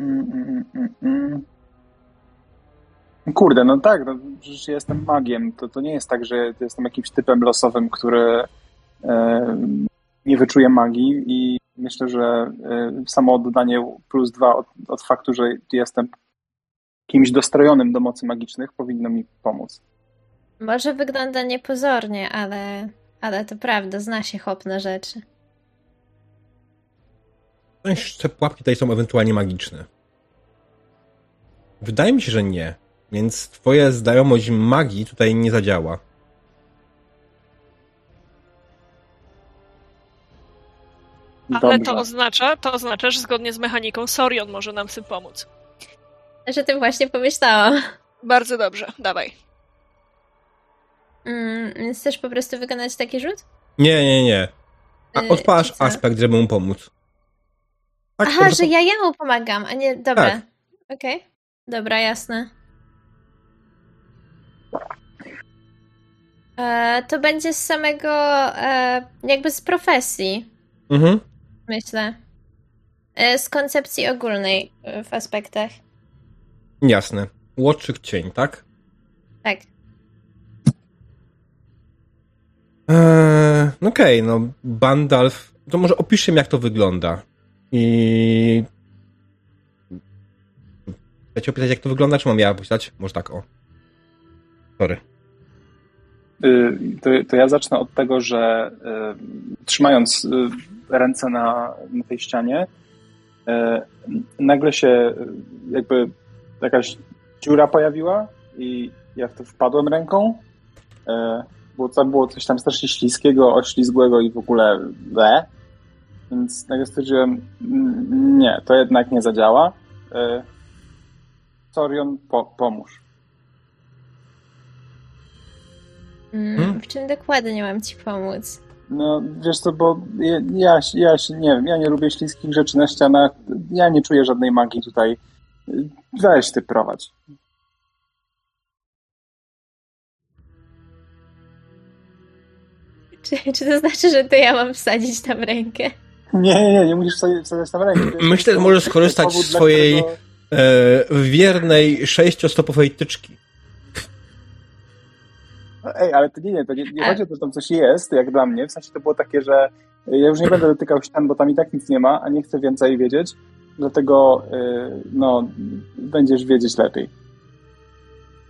[SPEAKER 2] Mm, mm, mm, mm. Kurde, no tak, no, przecież ja jestem magiem. To, to nie jest tak, że jestem jakimś typem losowym, który nie wyczuje magii i myślę, że samo oddanie plus dwa od, od faktu, że jestem kimś dostrojonym do mocy magicznych powinno mi pomóc.
[SPEAKER 4] Może wygląda niepozornie, ale, ale to prawda, zna się hop na rzeczy.
[SPEAKER 1] Te pułapki tutaj są ewentualnie magiczne. Wydaje mi się, że nie. Więc twoja znajomość magii tutaj nie zadziała.
[SPEAKER 3] Ale to oznacza, to oznacza, że zgodnie z mechaniką Sorion może nam w tym pomóc.
[SPEAKER 4] Że tym właśnie pomyślałam.
[SPEAKER 3] Bardzo dobrze, dawaj.
[SPEAKER 4] Mm, więc chcesz po prostu wykonać taki rzut?
[SPEAKER 1] Nie, nie, nie. A
[SPEAKER 4] Y,
[SPEAKER 1] odpalasz
[SPEAKER 4] czy co?
[SPEAKER 1] aspekt, żeby mu pomóc. Tak,
[SPEAKER 4] Aha,
[SPEAKER 1] dobrze
[SPEAKER 4] że ja jemu pomagam, a nie. Dobra.
[SPEAKER 1] Tak.
[SPEAKER 4] Okej. Dobra, jasne. E, to będzie z samego. E, jakby z profesji,
[SPEAKER 1] Mhm.
[SPEAKER 4] Myślę. E, z koncepcji ogólnej e, w aspektach.
[SPEAKER 1] Jasne. Łotrzyk cień, tak?
[SPEAKER 4] Tak.
[SPEAKER 1] Eee, Okej, no Bandalf. To może opiszmy, jak to wygląda. I. Chcecie opisać, jak to wygląda, czy mam ja opisać? Może tak, o. Sorry.
[SPEAKER 2] Y, To, to ja zacznę od tego, że y, trzymając y, ręce na, na tej ścianie, y, nagle się y, jakby jakaś dziura pojawiła i ja w to wpadłem ręką. Y, Było, to było coś tam strasznie śliskiego, oślizgłego i w ogóle le. Więc nagle stwierdziłem, "Mm, nie, to jednak nie zadziała. Sorion, po, pomóż.
[SPEAKER 4] Mm,
[SPEAKER 1] Hmm?
[SPEAKER 4] W czym dokładnie mam ci pomóc?
[SPEAKER 2] No, wiesz co, bo ja, ja, ja się nie wiem, ja nie lubię śliskich rzeczy na ścianach, ja nie czuję żadnej magii tutaj. Weź ty prowadź.
[SPEAKER 4] Czy, czy to znaczy, że to ja mam wsadzić tam rękę?
[SPEAKER 2] Nie, nie, nie, nie musisz sobie wsadzać tam rękę.
[SPEAKER 1] Myślę, że możesz skorzystać z swojej-
[SPEAKER 2] którego-
[SPEAKER 1] Eee, wiernej sześciostopowej tyczki.
[SPEAKER 2] No, Ej, ale to nie, nie, to nie, nie
[SPEAKER 4] A-
[SPEAKER 2] chodzi o to, że tam coś jest, jak dla mnie. W sensie to było takie, że ja już nie będę dotykał ścian, bo tam i tak nic nie ma, a nie chcę więcej wiedzieć. Dlatego, y, no, będziesz wiedzieć lepiej.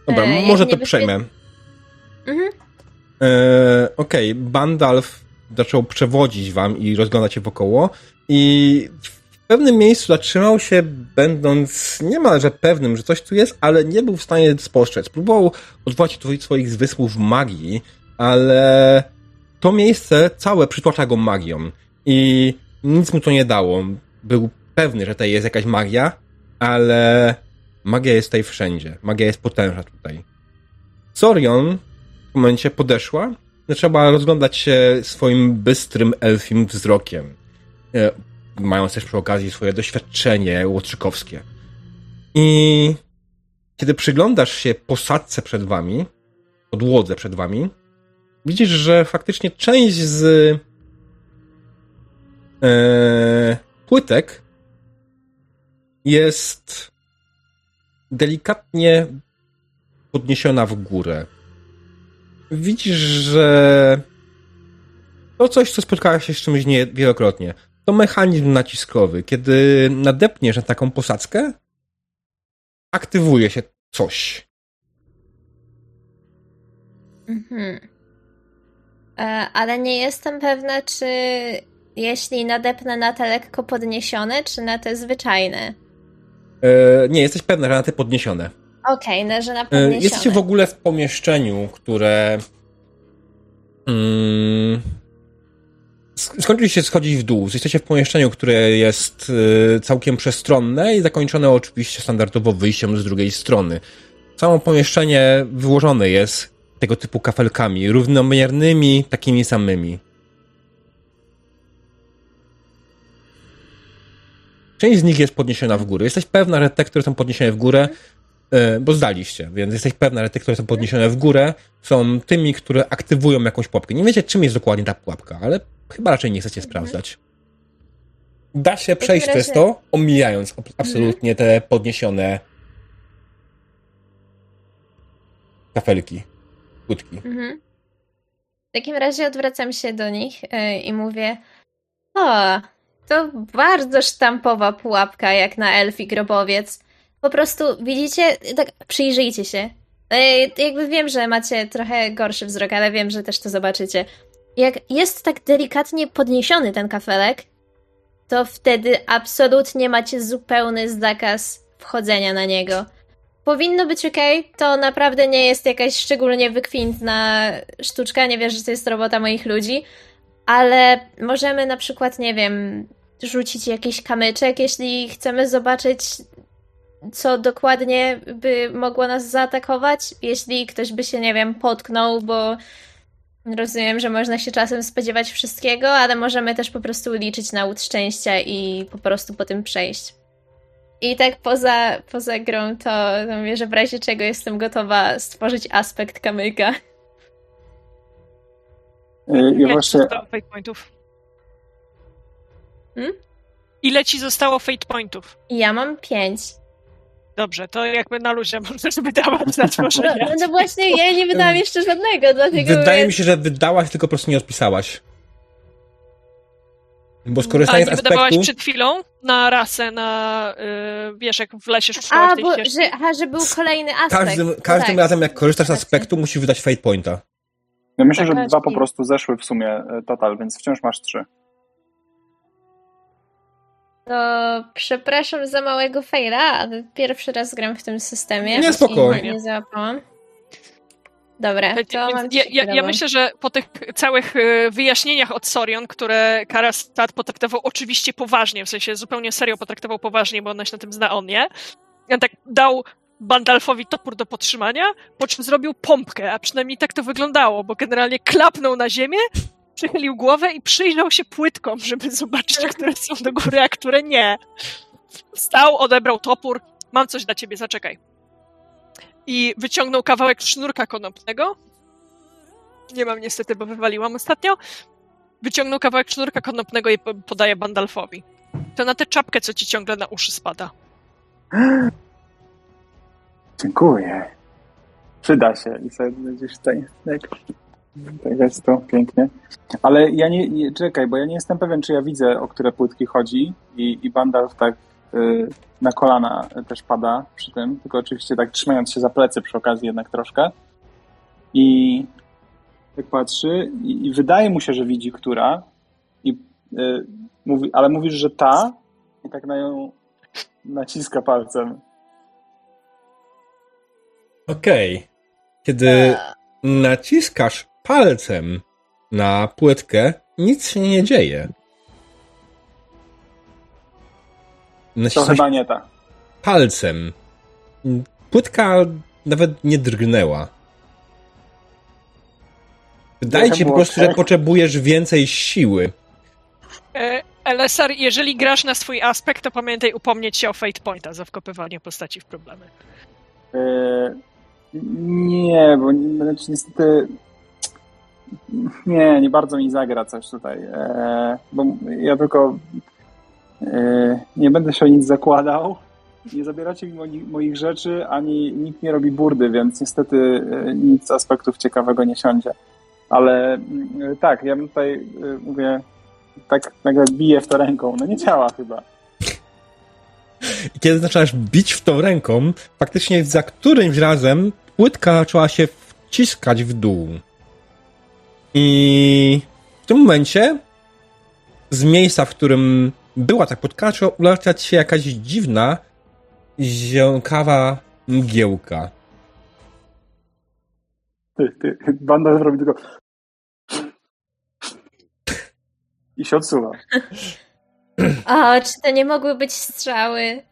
[SPEAKER 1] Dobra,
[SPEAKER 4] Eee,
[SPEAKER 1] może to przejmę.
[SPEAKER 4] Mhm.
[SPEAKER 1] Eee, Okej, Bandalf zaczął przewodzić wam i rozglądać się wokoło i pewnym miejscu zatrzymał się, będąc niemalże pewnym, że coś tu jest, ale nie był w stanie spostrzec. Próbował odwołać się do swoich zmysłów magii, ale to miejsce całe przytłacza go magią i nic mu to nie dało. Był pewny, że tutaj jest jakaś magia, ale magia jest tutaj wszędzie. Magia jest potężna tutaj. Sorion w momencie podeszła, zaczęła rozglądać się swoim bystrym elfim wzrokiem. Mając też przy okazji swoje doświadczenie łotrzykowskie. I kiedy przyglądasz się posadzce przed wami, podłodze przed wami, widzisz, że faktycznie część z e, płytek jest delikatnie podniesiona w górę. Widzisz, że to coś, co spotkałeś się z czymś nie wielokrotnie. To mechanizm naciskowy. Kiedy nadepniesz na taką posadzkę, aktywuje się coś.
[SPEAKER 4] Mhm. E, ale nie jestem pewna, czy jeśli nadepnę na te lekko podniesione, czy na te zwyczajne.
[SPEAKER 1] E, nie, jesteś pewna, że na te podniesione.
[SPEAKER 4] Okej, no, że na
[SPEAKER 1] E,
[SPEAKER 4] podniesione.
[SPEAKER 1] Jesteście w ogóle w pomieszczeniu, które. Mm, skończyliście schodzić w dół. Jesteście w pomieszczeniu, które jest e, całkiem przestronne i zakończone oczywiście standardowo wyjściem z drugiej strony. Samo pomieszczenie wyłożone jest tego typu kafelkami, równomiernymi, takimi samymi. Część z nich jest podniesiona w górę. Jesteś pewna, że te, które są podniesione w górę, bo zdaliście, więc jesteś pewna, że te, które są podniesione w górę, są tymi, które aktywują jakąś pułapkę. Nie wiecie, czym jest dokładnie ta pułapka, ale chyba raczej nie chcecie sprawdzać. Da się przejść
[SPEAKER 4] razie-
[SPEAKER 1] przez to, omijając ab- absolutnie te podniesione kafelki, kłódki.
[SPEAKER 4] Mhm. W takim razie odwracam się do nich e, i mówię: O, To bardzo sztampowa pułapka, jak na elfi grobowiec. Po prostu widzicie, tak przyjrzyjcie się. E, jakby wiem, że macie trochę gorszy wzrok, ale wiem, że też to zobaczycie. Jak jest tak delikatnie podniesiony ten kafelek, to wtedy absolutnie macie zupełny zakaz wchodzenia na niego. Powinno być ok, to naprawdę nie jest jakaś szczególnie wykwintna sztuczka, nie wiesz, że to jest robota moich ludzi, ale możemy na przykład, nie wiem, rzucić jakiś kamyczek, jeśli chcemy zobaczyć, co dokładnie by mogło nas zaatakować. Jeśli ktoś by się, nie wiem, potknął, bo rozumiem, że można się czasem spodziewać wszystkiego, ale możemy też po prostu liczyć na łód szczęścia i po prostu po tym przejść. I tak poza, poza grą to, to mówię, że w razie czego jestem gotowa stworzyć aspekt kamyka.
[SPEAKER 3] Ile ci
[SPEAKER 2] właśnie,
[SPEAKER 3] zostało fate pointów?
[SPEAKER 4] Hmm?
[SPEAKER 3] Ile ci zostało fate pointów?
[SPEAKER 4] I ja mam pięć.
[SPEAKER 3] Dobrze, to jakby na luzie możesz wydawać na
[SPEAKER 4] No,
[SPEAKER 3] tworzenie.
[SPEAKER 4] no właśnie, ja nie wydałam jeszcze żadnego, dlatego
[SPEAKER 1] Wydaje
[SPEAKER 4] mówię,
[SPEAKER 1] mi się, że wydałaś, tylko po prostu nie odpisałaś. Bo
[SPEAKER 3] A
[SPEAKER 1] skorzystając
[SPEAKER 3] nie
[SPEAKER 1] z
[SPEAKER 3] wydawałaś
[SPEAKER 1] aspektu...
[SPEAKER 3] przed chwilą na rasę, na y, wiesz, jak w lesie
[SPEAKER 4] A,
[SPEAKER 3] szukałaś tej
[SPEAKER 4] bo,
[SPEAKER 3] ścieżki?
[SPEAKER 4] że, aha, że był kolejny aspekt.
[SPEAKER 1] Każdym, każdym
[SPEAKER 4] tak.
[SPEAKER 1] razem, jak korzystasz z
[SPEAKER 4] Racja.
[SPEAKER 1] aspektu, musisz wydać fate pointa.
[SPEAKER 2] ja myślę, że
[SPEAKER 4] Taka
[SPEAKER 2] dwa po prostu zeszły w sumie e, total, więc wciąż masz trzy.
[SPEAKER 4] To przepraszam za małego faila, ale pierwszy raz gram w tym systemie.
[SPEAKER 1] Nie, spokojnie.
[SPEAKER 4] i Nie załapałam. Dobra, to mam
[SPEAKER 3] ja, ja, ja
[SPEAKER 4] kilowe.
[SPEAKER 3] myślę, że po tych całych y, wyjaśnieniach od Sorion, które Karastat potraktował oczywiście poważnie, w sensie zupełnie serio potraktował poważnie, bo ona się na tym zna, on nie, on tak dał Bandalfowi topór do podtrzymania, po czym zrobił pompkę, a przynajmniej tak to wyglądało, bo generalnie klapnął na ziemię, przychylił głowę i przyjrzał się płytkom, żeby zobaczyć, które są do góry, a które nie. Wstał, odebrał topór, mam coś dla ciebie, zaczekaj. I wyciągnął kawałek sznurka konopnego. Nie mam niestety, bo wywaliłam ostatnio. Wyciągnął kawałek sznurka konopnego i po- podaje Bandalfowi. To na tę czapkę, co ci ciągle na uszy spada.
[SPEAKER 2] Dziękuję. Przyda się i sobie gdzieś tutaj. Tak, tak jest to pięknie. Ale ja nie, nie. Czekaj, bo ja nie jestem pewien, czy ja widzę, o które płytki chodzi. I, i Bandalf tak y, na kolana też pada przy tym, tylko oczywiście tak trzymając się za plecy przy okazji jednak troszkę. I tak patrzy, i, i wydaje mu się, że widzi, która. I, y, mówi, ale mówisz, że ta, i tak na nią naciska palcem.
[SPEAKER 1] Okej. Kiedy naciskasz palcem na płytkę, nic się nie dzieje.
[SPEAKER 2] To chyba nie ta.
[SPEAKER 1] palcem. Płytka nawet nie drgnęła. Wydaje ci po prostu, że potrzebujesz więcej siły.
[SPEAKER 3] E, Elesar, jeżeli grasz na swój aspekt, to pamiętaj upomnieć się o Fate Pointa za wkopywanie postaci w problemy.
[SPEAKER 2] E, Nie, bo znaczy niestety nie, nie bardzo mi zagra coś tutaj. E, Bo ja tylko e, nie będę się o nic zakładał. Nie zabieracie mi moi- moich rzeczy, ani nikt nie robi burdy, więc niestety e, nic aspektów ciekawego nie siądzie. Ale mm, tak, ja bym tutaj e, mówię, tak nagle biję w to ręką. No nie działa chyba.
[SPEAKER 1] I kiedy zaczynasz bić w tą ręką, faktycznie za którymś razem płytka zaczęła się wciskać w dół. I w tym momencie z miejsca, w którym była ta płytka, zaczęła ulatać się jakaś dziwna, zielonkawa mgiełka.
[SPEAKER 2] Ty, ty, banda robi tylko i się odsuwa.
[SPEAKER 4] O, czy to nie mogły być strzały?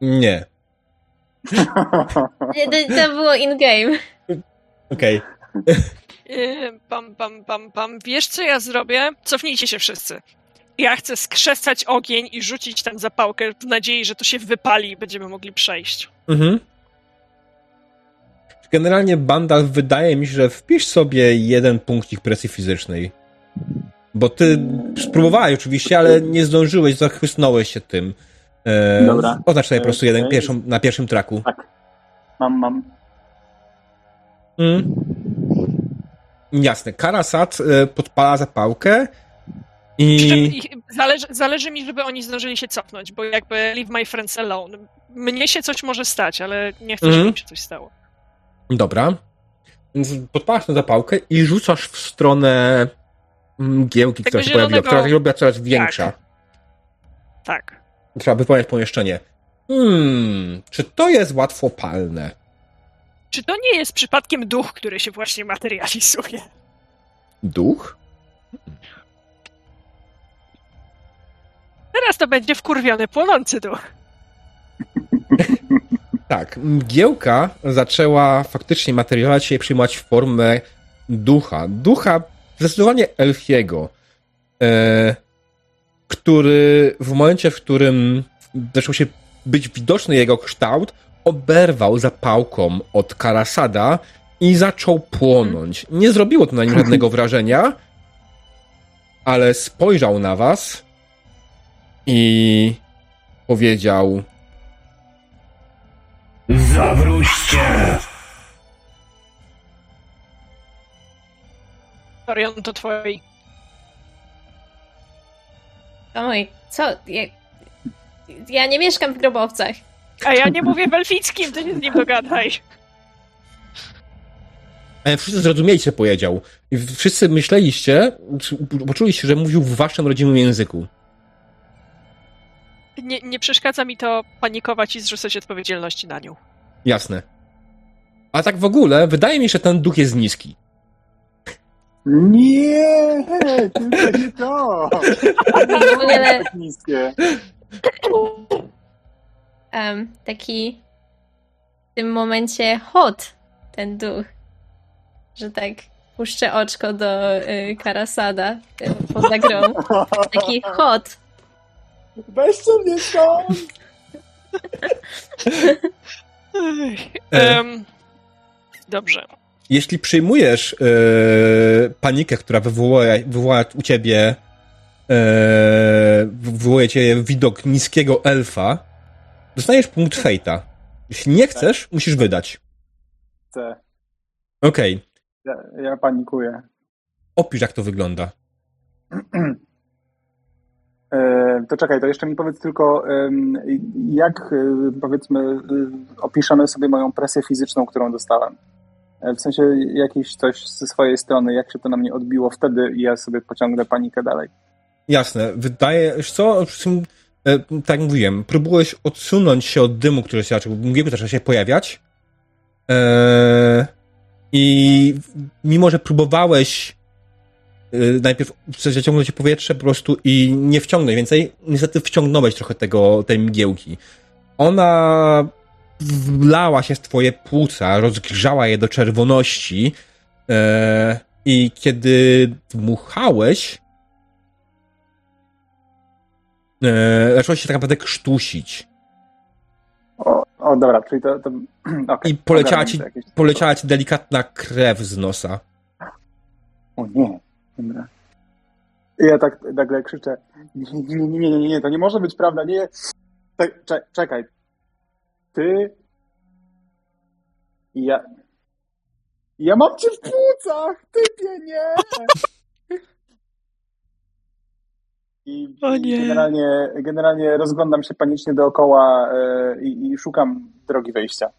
[SPEAKER 1] Nie.
[SPEAKER 4] Nie, to, to było in-game.
[SPEAKER 1] Okej.
[SPEAKER 3] Yy, Pam, pam, pam, pam. Wiesz, co ja zrobię? Cofnijcie się wszyscy. Ja chcę skrzesać ogień i rzucić tam zapałkę w nadziei, że to się wypali i będziemy mogli przejść.
[SPEAKER 1] Mhm. Generalnie Bandal wydaje mi się, że wpisz sobie jeden punkcik presji fizycznej. Bo ty spróbowałeś oczywiście, ale nie zdążyłeś, zachłysnąłeś się tym. E,
[SPEAKER 2] Dobra.
[SPEAKER 1] Oznacz sobie po prostu jeden
[SPEAKER 2] Okej.
[SPEAKER 1] pierwszą, na pierwszym traku.
[SPEAKER 2] Tak. Mam, mam.
[SPEAKER 1] Mm. Jasne. Karasat e, podpala zapałkę I
[SPEAKER 3] zależy, zależy mi, żeby oni zdążyli się cofnąć, bo jakby leave my friends alone. Mnie się coś może stać, ale nie chcę, żeby
[SPEAKER 1] Mhm.
[SPEAKER 3] mi się coś stało.
[SPEAKER 1] dobra. Więc podpalasz tę zapałkę i rzucasz w stronę mgiełki,
[SPEAKER 3] Tego
[SPEAKER 1] która się pojawiła, która się robiła coraz większa.
[SPEAKER 3] Tak.
[SPEAKER 1] Trzeba wypełniać pomieszczenie. Hmm, czy to jest łatwopalne?
[SPEAKER 3] Czy to nie jest przypadkiem duch, który się właśnie materializuje?
[SPEAKER 1] Duch?
[SPEAKER 3] Teraz to będzie wkurwiony, płonący duch.
[SPEAKER 1] Tak, mgiełka zaczęła faktycznie materializować się i przyjmować formę ducha. Ducha zdecydowanie elfiego, e, który w momencie, w którym zaczął się być widoczny jego kształt, oberwał zapałką od Karasada i zaczął płonąć. Nie zrobiło to na nim żadnego wrażenia, ale spojrzał na was i powiedział
[SPEAKER 5] Zawróćcie!
[SPEAKER 3] Orion to twoi.
[SPEAKER 4] Oj, co? Ja, ja nie mieszkam w grobowcach.
[SPEAKER 3] A ja nie mówię w elfickim, to się z nim dogadaj.
[SPEAKER 1] Ale wszyscy zrozumieli, co powiedział. Wszyscy myśleliście, poczuliście, że mówił w waszym rodzimym języku.
[SPEAKER 3] Nie, nie przeszkadza mi to panikować i zrzucać odpowiedzialności na nią.
[SPEAKER 1] Jasne. A tak w ogóle, wydaje mi się, że ten duch jest niski.
[SPEAKER 2] Nie, tylko nie to.
[SPEAKER 4] W ogóle
[SPEAKER 2] Tak
[SPEAKER 4] em, taki w tym momencie hot ten duch, że tak puszczę oczko do y, Karasada y, poza grą. Taki hot.
[SPEAKER 2] Weźcie mnie stąd!
[SPEAKER 1] E.
[SPEAKER 3] Em, dobrze.
[SPEAKER 1] Jeśli przyjmujesz e, panikę, która wywoła, wywoła u ciebie e, wywołuje cię widok niskiego elfa, dostajesz punkt fejta. Jeśli nie chcesz, musisz wydać.
[SPEAKER 2] Chcę.
[SPEAKER 1] Okej.
[SPEAKER 2] Ja, ja panikuję.
[SPEAKER 1] Opisz, jak to wygląda.
[SPEAKER 2] E, To czekaj, to jeszcze mi powiedz tylko, jak e, powiedzmy e, opiszemy sobie moją presję fizyczną, którą dostałem. W sensie jakieś coś ze swojej strony, jak się to na mnie odbiło wtedy i ja sobie pociągnę panikę dalej.
[SPEAKER 1] Jasne. Wydaje, co, tak jak mówiłem, próbujesz odsunąć się od dymu, który się zaczął, mgiełki zaczął się pojawiać. E, I mimo, że próbowałeś e, najpierw zaciągnąć powietrze po prostu i nie wciągnąć więcej, niestety wciągnąłeś trochę tego, tej mgiełki. Ona wlała się w twoje płuca, rozgrzała je do czerwoności e, i kiedy dmuchałeś, e, zaczęło się tak naprawdę krztusić.
[SPEAKER 2] O, o dobra, czyli to... to okay,
[SPEAKER 1] I poleciała ci, poleciała ci delikatna krew z nosa.
[SPEAKER 2] O nie, dobra. Ja tak nagle krzyczę, nie, nie, nie, nie, nie, nie, to nie może być prawda, nie. Cze- cze- czekaj. Ty... Ja... Ja mam cię w płucach, typie, nie! I, generalnie, generalnie rozglądam się panicznie dookoła e, i, i szukam drogi wejścia.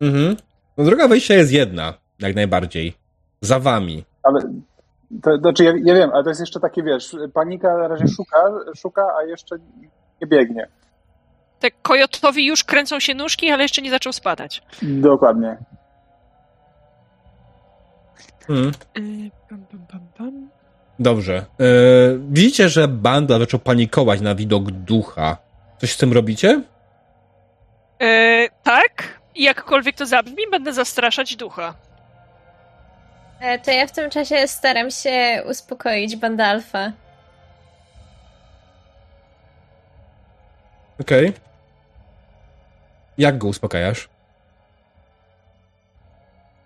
[SPEAKER 1] Mhm. No droga wyjścia jest jedna, jak najbardziej. Za wami.
[SPEAKER 2] Ale to, to znaczy ja, ja wiem, ale to jest jeszcze takie, wiesz, panika na razie szuka, szuka, a jeszcze nie biegnie.
[SPEAKER 3] Te kojotowi już kręcą się nóżki, ale jeszcze nie zaczął spadać.
[SPEAKER 2] Dokładnie.
[SPEAKER 1] Mhm.
[SPEAKER 3] Y, pam, pam, pam, pam.
[SPEAKER 1] Dobrze. E, widzicie, że banda zaczął panikować na widok ducha. Coś z tym robicie?
[SPEAKER 3] E, tak? I jakkolwiek to zabrzmi, będę zastraszać ducha.
[SPEAKER 4] E, To ja w tym czasie staram się uspokoić Bandalfa.
[SPEAKER 1] Okej. Jak go uspokajasz?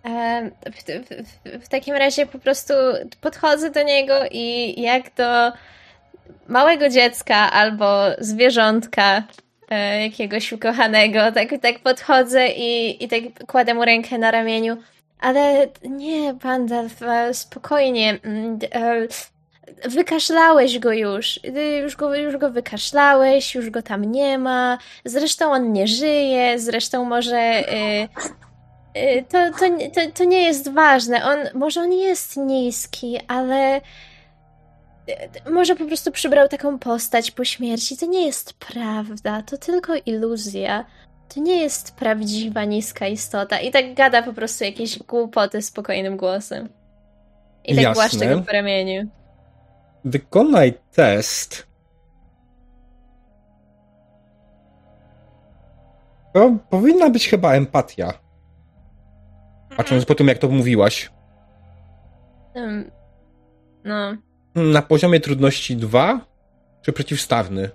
[SPEAKER 4] W, w, w takim razie po prostu podchodzę do niego i jak do małego dziecka albo zwierzątka e, jakiegoś ukochanego, tak, tak podchodzę i, i tak kładę mu rękę na ramieniu. Ale nie, Bandalf, e, spokojnie. mm, e, Wykaszlałeś go już. Już go, już go wykaszlałeś, już go tam nie ma. Zresztą on nie żyje, zresztą może. Y, to, to, nie- to, to nie jest ważne. On, może on jest niski, ale. y, Może po prostu przybrał taką postać po śmierci. To nie jest prawda, to tylko iluzja. To nie jest prawdziwa niska istota. I tak gada po prostu jakieś głupoty spokojnym głosem. I tak głaszcze go po ramieniu.
[SPEAKER 1] Wykonaj test. To powinna być chyba empatia. Patrząc po tym, jak to mówiłaś.
[SPEAKER 4] No.
[SPEAKER 1] Na poziomie trudności 2 czy przeciwstawny?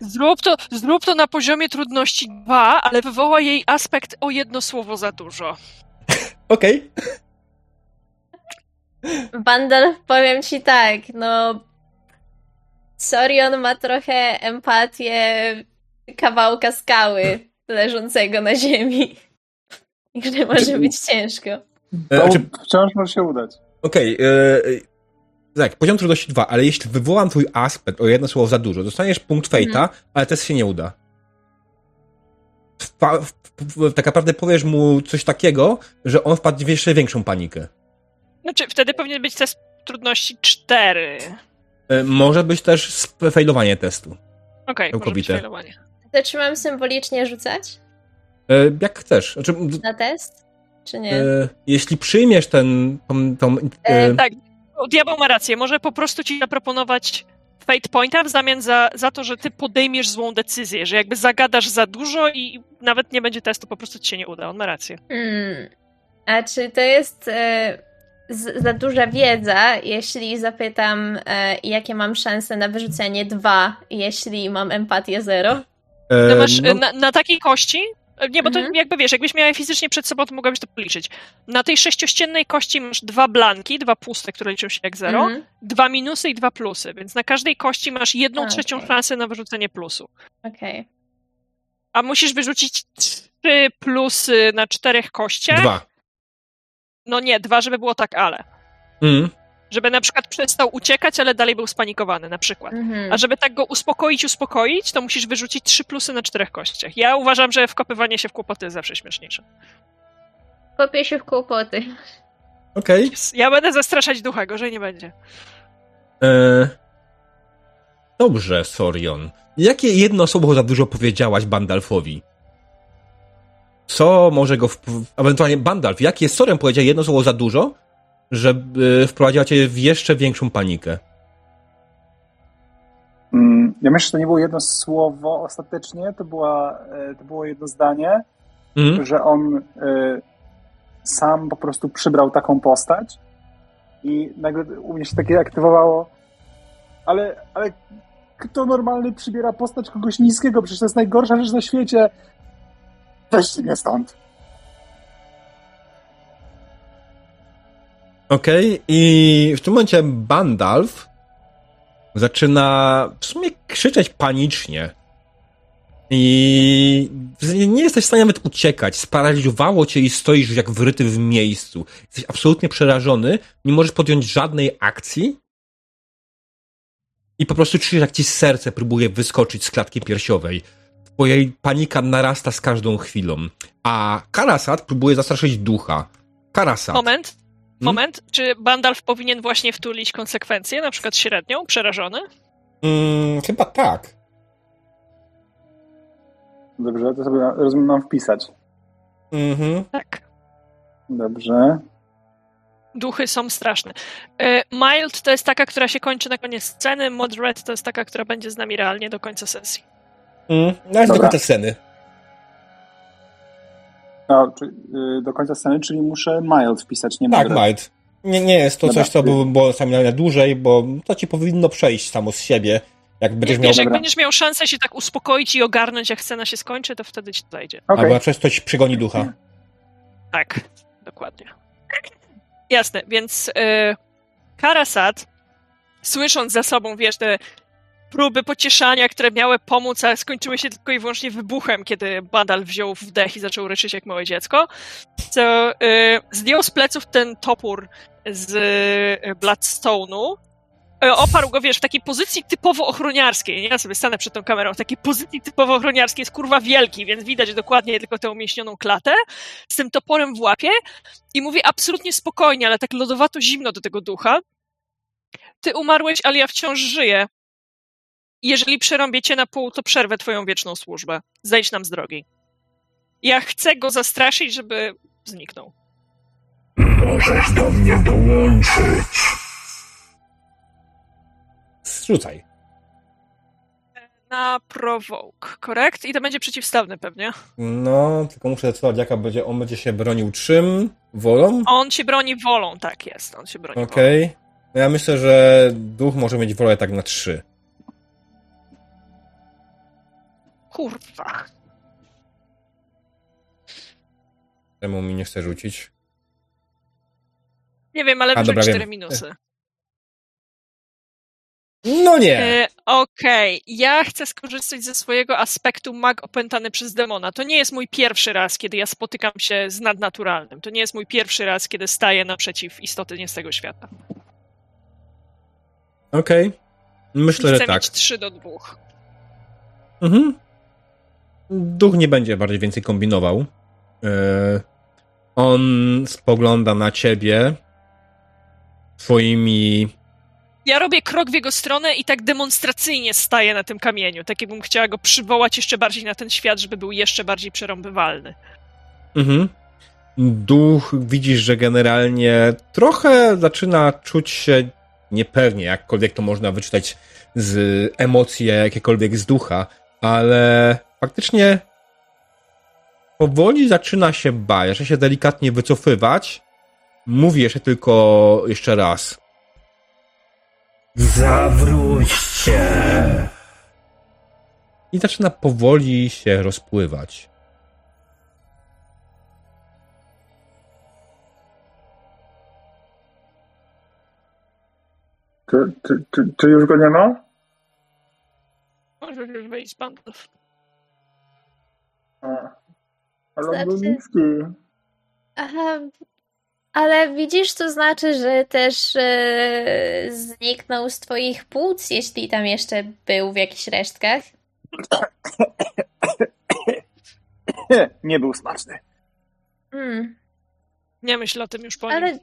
[SPEAKER 3] Zrób to, zrób to na poziomie trudności 2, ale wywoła jej aspekt o jedno słowo za dużo.
[SPEAKER 1] Okej.
[SPEAKER 4] Bandel, powiem ci tak, no. Sorion ma trochę empatię kawałka skały leżącego na ziemi. I że może być ciężko.
[SPEAKER 1] E,
[SPEAKER 2] To
[SPEAKER 1] znaczy,
[SPEAKER 2] wciąż może się udać.
[SPEAKER 1] Okej. e, e, tak, poziom trudności 2, ale jeśli wywołam twój aspekt o jedno słowo za dużo, dostaniesz punkt fejta,
[SPEAKER 4] Mhm.
[SPEAKER 1] ale test się nie uda. Wpa, w, w, tak naprawdę powiesz mu coś takiego, że on wpadnie w jeszcze większą panikę.
[SPEAKER 3] Znaczy, wtedy powinien być test trudności 4.
[SPEAKER 1] E, może być też sfejlowanie testu.
[SPEAKER 3] Okej, może być
[SPEAKER 1] Całkowite.
[SPEAKER 3] failowanie.
[SPEAKER 4] To czy mam symbolicznie rzucać
[SPEAKER 1] jak chcesz. Znaczy,
[SPEAKER 4] na test? Czy nie?
[SPEAKER 1] e, jeśli przyjmiesz ten. Tą, tą, e,
[SPEAKER 4] E,
[SPEAKER 3] Tak, diabeł ma rację. Może po prostu ci zaproponować fate pointa w zamian za, za to, że ty podejmiesz złą decyzję, że jakby zagadasz za dużo i nawet nie będzie testu, po prostu ci się nie uda. On ma rację.
[SPEAKER 4] Hmm. A czy to jest e, z, za duża wiedza, jeśli zapytam, e, jakie mam szanse na wyrzucenie dwa, jeśli mam empatię zero?
[SPEAKER 1] e,
[SPEAKER 3] No masz
[SPEAKER 1] no,
[SPEAKER 3] e, na, na takiej kości. Nie, bo to
[SPEAKER 4] Mhm.
[SPEAKER 3] jakby wiesz, jakbyś miała je fizycznie przed sobą, to mogłabyś to policzyć. Na tej sześciościennej kości masz dwa blanki, dwa puste, które liczą się jak zero,
[SPEAKER 4] Mhm.
[SPEAKER 3] dwa minusy i dwa plusy, więc na każdej kości masz jedną
[SPEAKER 4] A,
[SPEAKER 3] trzecią szansę na wyrzucenie plusu.
[SPEAKER 4] Okej.
[SPEAKER 3] A musisz wyrzucić trzy plusy na czterech kościach.
[SPEAKER 1] Dwa.
[SPEAKER 3] No nie, dwa, żeby było tak, ale.
[SPEAKER 1] Mm.
[SPEAKER 3] Żeby na przykład przestał uciekać, ale dalej był spanikowany, na przykład.
[SPEAKER 4] Mhm.
[SPEAKER 3] A żeby tak go uspokoić, uspokoić, to musisz wyrzucić trzy plusy na czterech kościach. Ja uważam, że wkopywanie się w kłopoty jest zawsze śmieszniejsze.
[SPEAKER 4] Kopię się w kłopoty.
[SPEAKER 1] Okej.
[SPEAKER 3] Ja będę zastraszać ducha, gorzej nie będzie.
[SPEAKER 1] E, Dobrze, Sorion. Jakie jedno słowo za dużo powiedziałaś Bandalfowi? Co może go. Ewentualnie Bandalf, jakie Sorion powiedział jedno słowo za dużo, żeby wprowadziła cię w jeszcze większą panikę?
[SPEAKER 2] Mm, Ja myślę, że to nie było jedno słowo ostatecznie, to, była, e, to było jedno zdanie,
[SPEAKER 1] Mm?
[SPEAKER 2] że on e, sam po prostu przybrał taką postać i nagle u mnie się takie aktywowało, ale, ale kto normalny przybiera postać kogoś niskiego? Przecież to jest najgorsza rzecz na świecie. Weźcie mnie stąd.
[SPEAKER 1] Okej, i w tym momencie Bandalf zaczyna w sumie krzyczeć panicznie. I nie jesteś w stanie nawet uciekać. Sparaliżowało cię i stoisz jak wryty w miejscu. Jesteś absolutnie przerażony, nie możesz podjąć żadnej akcji. I po prostu czujesz, jak ci serce próbuje wyskoczyć z klatki piersiowej. Twojej panika narasta z każdą chwilą. A Karasat próbuje zastraszyć ducha. Karasat.
[SPEAKER 3] Moment, moment. Czy Bandalf powinien właśnie wtulić konsekwencje, na przykład średnią, przerażony?
[SPEAKER 1] Mm, chyba tak.
[SPEAKER 2] Dobrze, to sobie rozumiem, mam wpisać.
[SPEAKER 1] Mhm.
[SPEAKER 3] Tak.
[SPEAKER 2] Dobrze.
[SPEAKER 3] Duchy są straszne. E, Mild to jest taka, która się kończy na koniec sceny, Moderate to jest taka, która będzie z nami realnie do końca sesji.
[SPEAKER 1] Mm, no jest do końca sceny.
[SPEAKER 2] A, czy, y, do końca sceny, czyli muszę mild wpisać, nie
[SPEAKER 1] Tak,
[SPEAKER 2] moderate.
[SPEAKER 1] Mild. Nie, nie jest to
[SPEAKER 2] Dobra.
[SPEAKER 1] coś, co by było sami na dłużej, bo to ci powinno przejść samo z siebie. Jak będziesz miał...
[SPEAKER 3] Jak będziesz miał szansę się tak uspokoić i ogarnąć, jak scena się skończy, to wtedy ci to zajdzie.
[SPEAKER 2] Okej.
[SPEAKER 1] Albo przez coś przygoni ducha.
[SPEAKER 3] Tak, dokładnie. Jasne, więc y, Karasat, słysząc za sobą, wiesz, te próby pocieszania, które miały pomóc, ale skończyły się tylko i wyłącznie wybuchem, kiedy Bandal wziął wdech i zaczął ryczyć jak małe dziecko, to y, zdjął z pleców ten topór z e, Bloodstone'u. E, Oparł go, wiesz, w takiej pozycji typowo ochroniarskiej. Nie? Ja sobie stanę przed tą kamerą. W takiej pozycji typowo ochroniarskiej jest kurwa wielki, więc widać dokładnie tylko tę umieśnioną klatę. Z tym toporem w łapie. I mówi absolutnie spokojnie, ale tak lodowato zimno do tego ducha. Ty umarłeś, ale ja wciąż żyję. Jeżeli przerąbię cię na pół, to przerwę twoją wieczną służbę. Zejdź nam z drogi. Ja chcę go zastraszyć, żeby zniknął.
[SPEAKER 5] Możesz do mnie dołączyć.
[SPEAKER 1] Zrzucaj.
[SPEAKER 3] Na provoke, korekt? I to będzie przeciwstawny pewnie.
[SPEAKER 1] No, tylko muszę decydować, jaka będzie. On będzie się bronił czym? Wolą?
[SPEAKER 3] On się broni wolą, tak jest. On się broni wolą.
[SPEAKER 1] Okej. No ja myślę, że duch może mieć wolę tak na trzy.
[SPEAKER 3] Kurwa.
[SPEAKER 1] Czemu mi nie chce rzucić?
[SPEAKER 3] Nie wiem, ale
[SPEAKER 1] A, dobra,
[SPEAKER 3] cztery
[SPEAKER 1] wiem.
[SPEAKER 3] minusy.
[SPEAKER 1] No nie!
[SPEAKER 3] E, Okej, ja chcę skorzystać ze swojego aspektu mag opętany przez demona. To nie jest mój pierwszy raz, kiedy ja spotykam się z nadnaturalnym. To nie jest mój pierwszy raz, kiedy staję naprzeciw istoty nie z tego świata.
[SPEAKER 1] Okej. Myślę,
[SPEAKER 3] Chcę
[SPEAKER 1] że tak.
[SPEAKER 3] mieć 3 do 2.
[SPEAKER 1] Mhm. Duch nie będzie bardziej więcej kombinował. E, on spogląda na ciebie swoimi.
[SPEAKER 3] Ja robię krok w jego stronę i tak demonstracyjnie staję na tym kamieniu. Tak jakbym chciała go przywołać jeszcze bardziej na ten świat, żeby był jeszcze bardziej przerąbywalny.
[SPEAKER 1] Mhm. Duch widzisz, że generalnie trochę zaczyna czuć się niepewnie, jakkolwiek to można wyczytać z emocji jakiekolwiek z ducha, ale faktycznie powoli zaczyna się bać, zaczyna się delikatnie wycofywać. Mówi jeszcze tylko jeszcze raz.
[SPEAKER 5] Zawróćcie.
[SPEAKER 1] I zaczyna powoli się rozpływać.
[SPEAKER 2] Czy, czy, czy, czy już go nie ma?
[SPEAKER 3] Możesz już wyjść z bandów.
[SPEAKER 2] A. Ale on był
[SPEAKER 4] Znaczy-
[SPEAKER 2] niski.
[SPEAKER 4] Aha, ale widzisz, to znaczy, że też e, zniknął z twoich płuc, jeśli tam jeszcze był w jakichś resztkach.
[SPEAKER 2] Nie był smaczny.
[SPEAKER 4] Hmm.
[SPEAKER 3] Nie myśl o tym już po nim.
[SPEAKER 4] Ale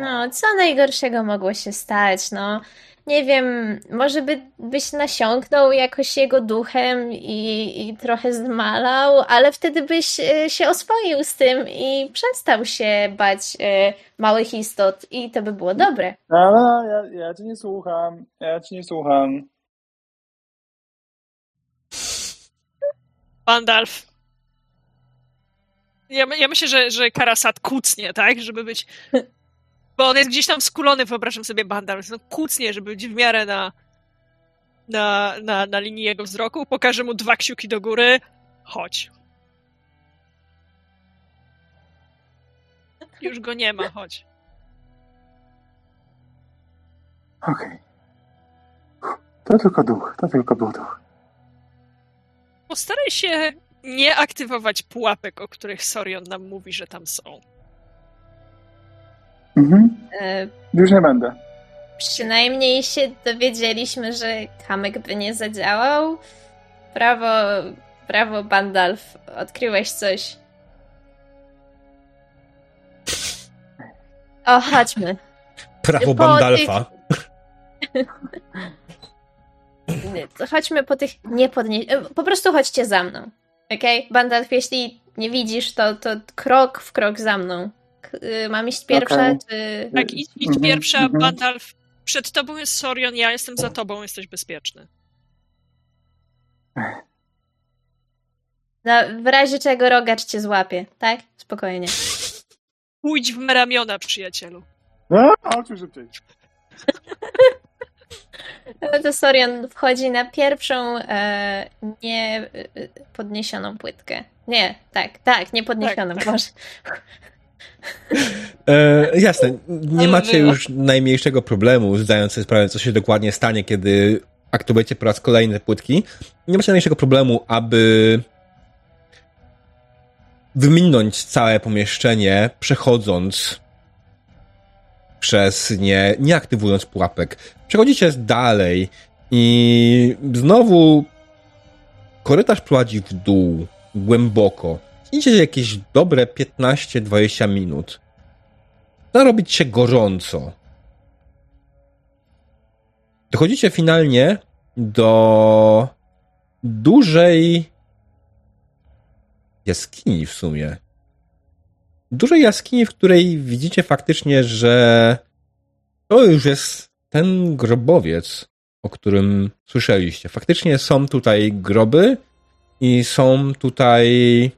[SPEAKER 4] no, co najgorszego mogło się stać, no. Nie wiem, może by, byś nasiąknął jakoś jego duchem i, i trochę zmalał, ale wtedy byś e, się oswoił z tym i przestał się bać e, małych istot i to by było dobre.
[SPEAKER 2] Ale ja, ja cię nie słucham. Ja cię nie słucham.
[SPEAKER 3] Bandalf. Ja, ja myślę, że, że Karasat kucnie, tak? Żeby być. Bo on jest gdzieś tam skulony, wyobrażam sobie Bandalf. No, kucnie, żeby być w miarę na, na, na, na linii jego wzroku. Pokaże mu dwa kciuki do góry. Chodź. Już go nie ma, chodź.
[SPEAKER 2] Okej. To tylko duch. To tylko był duch.
[SPEAKER 3] Postaraj się nie aktywować pułapek, o których Sorion nam mówi, że tam są.
[SPEAKER 2] Mhm.
[SPEAKER 4] E,
[SPEAKER 2] Już nie będę.
[SPEAKER 4] Przynajmniej się dowiedzieliśmy, że kamyk by nie zadziałał. Brawo, brawo Bandalf, odkryłeś coś. O, chodźmy.
[SPEAKER 1] Prawo Bandalfa.
[SPEAKER 4] To Chodźmy po tych nie podnie... e, Po prostu chodźcie za mną. Okej? Bandalf, jeśli nie widzisz, to, to krok w krok za mną. Y, Mam iść pierwsza,
[SPEAKER 2] Okej.
[SPEAKER 4] czy...
[SPEAKER 3] Tak, idź, idź
[SPEAKER 2] Mhm,
[SPEAKER 3] pierwsza,
[SPEAKER 2] mhm.
[SPEAKER 3] Bandalf. Przed tobą jest Sorion, ja jestem za tobą, jesteś bezpieczny.
[SPEAKER 4] No, w razie czego rogacz cię złapie, tak? Spokojnie.
[SPEAKER 3] Pójdź w me ramiona, przyjacielu.
[SPEAKER 2] No, chodźmy szybciej.
[SPEAKER 4] No to Sorion wchodzi na pierwszą e, nie e, podniesioną płytkę. Nie, tak, tak, nie podniesioną, Boże.
[SPEAKER 1] E, jasne, nie macie już najmniejszego problemu, zdając sobie sprawę, co się dokładnie stanie, kiedy aktywujecie po raz kolejny płytki. Nie macie najmniejszego problemu, aby wyminąć całe pomieszczenie, przechodząc przez nie, nie aktywując pułapek. Przechodzicie dalej i znowu korytarz prowadzi w dół, głęboko. Idzie jakieś dobre 15-20 minut. Zaczyna robić się gorąco. Dochodzicie finalnie do dużej jaskini w sumie. Dużej jaskini, w której widzicie faktycznie, że to już jest ten grobowiec, o którym słyszeliście. Faktycznie są tutaj groby i są tutaj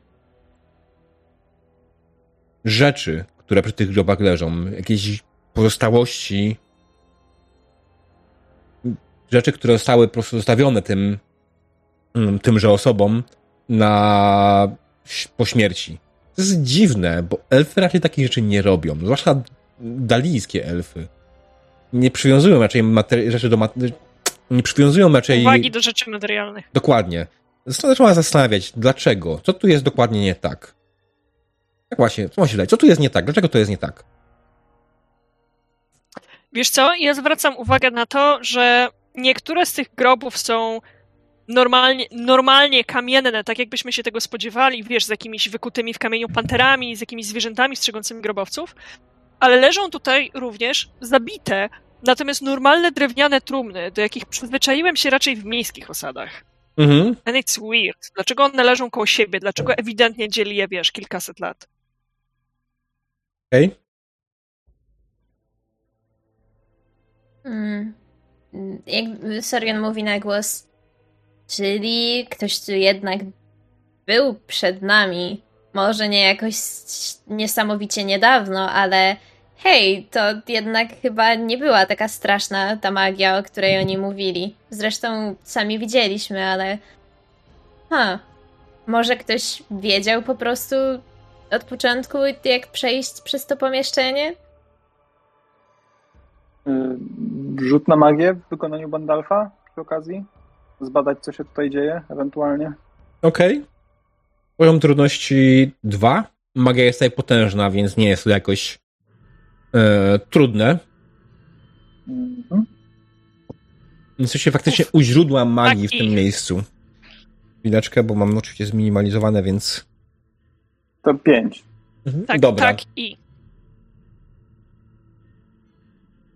[SPEAKER 1] rzeczy, które przy tych grobach leżą. Jakieś pozostałości rzeczy, które zostały po prostu zostawione tym, mm, tymże osobom na, po śmierci. To jest dziwne, bo elfy raczej takich rzeczy nie robią. Zwłaszcza dalijskie elfy. Nie przywiązują raczej materi- rzeczy do nie przywiązują raczej...
[SPEAKER 3] Uwagi do rzeczy materialnych.
[SPEAKER 1] Dokładnie. Trzeba zastanawiać, dlaczego? Co tu jest dokładnie nie tak? Tak właśnie, co się dać? Co tu jest nie tak? Dlaczego to jest nie tak?
[SPEAKER 3] Wiesz co, ja zwracam uwagę na to, że niektóre z tych grobów są normalnie, normalnie kamienne, tak jakbyśmy się tego spodziewali, wiesz, z jakimiś wykutymi w kamieniu panterami, z jakimiś zwierzętami strzegącymi grobowców, ale leżą tutaj również zabite, natomiast normalne drewniane trumny, do jakich przyzwyczaiłem się raczej w miejskich osadach.
[SPEAKER 1] Mhm.
[SPEAKER 3] And it's weird. Dlaczego one leżą koło siebie? Dlaczego ewidentnie dzieli je, wiesz, kilkaset lat?
[SPEAKER 1] Okej. Okay.
[SPEAKER 4] Hmm. Jak Sorian mówi na głos, czyli ktoś tu jednak był przed nami. Może nie jakoś niesamowicie niedawno, ale hej, to jednak chyba nie była taka straszna ta magia, o której oni mówili. Zresztą sami widzieliśmy, ale. Ha. Może ktoś wiedział po prostu od początku, jak przejść przez to pomieszczenie?
[SPEAKER 2] Rzut na magię w wykonaniu Bandalfa przy okazji? Zbadać, co się tutaj dzieje, ewentualnie.
[SPEAKER 1] Okej. Okay. Poziom trudności 2. Magia jest tutaj potężna, więc nie jest to jakoś e, trudne. Mhm. Jesteście faktycznie u źródła magii w tym miejscu. Chwileczkę, bo mam oczywiście zminimalizowane, więc...
[SPEAKER 2] To 5.
[SPEAKER 3] Mhm. Tak, Dobra. tak i...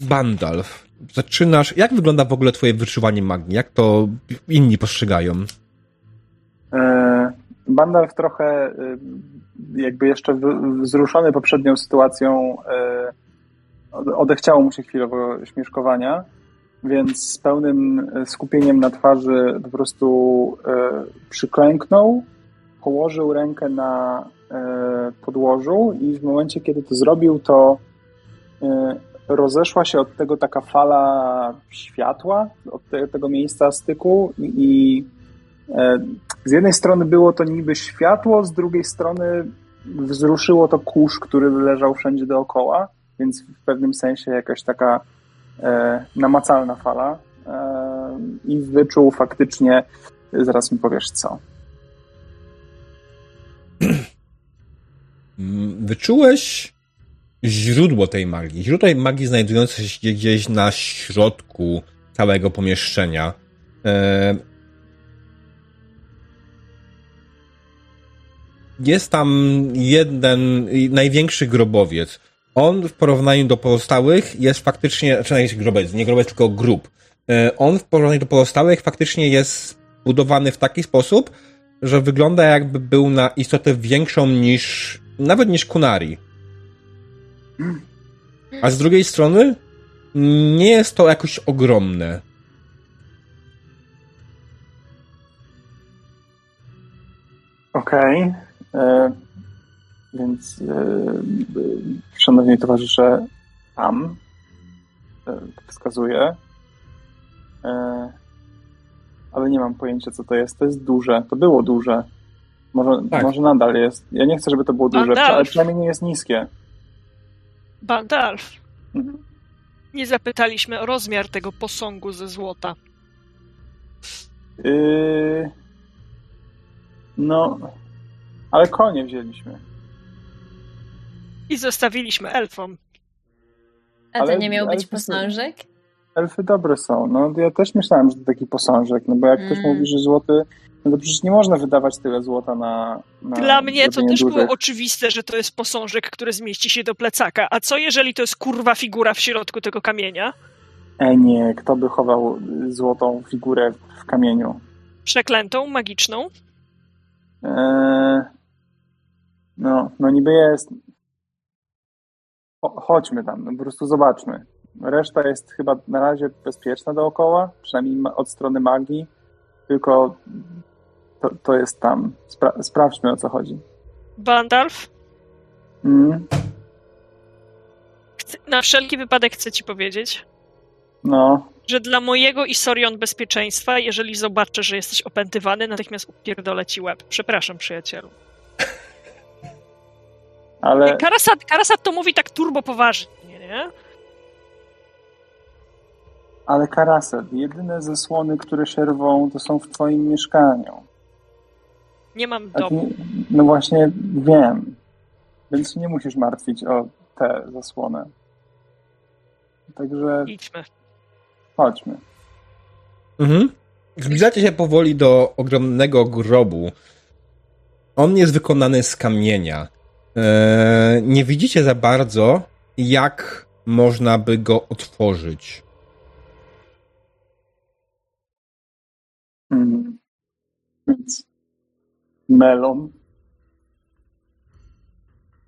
[SPEAKER 1] Bandalf, zaczynasz. Jak wygląda w ogóle Twoje wyczuwanie magii? Jak to inni postrzegają?
[SPEAKER 2] E, Bandalf trochę e, jakby jeszcze wzruszony poprzednią sytuacją e, odechciało mu się chwilowo śmieszkowania, więc z pełnym skupieniem na twarzy po prostu przyklęknął, położył rękę na podłożu i w momencie, kiedy to zrobił, to rozeszła się od tego taka fala światła, od te, tego miejsca styku i e, z jednej strony było to niby światło, z drugiej strony wzruszyło to kurz, który leżał wszędzie dookoła, więc w pewnym sensie jakaś taka e, namacalna fala e, i wyczuł faktycznie, zaraz mi powiesz co.
[SPEAKER 1] Wyczułeś źródło tej magii. Źródło tej magii znajdujące się gdzieś na środku całego pomieszczenia. E, jest tam jeden największy grobowiec. On w porównaniu do pozostałych jest faktycznie, znaczy nie jest grobowiec, nie grobowiec, tylko grób. E, on w porównaniu do pozostałych faktycznie jest budowany w taki sposób, że wygląda jakby był na istotę większą niż, nawet niż Kunari. A z drugiej strony nie jest to jakoś ogromne.
[SPEAKER 2] Okej. Okay. E, więc e, szanowni towarzysze, tam e, wskazuję. Ale nie mam pojęcia, co to jest. To jest duże. To było duże. Może, tak. może nadal jest. Ja nie chcę, żeby to było duże, ale przynajmniej nie jest niskie.
[SPEAKER 3] Bandalf. Mhm. Nie zapytaliśmy o rozmiar tego posągu ze złota.
[SPEAKER 2] Yy... No, ale konie wzięliśmy.
[SPEAKER 3] I zostawiliśmy elfom.
[SPEAKER 4] A to
[SPEAKER 2] Ale-
[SPEAKER 4] nie miał być
[SPEAKER 2] są-
[SPEAKER 4] posążek?
[SPEAKER 2] Elfy dobre są. No ja też myślałem, że to taki posążek, no bo jak ktoś
[SPEAKER 4] Mm.
[SPEAKER 2] mówi, że złoty, no to przecież nie można wydawać tyle złota na. na
[SPEAKER 3] Dla mnie to też było
[SPEAKER 2] dużych.
[SPEAKER 3] oczywiste, że to jest posążek, który zmieści się do plecaka. A co jeżeli to jest kurwa figura w środku tego kamienia?
[SPEAKER 2] E nie, kto by chował złotą figurę w kamieniu?
[SPEAKER 3] Przeklętą, magiczną?
[SPEAKER 2] Eee, no, no niby jest. Cho- chodźmy tam, no po prostu zobaczmy. Reszta jest chyba na razie bezpieczna dookoła, przynajmniej od strony magii, tylko to, to jest tam. Spra- sprawdźmy o co chodzi.
[SPEAKER 3] Bandalf?
[SPEAKER 2] Mm,
[SPEAKER 3] na wszelki wypadek chcę ci powiedzieć,
[SPEAKER 2] no,
[SPEAKER 3] że dla mojego i Sorion bezpieczeństwa, jeżeli zobaczę, że jesteś opętywany, natychmiast upierdolę ci łeb. Przepraszam, przyjacielu.
[SPEAKER 2] ale,
[SPEAKER 3] Karasat, Karasat to mówi tak turbo poważnie, nie?
[SPEAKER 2] Ale Karaset, jedyne zasłony, które się rwą, to są w twoim mieszkaniu.
[SPEAKER 3] Nie mam domu.
[SPEAKER 2] no właśnie wiem, więc nie musisz martwić o tę zasłonę. Także
[SPEAKER 3] Idźmy.
[SPEAKER 2] chodźmy.
[SPEAKER 1] Mhm. Zbliżacie się powoli do ogromnego grobu. On jest wykonany z kamienia. Eee, nie widzicie za bardzo, jak można by go otworzyć.
[SPEAKER 2] Mhm. Więc melon.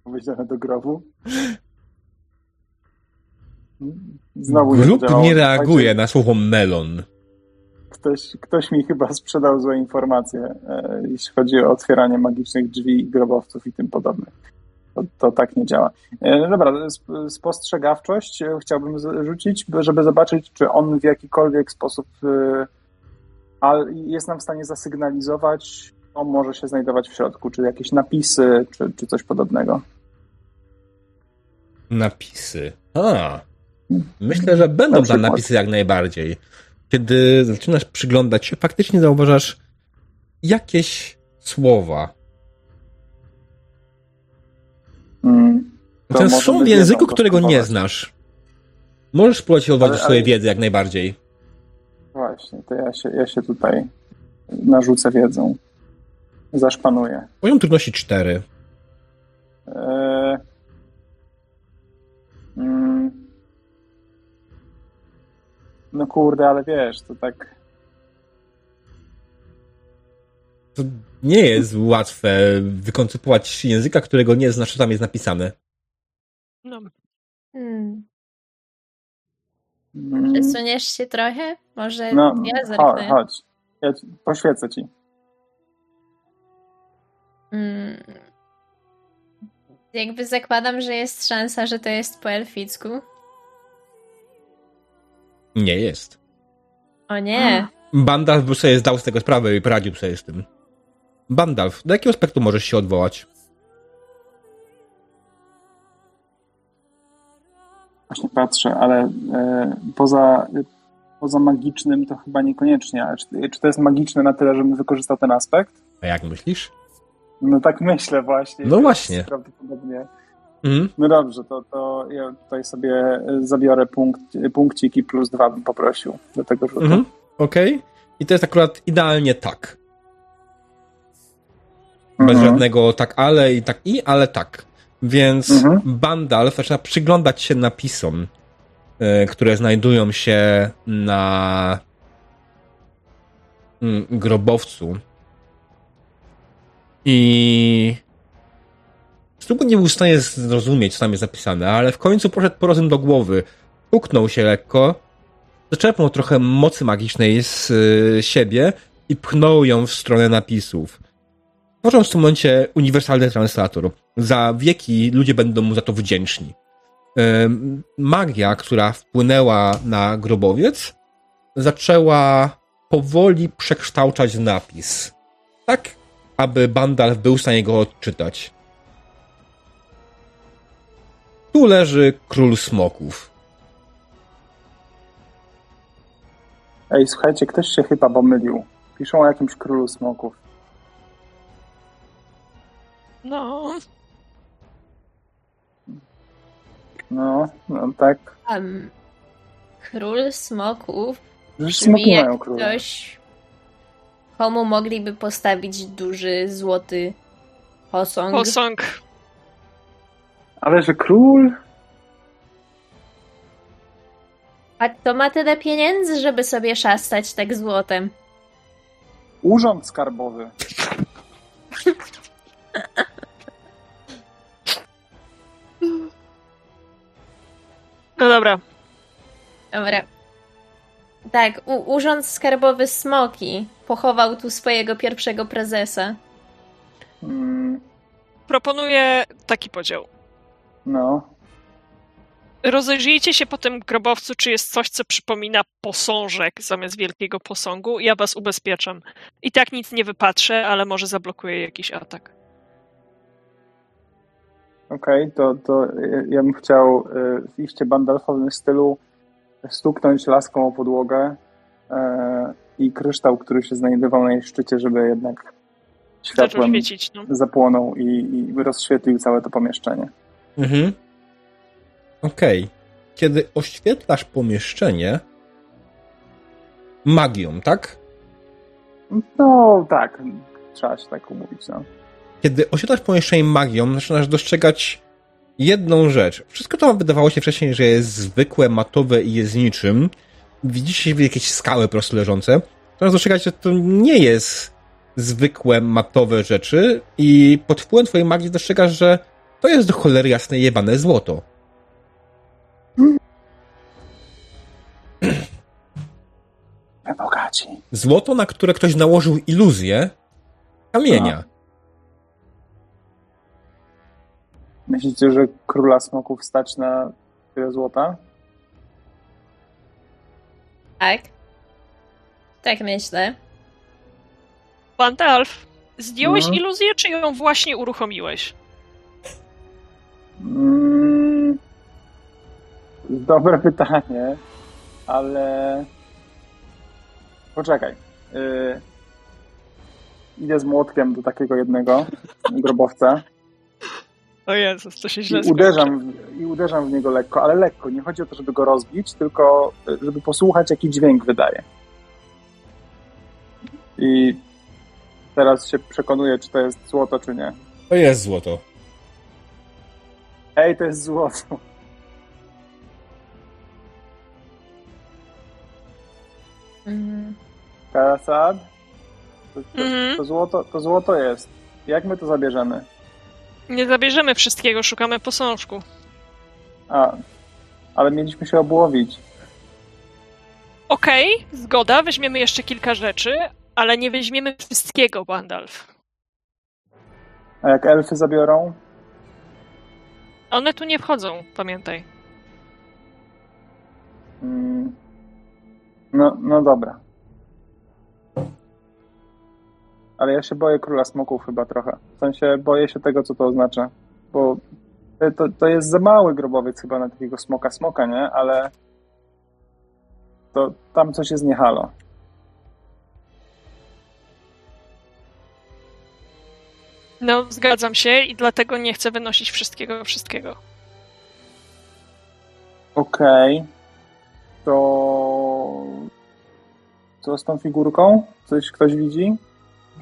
[SPEAKER 2] Powiedziane do grobu. Znowu
[SPEAKER 1] Grób
[SPEAKER 2] zadziałało.
[SPEAKER 1] nie reaguje
[SPEAKER 2] Słuchajcie,
[SPEAKER 1] na słowo melon.
[SPEAKER 2] Ktoś, ktoś mi chyba sprzedał złe informacje, e, jeśli chodzi o otwieranie magicznych drzwi, grobowców i tym podobnych. To, to tak nie działa. E, dobra, sp- spostrzegawczość chciałbym rzucić, by- żeby zobaczyć, czy on w jakikolwiek sposób e, ale jest nam w stanie zasygnalizować, co może się znajdować w środku, czy jakieś napisy, czy, czy coś podobnego.
[SPEAKER 1] Napisy. A. Myślę, że będą
[SPEAKER 2] Na
[SPEAKER 1] tam napisy jak najbardziej. Kiedy zaczynasz przyglądać się, faktycznie zauważasz jakieś słowa.
[SPEAKER 2] Mm. To
[SPEAKER 1] Ten
[SPEAKER 2] może
[SPEAKER 1] są w języku, którego nie znasz. Możesz spróbować
[SPEAKER 2] Ale-
[SPEAKER 1] do swojej wiedzy jak najbardziej.
[SPEAKER 2] Właśnie, to ja się, ja się tutaj narzucę wiedzą. Zaszpanuję.
[SPEAKER 1] Poziom trudności 4.
[SPEAKER 2] Eee, mm, no kurde, ale wiesz, to tak.
[SPEAKER 1] To nie jest łatwe wykoncypować języka, którego nie znasz, co tam jest napisane.
[SPEAKER 3] No,
[SPEAKER 4] Hmm.
[SPEAKER 2] Mm,
[SPEAKER 4] Przesuniesz się trochę? Może
[SPEAKER 2] no,
[SPEAKER 4] ja
[SPEAKER 2] chodź,
[SPEAKER 4] zerknę.
[SPEAKER 2] chodź. Ja ci, poświecę ci.
[SPEAKER 4] Mm. Jakby zakładam, że jest szansa, że to jest po elficku.
[SPEAKER 1] Nie jest.
[SPEAKER 4] O nie.
[SPEAKER 1] Bandalf by sobie zdał z tego sprawę i poradził sobie z tym. Bandalf, do jakiego aspektu możesz się odwołać?
[SPEAKER 2] Właśnie patrzę, ale e, poza, poza magicznym to chyba niekoniecznie. Ale czy, czy to jest magiczne na tyle, żebym wykorzystał ten aspekt?
[SPEAKER 1] A jak myślisz?
[SPEAKER 2] No tak myślę właśnie.
[SPEAKER 1] No właśnie.
[SPEAKER 2] Prawdopodobnie.
[SPEAKER 1] Mhm.
[SPEAKER 2] No dobrze, to, to ja tutaj sobie zabiorę punkt, punkcik i plus dwa bym poprosił do tego rzutu.
[SPEAKER 1] Mhm. Okej. I to jest akurat idealnie tak. Bez
[SPEAKER 2] Mhm.
[SPEAKER 1] żadnego tak ale i tak i, ale tak. Więc
[SPEAKER 2] Mhm.
[SPEAKER 1] Bandalf zaczyna przyglądać się napisom, y, które znajdują się na mm, grobowcu. I Strubu nie był w stanie zrozumieć, co tam jest napisane, ale w końcu poszedł po rozum do głowy. Puknął się lekko, zaczerpnął trochę mocy magicznej z y, siebie i pchnął ją w stronę napisów. Tworząc w tym momencie uniwersalny translator. Za wieki ludzie będą mu za to wdzięczni. Magia, która wpłynęła na grobowiec, zaczęła powoli przekształcać napis. Tak, aby Bandalf był w stanie go odczytać. Tu leży król smoków.
[SPEAKER 2] Ej, słuchajcie, ktoś się chyba pomylił. Piszą o jakimś królu smoków.
[SPEAKER 3] No.
[SPEAKER 2] No, no tak.
[SPEAKER 4] Um, król smoków brzmi
[SPEAKER 2] smoki mają
[SPEAKER 4] jak
[SPEAKER 2] króla.
[SPEAKER 4] ktoś, komu mogliby postawić duży, złoty posąg.
[SPEAKER 3] Posąg.
[SPEAKER 2] Ale że król?
[SPEAKER 4] A kto ma tyle pieniędzy, żeby sobie szastać tak złotem?
[SPEAKER 2] Urząd skarbowy.
[SPEAKER 3] No dobra.
[SPEAKER 4] Dobra. Tak, u- Urząd Skarbowy Smoki pochował tu swojego pierwszego prezesa.
[SPEAKER 2] Mm,
[SPEAKER 3] Proponuję taki podział.
[SPEAKER 2] no.
[SPEAKER 3] Rozejrzyjcie się po tym grobowcu, czy jest coś, co przypomina posążek zamiast wielkiego posągu. Ja was ubezpieczam. I tak nic nie wypatrzę, ale może zablokuję jakiś atak.
[SPEAKER 2] Okej, to, to ja- bym chciał y, w iście bandalfowym stylu stuknąć laską o podłogę e, i kryształ, który się znajdował na jej szczycie, żeby jednak
[SPEAKER 3] Zaczął
[SPEAKER 2] światłem
[SPEAKER 3] świecić, no.
[SPEAKER 2] zapłonął i, i rozświetlił całe to pomieszczenie.
[SPEAKER 1] Mhm. Okej. Kiedy oświetlasz pomieszczenie magią, tak?
[SPEAKER 2] No tak, trzeba się tak umówić. No.
[SPEAKER 1] Kiedy oświetlasz pomieszczenie magią, zaczynasz dostrzegać jedną rzecz. Wszystko to wydawało się wcześniej, że jest zwykłe, matowe i jest niczym. Widzicie jakieś skały po prostu leżące. Teraz dostrzegać, że to nie jest zwykłe, matowe rzeczy i pod wpływem twojej magii dostrzegasz, że to jest do cholery jasne jebane złoto.
[SPEAKER 2] Bogaci.
[SPEAKER 1] Złoto, na które ktoś nałożył iluzję kamienia.
[SPEAKER 2] Myślicie, że króla smoków stać na tyle złota?
[SPEAKER 4] Tak? Tak myślę.
[SPEAKER 3] Bandalf, zdjąłeś
[SPEAKER 2] No.
[SPEAKER 3] iluzję, czy ją właśnie uruchomiłeś?
[SPEAKER 2] Mm, dobre pytanie, ale poczekaj. Y, idę z młotkiem do takiego jednego grobowca
[SPEAKER 3] O Jezus, to się źle
[SPEAKER 2] i uderzam, w, i uderzam w niego lekko, ale lekko. Nie chodzi o to, żeby go rozbić, tylko y, żeby posłuchać, jaki dźwięk wydaje. I teraz się przekonuję, czy to jest złoto, czy nie.
[SPEAKER 1] To jest złoto.
[SPEAKER 2] Ej, to jest złoto.
[SPEAKER 4] Mhm.
[SPEAKER 2] Karasad? To, to,
[SPEAKER 3] Mhm.
[SPEAKER 2] to, złoto, to złoto jest. Jak my to zabierzemy?
[SPEAKER 3] Nie zabierzemy wszystkiego, szukamy posążku.
[SPEAKER 2] A, ale mieliśmy się obłowić.
[SPEAKER 3] Okej, zgoda, weźmiemy jeszcze kilka rzeczy, ale nie weźmiemy wszystkiego, Bandalf.
[SPEAKER 2] A jak elfy zabiorą?
[SPEAKER 3] One tu nie wchodzą, pamiętaj.
[SPEAKER 2] Mm. No, no dobra. Ale ja się boję króla smoków chyba trochę. W sensie boję się tego, co to oznacza. Bo to- to, jest za mały grobowiec chyba na takiego smoka smoka, nie? Ale to tam coś jest nie halo.
[SPEAKER 3] No, zgadzam się i dlatego nie chcę wynosić wszystkiego, wszystkiego.
[SPEAKER 2] Okej. To co z tą figurką? Coś ktoś widzi?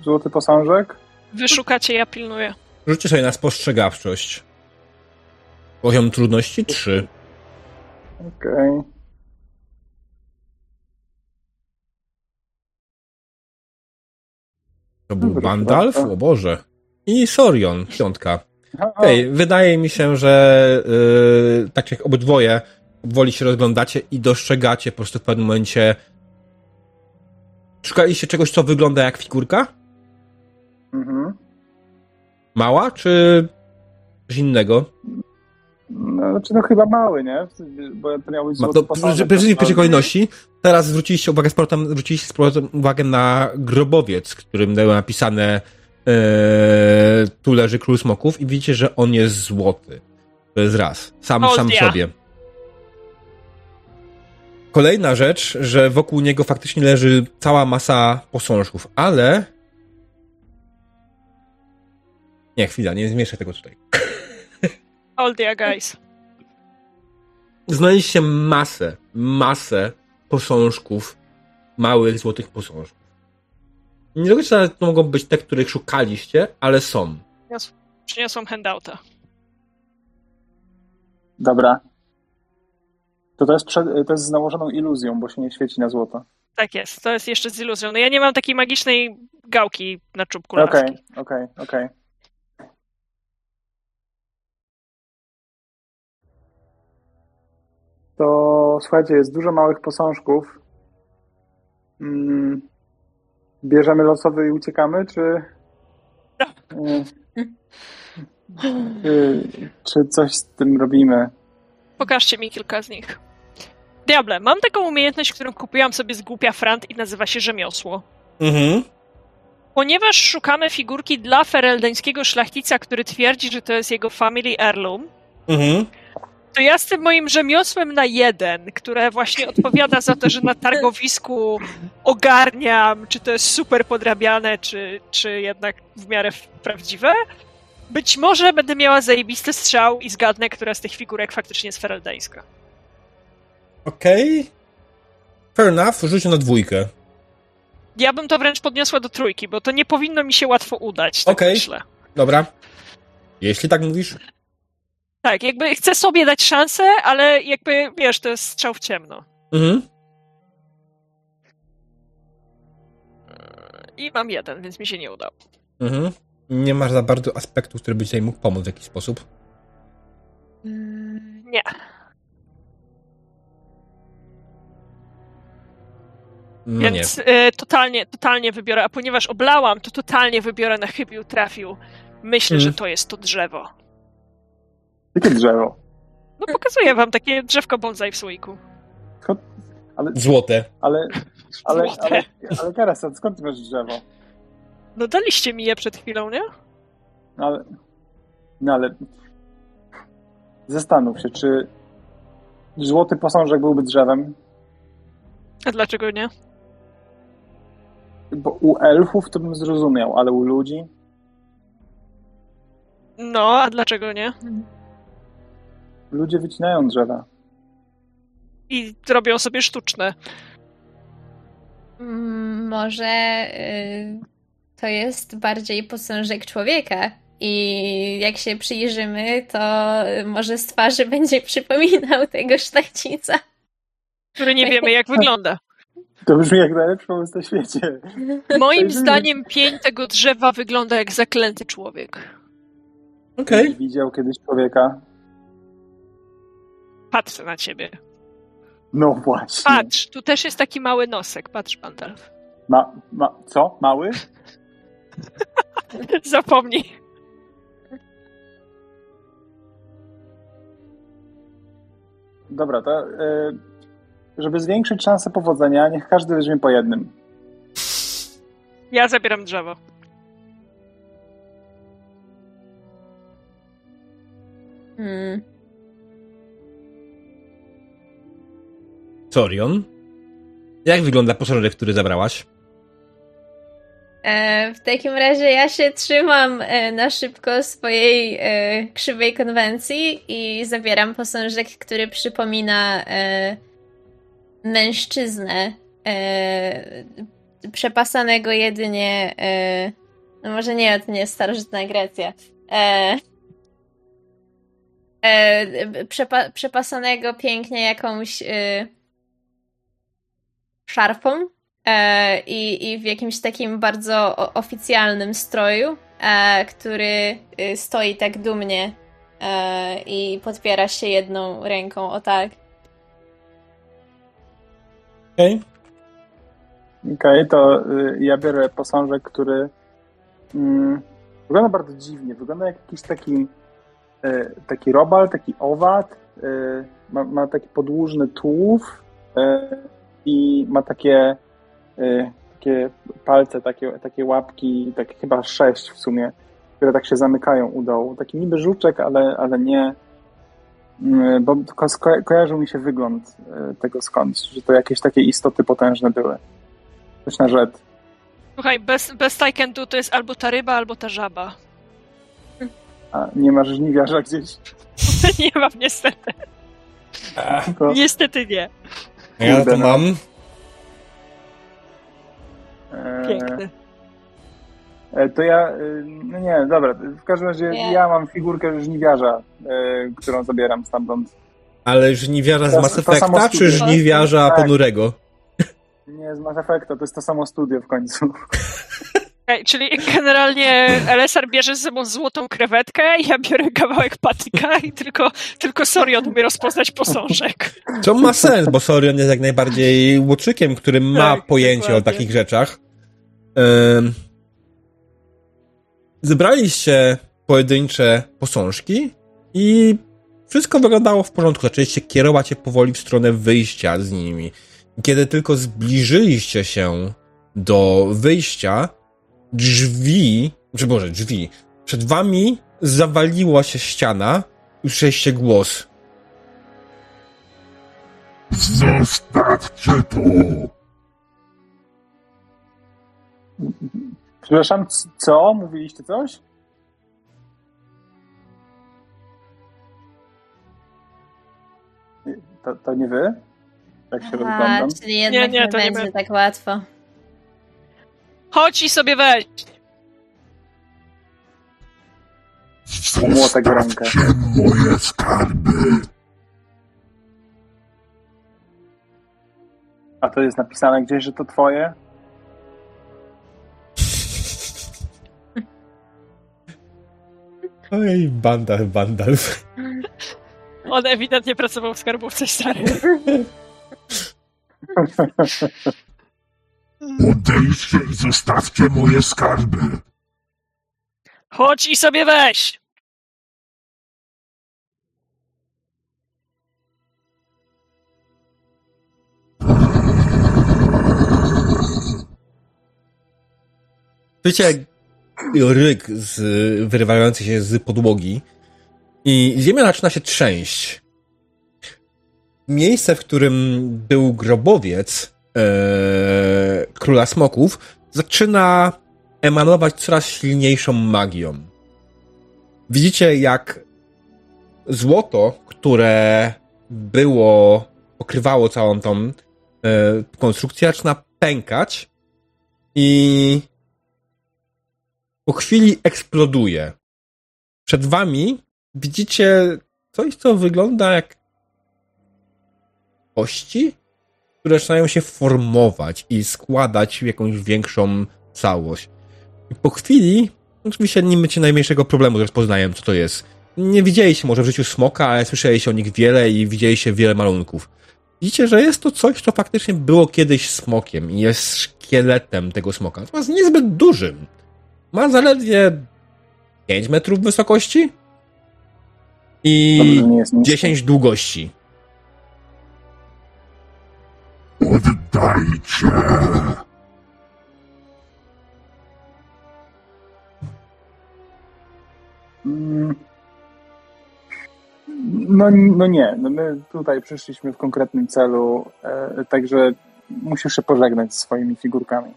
[SPEAKER 2] Złoty posążek?
[SPEAKER 3] Wyszukacie, ja pilnuję.
[SPEAKER 1] Rzućcie sobie na spostrzegawczość. Poziom trudności 3.
[SPEAKER 2] Okej.
[SPEAKER 1] To był
[SPEAKER 2] Dobra,
[SPEAKER 1] Bandalf?
[SPEAKER 2] dobra.
[SPEAKER 1] O Boże. I Sorion, piątka. Okej, wydaje mi się, że yy, tak jak obydwoje woli się rozglądacie i dostrzegacie po prostu w pewnym momencie szukaliście czegoś, co wygląda jak figurka? Mała, czy coś innego?
[SPEAKER 2] No, znaczy no chyba mały, nie? Bo to miał być posążek.
[SPEAKER 1] precyzji w pierwszej kolejności. Teraz zwróciliście uwagę z powrotem, zwróciliście z powrotem uwagę na grobowiec, którym było napisane e, tu leży król smoków i widzicie, że on jest złoty. To jest raz. Sam,
[SPEAKER 3] O,
[SPEAKER 1] sam w
[SPEAKER 3] ja.
[SPEAKER 1] sobie. Kolejna rzecz, że wokół niego faktycznie leży cała masa posążków, ale... Nie, chwila, nie zmieszczę tego tutaj.
[SPEAKER 3] All the guys.
[SPEAKER 1] znaleźliście masę, masę posążków, małych złotych posążków. Nie do końca to mogą być te, których szukaliście, ale są.
[SPEAKER 3] Przyniosłam handouta.
[SPEAKER 2] Dobra. To to jest, przed, to jest z nałożoną iluzją, bo się nie świeci na złoto.
[SPEAKER 3] Tak jest, to jest jeszcze z iluzją. No ja nie mam takiej magicznej gałki na czubku
[SPEAKER 2] Okej, okej, okej. To słuchajcie, jest dużo małych posążków. Mm, bierzemy losowy i uciekamy, czy. y, y, czy coś z tym robimy?
[SPEAKER 3] Pokażcie mi kilka z nich. Diable, mam taką umiejętność, którą kupiłam sobie z głupia frant i nazywa się rzemiosło.
[SPEAKER 1] Mhm.
[SPEAKER 3] Ponieważ szukamy figurki dla fereldeńskiego szlachcica, który twierdzi, że to jest jego family heirloom,
[SPEAKER 1] Mhm.
[SPEAKER 3] To ja z tym moim rzemiosłem na jeden, które właśnie odpowiada za to, że na targowisku ogarniam, czy to jest super podrabiane, czy, czy jednak w miarę prawdziwe, być może będę miała zajebisty strzał i zgadnę, która z tych figurek faktycznie jest fereldeńska.
[SPEAKER 1] Okej. Fair enough, rzuć na dwójkę.
[SPEAKER 3] Ja bym to wręcz podniosła do trójki, bo to nie powinno mi się łatwo udać, tak
[SPEAKER 1] Okej.
[SPEAKER 3] myślę.
[SPEAKER 1] Dobra. Jeśli tak mówisz.
[SPEAKER 3] Tak, jakby chcę sobie dać szansę, ale jakby, wiesz, to jest strzał w ciemno.
[SPEAKER 1] Mhm.
[SPEAKER 3] I mam jeden, więc mi się nie udało.
[SPEAKER 1] Mhm. Nie masz za bardzo aspektów, który by tutaj mógł pomóc w jakiś sposób.
[SPEAKER 3] Mm, Nie.
[SPEAKER 1] No nie.
[SPEAKER 3] Więc e, totalnie, totalnie wybiorę, a ponieważ oblałam, to totalnie wybiorę na chybił trafił. Myślę,
[SPEAKER 1] Mm.
[SPEAKER 3] że to jest to drzewo.
[SPEAKER 2] Jakie drzewo?
[SPEAKER 3] No pokazuję wam takie drzewko bonsai w słoiku.
[SPEAKER 2] Ale,
[SPEAKER 1] Złote.
[SPEAKER 2] ale, ale,
[SPEAKER 3] Złote.
[SPEAKER 2] ale, ale Karasa, skąd ty masz drzewo?
[SPEAKER 3] No daliście mi je przed chwilą, nie?
[SPEAKER 2] No ale, no ale zastanów się, czy złoty posążek byłby drzewem?
[SPEAKER 3] A dlaczego nie?
[SPEAKER 2] Bo u elfów to bym zrozumiał, ale u ludzi?
[SPEAKER 3] No, a dlaczego nie?
[SPEAKER 2] Ludzie wycinają drzewa.
[SPEAKER 3] I robią sobie sztuczne.
[SPEAKER 4] Mm, Może y, to jest bardziej posążek człowieka. I jak się przyjrzymy, to może z twarzy będzie przypominał tego szlachcica.
[SPEAKER 3] Który nie wiemy, jak wygląda.
[SPEAKER 2] To brzmi jak najlepszy pomysł na świecie.
[SPEAKER 3] Moim zdaniem pień tego drzewa wygląda jak zaklęty człowiek.
[SPEAKER 1] Okej.
[SPEAKER 2] Widział kiedyś człowieka?
[SPEAKER 3] Patrzę na ciebie.
[SPEAKER 2] No właśnie.
[SPEAKER 3] Patrz, tu też jest taki mały nosek. Patrz, Pandalf.
[SPEAKER 2] Ma, ma, co? Mały?
[SPEAKER 3] Zapomnij.
[SPEAKER 2] Dobra, to y, żeby zwiększyć szanse powodzenia, niech każdy weźmie po jednym.
[SPEAKER 3] Ja zabieram drzewo.
[SPEAKER 4] Hmm.
[SPEAKER 1] Sorion. Jak wygląda posążek, który zabrałaś?
[SPEAKER 4] E, w takim razie ja się trzymam e, na szybko swojej e, krzywej konwencji i zabieram posążek, który przypomina e, mężczyznę e, przepasanego jedynie e, no może nie, to nie jest starożytna Grecja. Przepa- przepasanego pięknie jakąś szarfą e, i, i w jakimś takim bardzo oficjalnym stroju, e, który y, stoi tak dumnie e, i podpiera się jedną ręką, o tak.
[SPEAKER 1] Okej.
[SPEAKER 2] Okej, to y, ja biorę posążek, który mm, wygląda bardzo dziwnie. Wygląda jak jakiś taki, y, taki robal, taki owad. Y, ma, ma taki podłużny tułów y, i ma takie, y, takie palce, takie, takie łapki, tak chyba sześć w sumie, które tak się zamykają u dołu. Taki niby żuczek, ale, ale nie. Y, Bo sko- kojarzył mi się wygląd y, tego skądś, że to jakieś takie istoty potężne były. Coś na rzet.
[SPEAKER 3] Słuchaj, I can do to jest albo ta ryba, albo ta żaba.
[SPEAKER 2] A nie masz żniwiarza gdzieś?
[SPEAKER 3] nie mam niestety.
[SPEAKER 2] Tylko,
[SPEAKER 3] Niestety nie.
[SPEAKER 1] Ja to
[SPEAKER 2] no.
[SPEAKER 1] mam.
[SPEAKER 3] Piękny.
[SPEAKER 2] e, To ja, e, no nie, dobra, w każdym razie
[SPEAKER 4] Nie.
[SPEAKER 2] ja mam figurkę żniwiarza, e, którą zabieram stamtąd.
[SPEAKER 1] Ale żniwiarza z
[SPEAKER 2] To-
[SPEAKER 1] Mass
[SPEAKER 2] to samo
[SPEAKER 1] Effecta, czy
[SPEAKER 2] studio.
[SPEAKER 1] żniwiarza
[SPEAKER 2] Tak.
[SPEAKER 1] ponurego?
[SPEAKER 2] Nie, z Mass Effecta, to jest to samo studio w końcu.
[SPEAKER 3] Okej, czyli generalnie LSR bierze ze sobą złotą krewetkę, ja biorę kawałek patyka i tylko, tylko Sorion umie rozpoznać posążek.
[SPEAKER 1] Co ma sens, bo Sorion jest jak najbardziej łoczykiem, który ma
[SPEAKER 3] Tak,
[SPEAKER 1] pojęcie o
[SPEAKER 3] dokładnie.
[SPEAKER 1] takich rzeczach. Zebraliście pojedyncze posążki i wszystko wyglądało w porządku. Zaczęliście kierować się powoli w stronę wyjścia z nimi. Kiedy tylko zbliżyliście się do wyjścia, drzwi, czy może drzwi, przed wami zawaliła się ściana i usłyszeliście głos.
[SPEAKER 5] Zostawcie to!
[SPEAKER 2] Przepraszam, co? Mówiliście coś? To, to nie wy? Tak się
[SPEAKER 4] A,
[SPEAKER 2] rozglądam.
[SPEAKER 4] czyli jednak
[SPEAKER 3] Nie,
[SPEAKER 4] nie,
[SPEAKER 3] nie, to nie
[SPEAKER 4] będzie
[SPEAKER 3] my.
[SPEAKER 4] tak łatwo.
[SPEAKER 3] Chodź i sobie weź.
[SPEAKER 2] Młotek w rękę.
[SPEAKER 5] Moje skarby!
[SPEAKER 2] A to jest napisane gdzieś, że to twoje?
[SPEAKER 1] Oj, bandal, bandal.
[SPEAKER 3] On ewidentnie pracował w skarbówce stary.
[SPEAKER 5] Odejdźcie i zostawcie moje skarby!
[SPEAKER 3] Chodź i sobie weź.
[SPEAKER 1] Słyszycie ryk z, wyrywający się z podłogi i ziemia zaczyna się trzęść. Miejsce, w którym był grobowiec e, króla smoków, zaczyna emanować coraz silniejszą magią. Widzicie, jak złoto, które było, pokrywało całą tą e, konstrukcję, zaczyna pękać i po chwili eksploduje. Przed wami widzicie coś, co wygląda jak kości, które zaczynają się formować i składać w jakąś większą całość. I po chwili, oczywiście nie macie najmniejszego problemu z rozpoznajem, co to jest. Nie widzieliście może w życiu smoka, ale słyszeliście o nich wiele i widzieliście wiele malunków. Widzicie, że jest to coś, co faktycznie było kiedyś smokiem i jest szkieletem tego smoka. Natomiast niezbyt dużym. Ma zaledwie 5 metrów wysokości i
[SPEAKER 2] Dobrze, nie jest nic.
[SPEAKER 1] 10 długości.
[SPEAKER 5] Oddajcie!
[SPEAKER 2] No, no nie, no my tutaj przyszliśmy w konkretnym celu, e, także musisz się pożegnać z swoimi figurkami.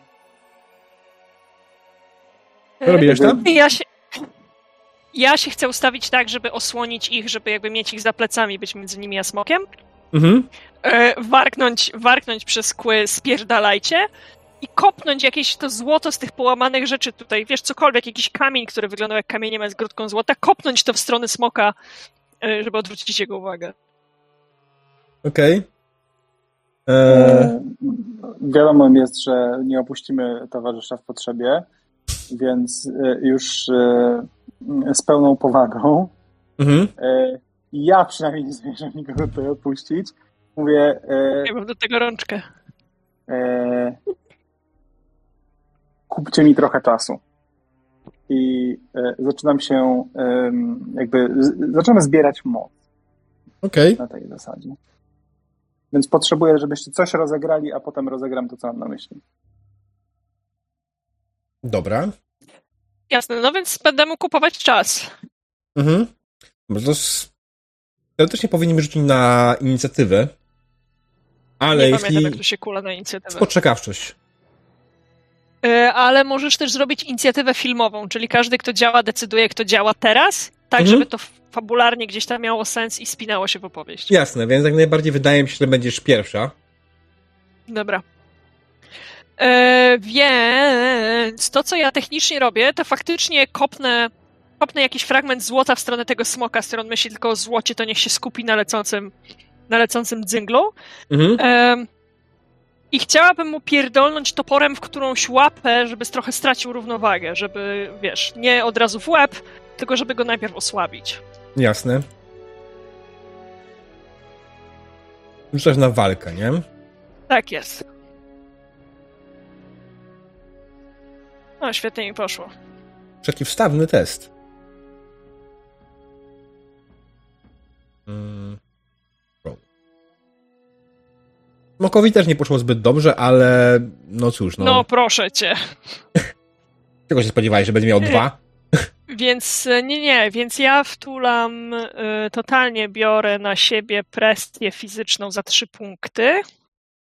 [SPEAKER 1] Co robisz tam?
[SPEAKER 3] Ja się, ja się chcę ustawić tak, żeby osłonić ich, żeby jakby mieć ich za plecami, być między nimi a smokiem.
[SPEAKER 1] Mhm.
[SPEAKER 3] E, warknąć, warknąć przez kły, spierdalajcie i kopnąć jakieś to złoto z tych połamanych rzeczy tutaj, wiesz, cokolwiek, jakiś kamień, który wyglądał jak kamieniem, a jest grudką złota, kopnąć to w stronę smoka, e, żeby odwrócić jego uwagę.
[SPEAKER 1] Okej.
[SPEAKER 2] E,
[SPEAKER 1] Eee,
[SPEAKER 2] wiadomo jest, że nie opuścimy towarzysza w potrzebie, więc już z pełną powagą
[SPEAKER 1] mhm.
[SPEAKER 2] ja przynajmniej nie zamierzam nikogo tutaj odpuścić. Mówię, e,
[SPEAKER 3] Ja mam do tego rączkę.
[SPEAKER 2] e, kupcie mi trochę czasu. I e, zaczynam się jakby, z, zaczynamy zbierać moc
[SPEAKER 1] Okej.
[SPEAKER 2] na tej zasadzie. Więc potrzebuję, żebyście coś rozegrali, a potem rozegram to, co mam na myśli.
[SPEAKER 1] Dobra.
[SPEAKER 3] Jasne, no więc będę mu kupować czas.
[SPEAKER 1] Mhm. Teoretycznie powinniśmy rzucić na inicjatywę, ale
[SPEAKER 3] nie
[SPEAKER 1] jeśli...
[SPEAKER 3] pamiętam, jak to się kula na inicjatywę.
[SPEAKER 1] Spoczekawczość.
[SPEAKER 3] E, Ale możesz też zrobić inicjatywę filmową, czyli każdy, kto działa, decyduje, kto działa teraz tak
[SPEAKER 1] Mhm.
[SPEAKER 3] żeby to fabularnie gdzieś tam miało sens i spinało się w opowieść.
[SPEAKER 1] Jasne, więc jak najbardziej wydaje mi się, że będziesz pierwsza.
[SPEAKER 3] Dobra. E, więc to, co ja technicznie robię, to faktycznie kopnę, kopnę jakiś fragment złota w stronę tego smoka, z którą myśli tylko o złocie, to niech się skupi na lecącym, na lecącym dzynglu.
[SPEAKER 1] Mhm.
[SPEAKER 3] Em, I chciałabym mu pierdolnąć toporem w którąś łapę, żeby trochę stracił równowagę, żeby, wiesz, nie od razu w łeb, tylko żeby go najpierw osłabić.
[SPEAKER 1] Jasne. Rzucasz na walkę, nie?
[SPEAKER 3] Tak jest. No, świetnie mi poszło.
[SPEAKER 1] Przeciwstawny test. Mm. Smokowi też nie poszło zbyt dobrze, ale no cóż, no.
[SPEAKER 3] No, proszę cię.
[SPEAKER 1] Czego się spodziewałeś, że będzie miał dwa?
[SPEAKER 3] Więc e, nie, nie, więc ja wtulam, y, totalnie biorę na siebie presję fizyczną za trzy punkty.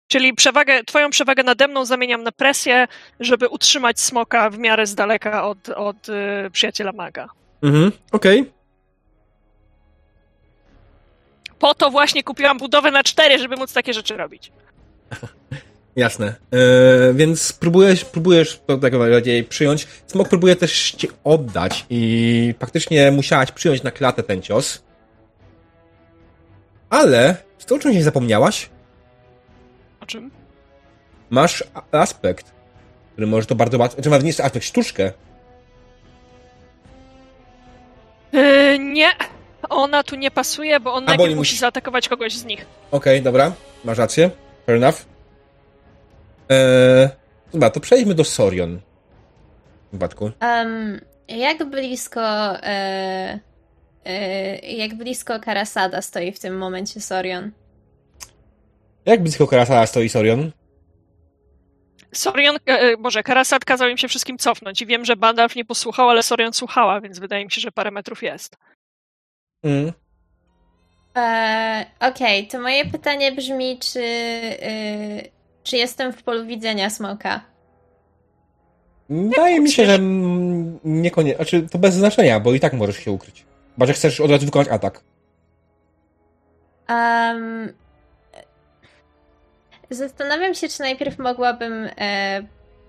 [SPEAKER 3] Czyli przewagę, twoją przewagę nade mną zamieniam na presję, żeby utrzymać smoka w miarę z daleka od, od y, przyjaciela maga.
[SPEAKER 1] Mhm, okej.
[SPEAKER 3] Po to właśnie kupiłam budowę na cztery, żeby móc takie rzeczy robić.
[SPEAKER 1] Jasne. Yy, więc próbujesz, próbujesz to tak bardziej przyjąć. Smok próbuje też ci oddać i faktycznie musiałaś przyjąć na klatę ten cios. Ale, z to o czymś nie zapomniałaś?
[SPEAKER 3] O czym?
[SPEAKER 1] Masz aspekt, który może to bardzo łatwo, czy nawet nie jest aspekt, sztuczkę.
[SPEAKER 3] Yy, nie, ona tu nie pasuje, bo on
[SPEAKER 1] bo
[SPEAKER 3] najpierw musi
[SPEAKER 1] musi-
[SPEAKER 3] zaatakować kogoś z nich.
[SPEAKER 1] Okej, dobra, masz rację. Fair enough. Eee, dobra, to przejdźmy do Sorion. W wypadku.
[SPEAKER 4] Um, jak blisko. E, e, jak blisko Karasada stoi w tym momencie Sorion?
[SPEAKER 1] Jak blisko Karasala stoi Sorion?
[SPEAKER 3] Sorion, e, e, Boże, Karasat kazał im się wszystkim cofnąć i wiem, że Bandalf nie posłuchał, ale Sorion słuchała, więc wydaje mi się, że parę metrów jest.
[SPEAKER 1] Mm.
[SPEAKER 4] E, Okej, to moje pytanie brzmi, czy, e, czy jestem w polu widzenia smoka?
[SPEAKER 1] Wydaje mi się, że niekoniecznie. Znaczy, to bez znaczenia, bo i tak możesz się ukryć. Chyba, że chcesz od razu wykonać atak.
[SPEAKER 4] Um, zastanawiam się, czy najpierw mogłabym e,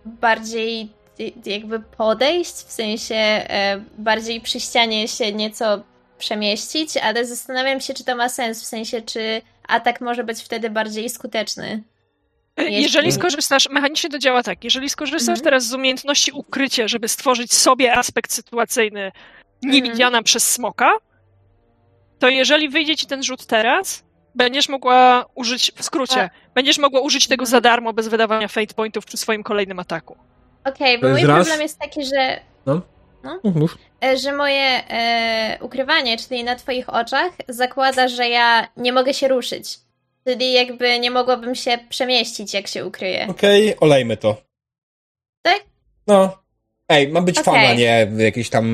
[SPEAKER 4] bardziej y, jakby podejść, w sensie e, bardziej przy ścianie się nieco przemieścić, ale zastanawiam się, czy to ma sens, w sensie, czy atak może być wtedy bardziej skuteczny. Jest-
[SPEAKER 3] Jeżeli skorzystasz, mechanicznie to działa tak, jeżeli skorzystasz
[SPEAKER 4] Mhm.
[SPEAKER 3] teraz z umiejętności ukrycia, żeby stworzyć sobie aspekt sytuacyjny niewidziana przez smoka, to jeżeli wyjdzie ci ten rzut teraz, będziesz mogła użyć, w skrócie,
[SPEAKER 4] A.
[SPEAKER 3] będziesz mogła użyć tego
[SPEAKER 4] Mhm.
[SPEAKER 3] za darmo bez wydawania fate pointów przy swoim kolejnym ataku.
[SPEAKER 4] Okej, bo
[SPEAKER 1] To
[SPEAKER 4] mój
[SPEAKER 1] raz.
[SPEAKER 4] problem jest taki, że
[SPEAKER 1] Mów.
[SPEAKER 4] E, że moje e, ukrywanie, czyli na twoich oczach, zakłada, że ja nie mogę się ruszyć. Czyli jakby nie mogłabym się przemieścić, jak się ukryję.
[SPEAKER 1] Okej, olejmy to.
[SPEAKER 4] Tak?
[SPEAKER 1] No. Ej, ma być
[SPEAKER 4] Okej.
[SPEAKER 1] fan, a nie jakieś tam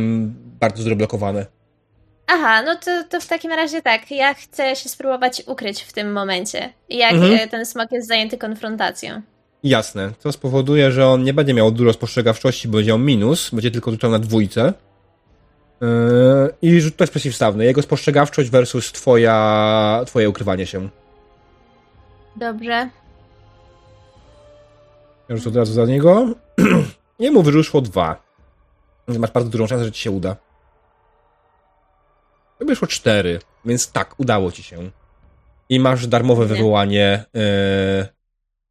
[SPEAKER 1] bardzo zdroblokowane.
[SPEAKER 4] Aha, no to, to w takim razie tak. Ja chcę się spróbować ukryć w tym momencie, jak
[SPEAKER 1] Mhm.
[SPEAKER 4] ten smok jest zajęty konfrontacją.
[SPEAKER 1] Jasne. To spowoduje, że on nie będzie miał dużo spostrzegawczości, bo będzie miał minus, będzie tylko rzucał na dwójce. Yy, I to jest przeciwstawny. Jego spostrzegawczość versus twoja, twoje ukrywanie się.
[SPEAKER 4] Dobrze.
[SPEAKER 1] Ja rzucę od razu za niego. Jemu wyszło dwa. Masz bardzo dużą szansę, że ci się uda. To wyszło cztery, więc tak, udało ci się. I masz darmowe
[SPEAKER 4] Nie.
[SPEAKER 1] wywołanie yy,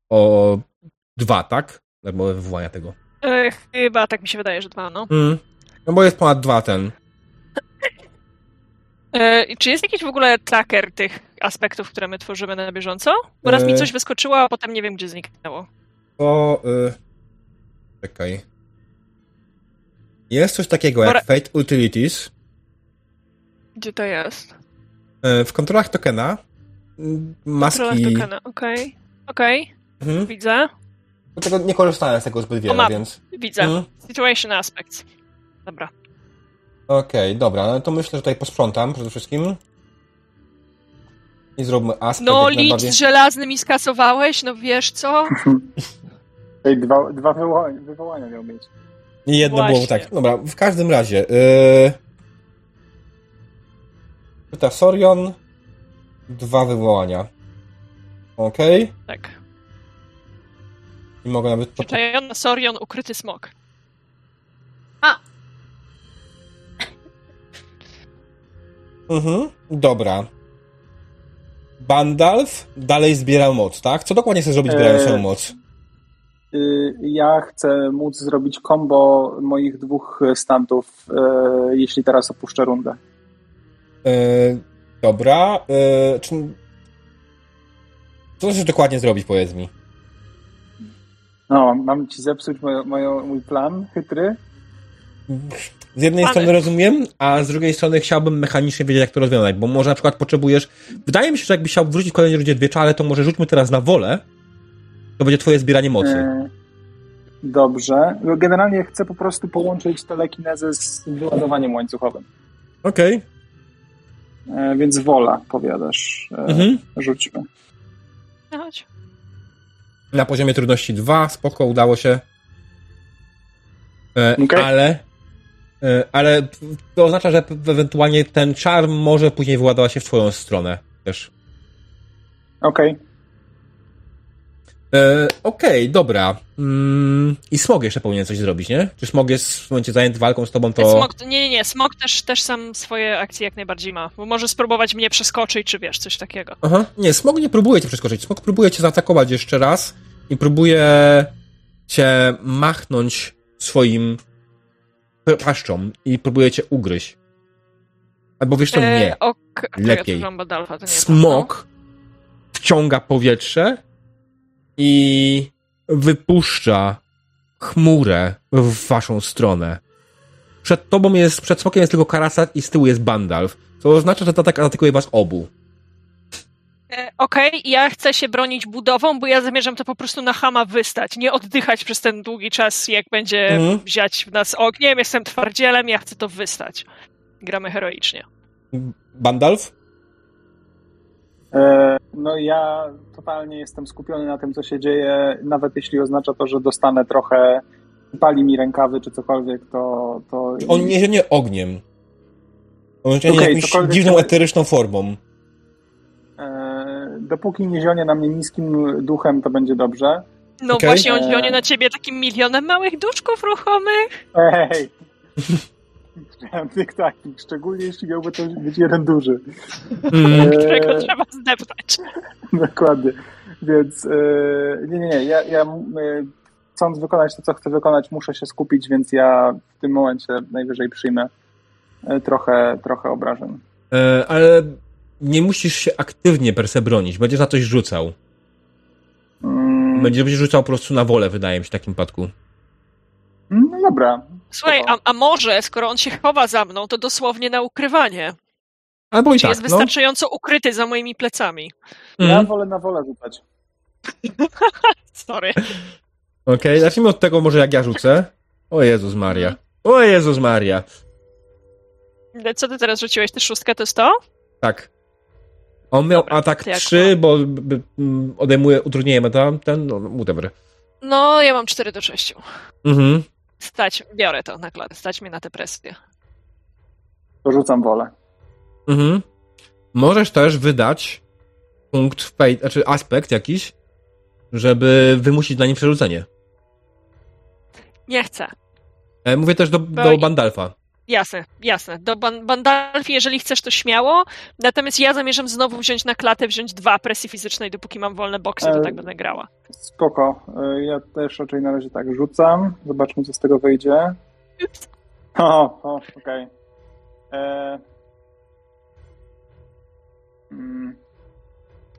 [SPEAKER 1] o dwa, tak? Darmowe wywołania tego.
[SPEAKER 3] E, chyba tak mi się wydaje, że dwa, no.
[SPEAKER 1] Mm. No bo jest ponad dwa ten.
[SPEAKER 3] E, czy jest jakiś w ogóle tracker tych aspektów, które my tworzymy na bieżąco? Bo raz mi
[SPEAKER 1] E.
[SPEAKER 3] coś wyskoczyło, a potem nie wiem, gdzie zniknęło.
[SPEAKER 1] To. Y... Czekaj. Jest coś takiego jak
[SPEAKER 3] Pora-
[SPEAKER 1] Fate Utilities.
[SPEAKER 3] Gdzie to jest?
[SPEAKER 1] Y, W kontrolach tokena mm,
[SPEAKER 3] Kontrolach
[SPEAKER 1] maski.
[SPEAKER 3] tokena, okej. Okej,
[SPEAKER 1] Mhm.
[SPEAKER 3] widzę,
[SPEAKER 1] Do tego nie korzystałem z tego zbyt wiele,
[SPEAKER 3] mam.
[SPEAKER 1] więc.
[SPEAKER 3] widzę.
[SPEAKER 1] Mhm.
[SPEAKER 3] Situation aspects. Dobra.
[SPEAKER 1] Okej, dobra, no to myślę, że tutaj posprzątam przede wszystkim. I zróbmy aspekt.
[SPEAKER 3] No, licz
[SPEAKER 1] najbardziej.
[SPEAKER 3] z żelaznym i skasowałeś, no wiesz co?
[SPEAKER 2] Ej, dwa, dwa wywołania, wywołania miał mieć.
[SPEAKER 1] I jedno
[SPEAKER 3] Właśnie.
[SPEAKER 1] było tak. Dobra, w każdym razie. Yy... Pyta Sorion. Dwa wywołania. Okej.
[SPEAKER 3] Tak.
[SPEAKER 1] I mogę nawet...
[SPEAKER 3] Przyczajony Sorion, ukryty smok.
[SPEAKER 1] Mhm. Dobra. Bandalf dalej zbiera moc, tak? Co dokładnie chce zrobić zbierając
[SPEAKER 2] Eee,
[SPEAKER 1] swoją moc?
[SPEAKER 2] Y, Ja chcę móc zrobić combo moich dwóch stantów, y, jeśli teraz opuszczę rundę.
[SPEAKER 1] E, dobra. E, czy... Co chcesz dokładnie zrobić, powiedz mi?
[SPEAKER 2] No, mam ci zepsuć mój plan chytry?
[SPEAKER 1] Z jednej
[SPEAKER 3] Ale-
[SPEAKER 1] strony rozumiem, a z drugiej strony chciałbym mechanicznie wiedzieć, jak to rozwiązać, bo może na przykład potrzebujesz... Wydaje mi się, że jakbyś chciał wrócić w kolejnej rundzie dwie czale, to może rzućmy teraz na wolę. To będzie twoje zbieranie mocy.
[SPEAKER 2] E, Dobrze. Generalnie chcę po prostu połączyć telekinezę z wyładowaniem łańcuchowym.
[SPEAKER 1] Okej.
[SPEAKER 2] E, Więc wola, powiadasz. E,
[SPEAKER 1] Mhm.
[SPEAKER 2] Rzućmy.
[SPEAKER 3] No chodź.
[SPEAKER 1] Na poziomie trudności 2, spoko, udało się. E,
[SPEAKER 2] Okej.
[SPEAKER 1] Ale... E, ale to oznacza, że ewentualnie ten czar może później wyładować się w twoją stronę też.
[SPEAKER 2] Okej.
[SPEAKER 1] E, Okej, dobra. Mm, I Smog jeszcze powinien coś zrobić, nie? Czy Smog jest w momencie zajęty walką z tobą, to...
[SPEAKER 3] Smok, nie, nie, nie. Smok też, też sam swoje akcje jak najbardziej ma. Bo może spróbować mnie przeskoczyć, czy wiesz, coś takiego.
[SPEAKER 1] Aha. Nie, Smog nie próbuje cię przeskoczyć. Smog próbuje cię zaatakować jeszcze raz i próbuje cię machnąć swoim paszczą i próbuje cię ugryźć. Albo wiesz co, nie.
[SPEAKER 3] E, ok,
[SPEAKER 1] Lepiej. Smok wciąga powietrze i wypuszcza chmurę w waszą stronę. Przed tobą jest, przed smokiem jest tylko Karasat i z tyłu jest Bandalf. To oznacza, że to tak atakuje was obu.
[SPEAKER 3] E, Okej, ja chcę się bronić budową, bo ja zamierzam to po prostu na hama wystać. Nie oddychać przez ten długi czas, jak będzie
[SPEAKER 1] Mhm.
[SPEAKER 3] wziąć w nas ogniem. Jestem twardzielem, ja chcę to wystać. Gramy heroicznie.
[SPEAKER 1] Bandalf?
[SPEAKER 2] E, No ja totalnie jestem skupiony na tym, co się dzieje, nawet jeśli oznacza to, że dostanę trochę, pali mi rękawy czy cokolwiek, to... to...
[SPEAKER 1] On nie zionie ogniem. On zionie
[SPEAKER 2] Okej,
[SPEAKER 1] jakąś dziwną, eteryczną formą.
[SPEAKER 2] E, Dopóki nie zionie na mnie niskim duchem, to będzie dobrze.
[SPEAKER 3] No
[SPEAKER 1] Okej.
[SPEAKER 3] właśnie, on
[SPEAKER 2] E.
[SPEAKER 3] zionie na ciebie takim milionem małych duszków ruchomych.
[SPEAKER 2] Ej! Chciałem tych takich, szczególnie jeśli miałby to być jeden duży.
[SPEAKER 1] Mm.
[SPEAKER 3] którego
[SPEAKER 2] E,
[SPEAKER 3] trzeba zdeptać.
[SPEAKER 2] Dokładnie. Więc e, nie, nie, nie. Ja, ja e, chcąc wykonać to, co chcę wykonać, muszę się skupić, więc ja w tym momencie najwyżej przyjmę trochę, trochę obrażeń.
[SPEAKER 1] E, ale nie musisz się aktywnie per se bronić. Będziesz na coś rzucał.
[SPEAKER 2] Mm,
[SPEAKER 1] Będziesz rzucał po prostu na wolę, wydaje mi się, w takim przypadku.
[SPEAKER 2] no dobra.
[SPEAKER 3] Słuchaj, a, a może, skoro on się chowa za mną, to dosłownie na ukrywanie.
[SPEAKER 1] Albo i tak,
[SPEAKER 3] jest
[SPEAKER 1] no.
[SPEAKER 3] wystarczająco ukryty za moimi plecami.
[SPEAKER 2] Ja
[SPEAKER 1] Mhm.
[SPEAKER 2] wolę na wolę rzucać.
[SPEAKER 3] Sorry.
[SPEAKER 1] Okej, zacznijmy od tego może jak ja rzucę. O Jezus Maria. O Jezus Maria.
[SPEAKER 3] Co ty teraz rzuciłeś? Ty szóstkę to jest to?
[SPEAKER 1] Tak. On miał
[SPEAKER 3] Dobra,
[SPEAKER 1] atak
[SPEAKER 3] to jak
[SPEAKER 1] 3, bo b, b, m, odejmuje utrudnienie meta, ten, no, whatever.
[SPEAKER 3] No, ja mam 4 do 6.
[SPEAKER 1] Mhm.
[SPEAKER 3] Stać, biorę to na klatę, stać mnie na tę presję.
[SPEAKER 2] Rzucam wolę.
[SPEAKER 1] Mhm. Możesz też wydać punkt w pay, znaczy aspekt jakiś, żeby wymusić dla nim przerzucenie.
[SPEAKER 3] Nie chcę.
[SPEAKER 1] E, mówię też do, do
[SPEAKER 3] i-
[SPEAKER 1] Bandalfa.
[SPEAKER 3] Jasne, jasne. Do ban- Bandalfi, jeżeli chcesz, to śmiało. Natomiast ja zamierzam znowu wziąć na klatę, wziąć dwa presji fizycznej, dopóki mam wolne boksy, to
[SPEAKER 2] E,
[SPEAKER 3] tak będę grała.
[SPEAKER 2] Spoko. E, Ja też raczej na razie tak rzucam. Zobaczmy, co z tego wyjdzie.
[SPEAKER 3] Ups.
[SPEAKER 2] O, o okej. E, mm,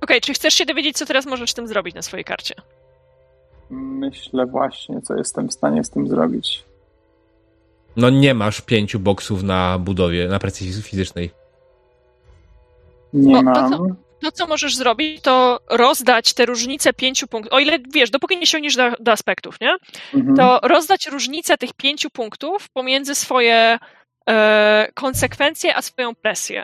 [SPEAKER 3] Okej, czy chcesz się dowiedzieć, co teraz możesz z tym zrobić na swojej karcie?
[SPEAKER 2] Myślę właśnie, co jestem w stanie z tym zrobić.
[SPEAKER 1] No nie masz pięciu boksów na budowie, na presji fizycznej.
[SPEAKER 2] Nie
[SPEAKER 3] O, to
[SPEAKER 2] mam.
[SPEAKER 3] co? To, co możesz zrobić, to rozdać te różnice pięciu punktów. O ile wiesz, dopóki nie sięgniesz do, do aspektów, nie?
[SPEAKER 2] Mhm.
[SPEAKER 3] To rozdać różnicę tych pięciu punktów pomiędzy swoje e, konsekwencje a swoją presję.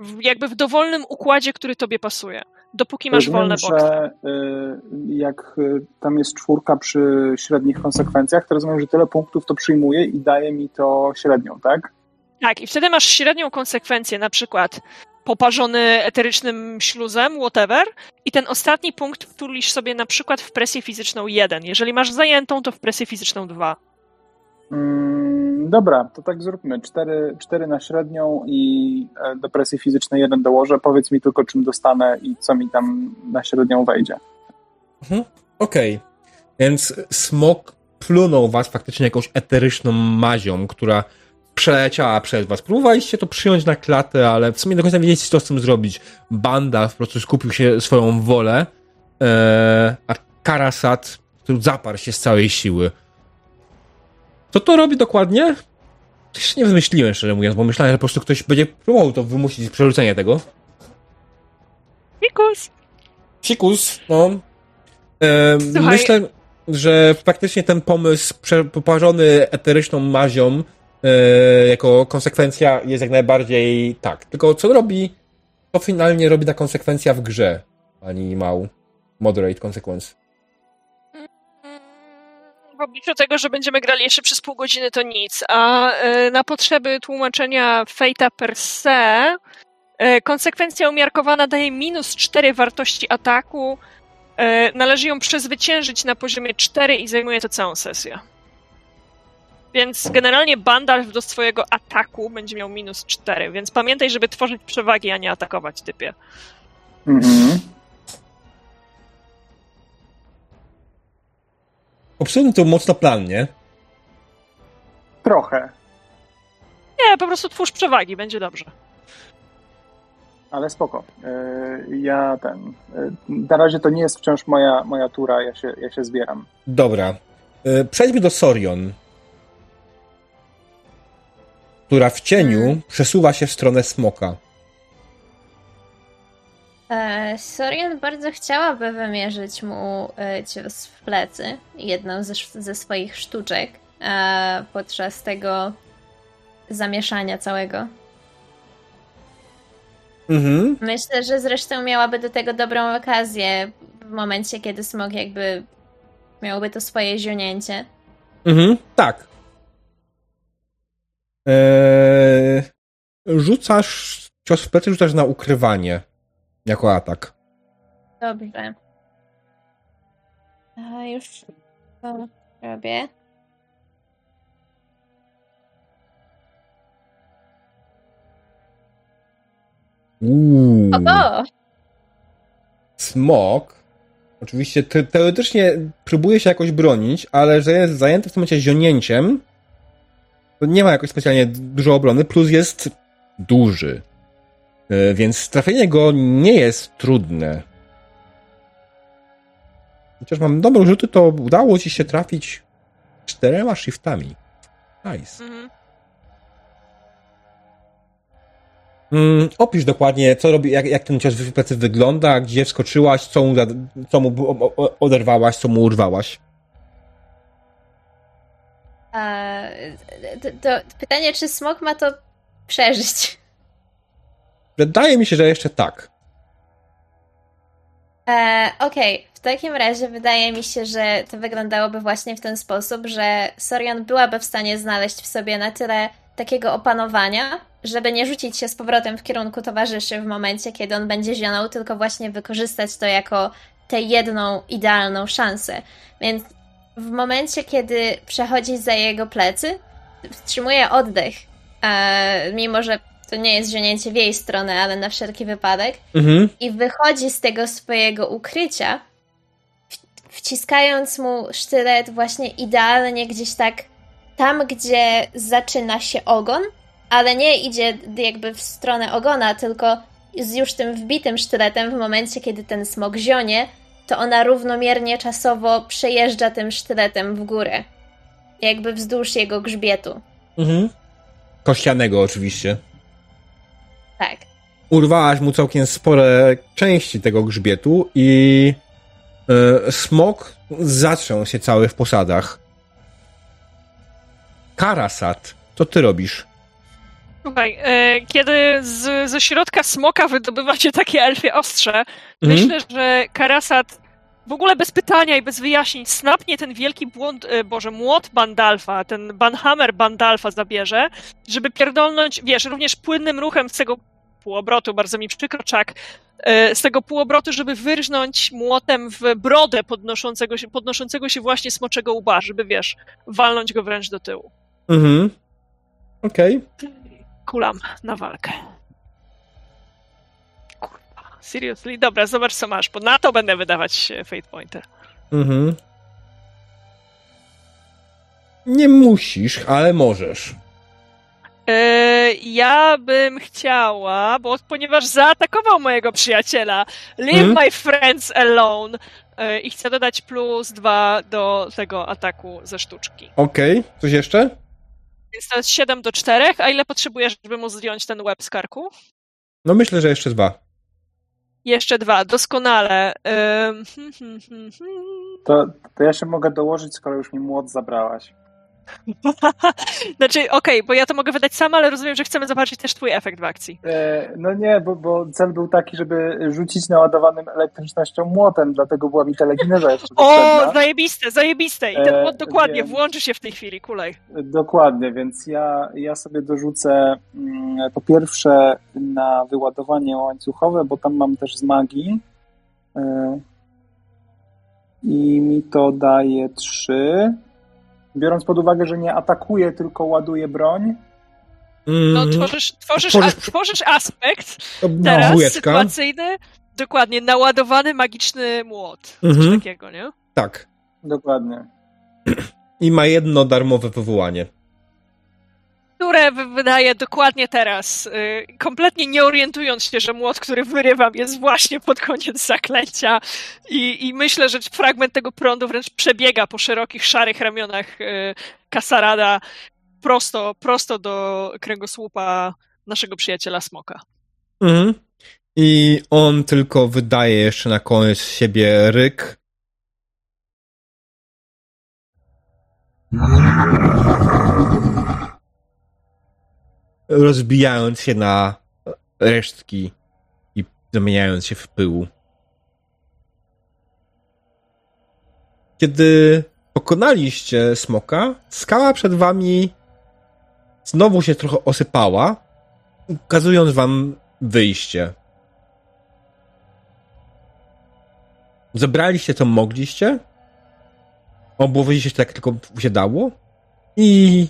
[SPEAKER 3] W, jakby w dowolnym układzie, który tobie pasuje. Dopóki masz
[SPEAKER 2] Rozumiem,
[SPEAKER 3] wolne boksy.
[SPEAKER 2] że y, jak y, tam jest czwórka przy średnich konsekwencjach, to rozumiem, że tyle punktów to przyjmuje i daje mi to średnią, tak?
[SPEAKER 3] Tak, i wtedy masz średnią konsekwencję, na przykład poparzony eterycznym śluzem, whatever, i ten ostatni punkt wtulisz sobie na przykład w presję fizyczną 1. Jeżeli masz zajętą, to w presję fizyczną 2.
[SPEAKER 2] Mm, dobra, to tak zróbmy. Cztery, cztery na średnią i e, do presji fizycznej jeden dołożę. Powiedz mi tylko, czym dostanę i co mi tam na średnią wejdzie.
[SPEAKER 1] Mhm. Okej. Więc smok plunął was faktycznie jakąś eteryczną mazią, która przeleciała przez was. Próbowaliście to przyjąć na klatę, ale w sumie do końca wiedzieliście, co z tym zrobić. Banda po prostu skupił się swoją wolę, e, a Karasat zaparł się z całej siły. Co to robi dokładnie? To jeszcze nie wymyśliłem, szczerze mówiąc, bo myślałem, że po prostu ktoś będzie próbował to wymusić, przerzucenie tego.
[SPEAKER 3] Fikus!
[SPEAKER 1] Fikus, no. E, myślę, że faktycznie ten pomysł poparzony eteryczną mazią e, jako konsekwencja jest jak najbardziej tak. Tylko co robi, to finalnie robi ta konsekwencja w grze, pani Mał. Moderate consequence.
[SPEAKER 3] W obliczu tego, że będziemy grali jeszcze przez pół godziny, to nic. A e, na potrzeby tłumaczenia Fate'a per se, e, konsekwencja umiarkowana daje minus 4 wartości ataku. E, należy ją przezwyciężyć na poziomie 4 i zajmuje to całą sesję. Więc generalnie bandal do swojego ataku będzie miał minus 4, więc pamiętaj, żeby tworzyć przewagi, a nie atakować typie.
[SPEAKER 2] Mhm.
[SPEAKER 1] Popsułem to mocno plan, nie?
[SPEAKER 2] Trochę,
[SPEAKER 3] Nie, po prostu twórz przewagi, będzie dobrze.
[SPEAKER 2] ale spoko. E, Ja ten. e, Na razie to nie jest wciąż moja, moja tura, ja się, ja się zbieram.
[SPEAKER 1] Dobra. E, Przejdźmy do Sorion. Która w cieniu przesuwa się w stronę smoka.
[SPEAKER 4] E, Sorian bardzo chciałaby wymierzyć mu e, cios w plecy, jedną ze, ze swoich sztuczek, e, podczas tego zamieszania całego.
[SPEAKER 1] Mhm.
[SPEAKER 4] Myślę, że zresztą miałaby do tego dobrą okazję w momencie, kiedy smok jakby miałby to swoje zionięcie.
[SPEAKER 1] Mhm, tak. Eee, rzucasz cios w plecy, rzucasz na ukrywanie jako atak.
[SPEAKER 4] Dobrze. A już to robię.
[SPEAKER 1] Uuu. Smok. Oczywiście te, teoretycznie próbuje się jakoś bronić, ale że jest zajęty w tym momencie zionięciem, to nie ma jakoś specjalnie dużo obrony, plus jest duży. E, Więc trafienie go nie jest trudne. Chociaż mam dobre rzuty, to udało ci się trafić czterema shiftami. Nice.
[SPEAKER 3] Mhm.
[SPEAKER 1] Mm, opisz dokładnie, co robi, jak, jak ten cios w plecy wygląda, gdzie wskoczyłaś, co mu, co mu oderwałaś, co mu urwałaś.
[SPEAKER 4] A, to, to pytanie, czy smok ma to przeżyć?
[SPEAKER 1] Wydaje mi się, że jeszcze tak.
[SPEAKER 4] E, Okej, w takim razie wydaje mi się, że to wyglądałoby właśnie w ten sposób, że Sorian byłaby w stanie znaleźć w sobie na tyle takiego opanowania, żeby nie rzucić się z powrotem w kierunku towarzyszy w momencie, kiedy on będzie zionął, tylko właśnie wykorzystać to jako tę jedną idealną szansę. Więc w momencie, kiedy przechodzi za jego plecy, wstrzymuje oddech, e, mimo że to nie jest zionięcie w jej stronę, ale na wszelki wypadek,
[SPEAKER 1] Mhm.
[SPEAKER 4] i wychodzi z tego swojego ukrycia, wciskając mu sztylet właśnie idealnie gdzieś tak tam, gdzie zaczyna się ogon, ale nie idzie jakby w stronę ogona, tylko z już tym wbitym sztyletem w momencie, kiedy ten smok zionie, to ona równomiernie czasowo przejeżdża tym sztyletem w górę. Jakby wzdłuż jego grzbietu.
[SPEAKER 1] Mhm. Kościanego oczywiście.
[SPEAKER 4] Tak.
[SPEAKER 1] Urwałaś mu całkiem spore części tego grzbietu i e, smok zaczął się cały w posadach. Karasat, co ty robisz?
[SPEAKER 3] Słuchaj, e, kiedy z, ze środka smoka wydobywa się takie elfie ostrze,
[SPEAKER 1] Mhm.
[SPEAKER 3] myślę, że Karasat w ogóle bez pytania i bez wyjaśnień snapnie ten wielki błąd, e, boże, młot Bandalfa, ten Banhammer Bandalfa zabierze, żeby pierdolnąć, wiesz, również płynnym ruchem z tego półobrotu, bardzo mi przykro, czak, e, z tego półobrotu, żeby wyrżnąć młotem w brodę podnoszącego się, podnoszącego się właśnie smoczego łba, żeby, wiesz, walnąć go wręcz do tyłu.
[SPEAKER 1] Mhm. Okej.
[SPEAKER 3] Kulam na walkę. Seriously? Dobra, zobacz co masz, bo na to będę wydawać Fate Pointer.
[SPEAKER 1] Mhm. Nie musisz, ale możesz.
[SPEAKER 3] E, ja bym chciała, bo ponieważ zaatakował mojego przyjaciela, leave
[SPEAKER 1] Mhm.
[SPEAKER 3] my friends alone e, i chcę dodać plus dwa do tego ataku ze sztuczki.
[SPEAKER 1] Okej. Coś jeszcze?
[SPEAKER 3] Więc to jest 7 do 4, a ile potrzebujesz, żeby mu zdjąć ten łeb z karku?
[SPEAKER 1] No myślę, że jeszcze dwa.
[SPEAKER 3] Jeszcze dwa, doskonale. Hmm, hmm, hmm.
[SPEAKER 2] To, to ja się mogę dołożyć, skoro już mi młot zabrałaś.
[SPEAKER 3] Znaczy, okej, bo ja to mogę wydać sama, ale rozumiem, że chcemy zobaczyć też twój efekt w akcji.
[SPEAKER 2] E, no nie, bo, bo cel był taki, żeby rzucić naładowanym elektrycznością młotem, dlatego była mi telekineza jeszcze
[SPEAKER 3] O, zajebiste, zajebiste! I ten
[SPEAKER 2] E,
[SPEAKER 3] młot dokładnie
[SPEAKER 2] więc-
[SPEAKER 3] włączy się w tej chwili, kulej.
[SPEAKER 2] Dokładnie, więc ja, ja sobie dorzucę mm, po pierwsze na wyładowanie łańcuchowe, bo tam mam też z magii. E, I mi to daje 3. Biorąc pod uwagę, że nie atakuje, tylko ładuje broń.
[SPEAKER 3] No,
[SPEAKER 1] Mhm.
[SPEAKER 3] tworzysz, tworzysz,
[SPEAKER 1] Tworzysz-
[SPEAKER 3] a, tworzysz aspekt
[SPEAKER 1] To
[SPEAKER 3] teraz
[SPEAKER 1] dwójeczka.
[SPEAKER 3] sytuacyjny, dokładnie, naładowany magiczny młot. Coś
[SPEAKER 1] Mhm.
[SPEAKER 3] takiego, nie?
[SPEAKER 1] Tak.
[SPEAKER 2] Dokładnie.
[SPEAKER 1] I ma jedno darmowe powołanie.
[SPEAKER 3] Które wy- wydaje dokładnie teraz, y, kompletnie nie orientując się, że młot, który wyrywam, jest właśnie pod koniec zaklęcia. I, I myślę, że fragment tego prądu wręcz przebiega po szerokich, szarych ramionach y, Kasarada prosto, prosto do kręgosłupa naszego przyjaciela Smoka.
[SPEAKER 1] Mhm. I on tylko wydaje jeszcze na koniec z siebie ryk. Rozbijając się na resztki i zamieniając się w pył. Kiedy pokonaliście smoka, skała przed wami znowu się trochę osypała, ukazując wam wyjście. Zebraliście co mogliście, obłowiliście się tak tylko się dało i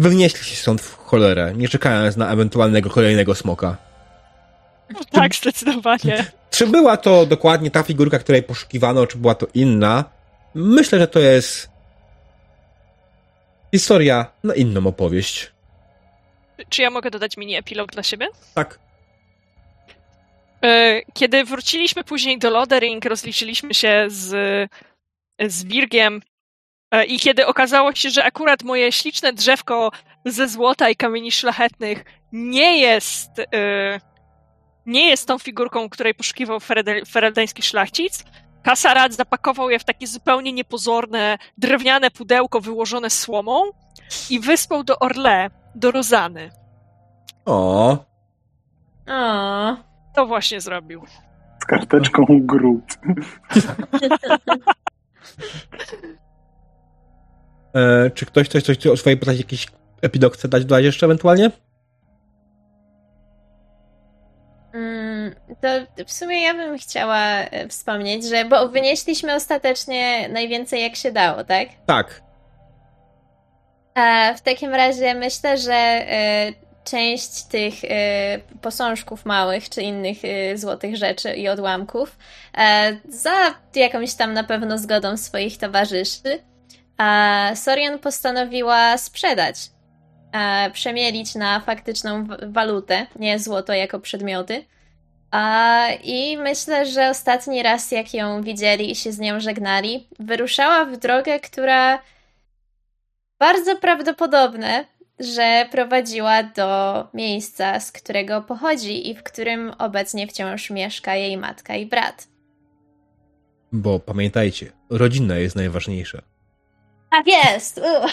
[SPEAKER 1] wynieśli się stąd w cholerę, nie czekając na ewentualnego kolejnego smoka.
[SPEAKER 3] Tak, zdecydowanie.
[SPEAKER 1] Czy była to dokładnie ta figurka, której poszukiwano, czy była to inna? Myślę, że to jest historia na inną opowieść.
[SPEAKER 3] Czy ja mogę dodać mini epilog dla siebie?
[SPEAKER 1] Tak.
[SPEAKER 3] E, Kiedy wróciliśmy później do Lodering, rozliczyliśmy się z, z Birgiem i kiedy okazało się, że akurat moje śliczne drzewko ze złota i kamieni szlachetnych nie jest e, nie jest tą figurką, której poszukiwał fereldański szlachcic, Kasarad zapakował je w takie zupełnie niepozorne, drewniane pudełko wyłożone słomą i wysłał do Orle, do Rozany.
[SPEAKER 1] O,
[SPEAKER 4] O,
[SPEAKER 3] To właśnie zrobił.
[SPEAKER 2] Z karteczką gród.
[SPEAKER 1] e, czy ktoś coś, coś o swojej postaci jakiś epidok chce dać dodać jeszcze ewentualnie?
[SPEAKER 4] mm, to w sumie ja bym chciała e, wspomnieć, że bo wynieśliśmy ostatecznie najwięcej jak się dało, tak?
[SPEAKER 1] Tak.
[SPEAKER 4] A w takim razie myślę, że e, część tych e, posążków małych czy innych złotych rzeczy i odłamków za jakąś tam na pewno zgodą swoich towarzyszy a Sorian postanowiła sprzedać, e, przemielić na faktyczną walutę, nie złoto jako przedmioty. A, I myślę, że ostatni raz, jak ją widzieli i się z nią żegnali, wyruszała w drogę, która bardzo prawdopodobne, że prowadziła do miejsca, z którego pochodzi i w którym obecnie wciąż mieszka jej matka i brat.
[SPEAKER 1] Bo pamiętajcie, rodzina jest najważniejsza.
[SPEAKER 4] Tak jest! U.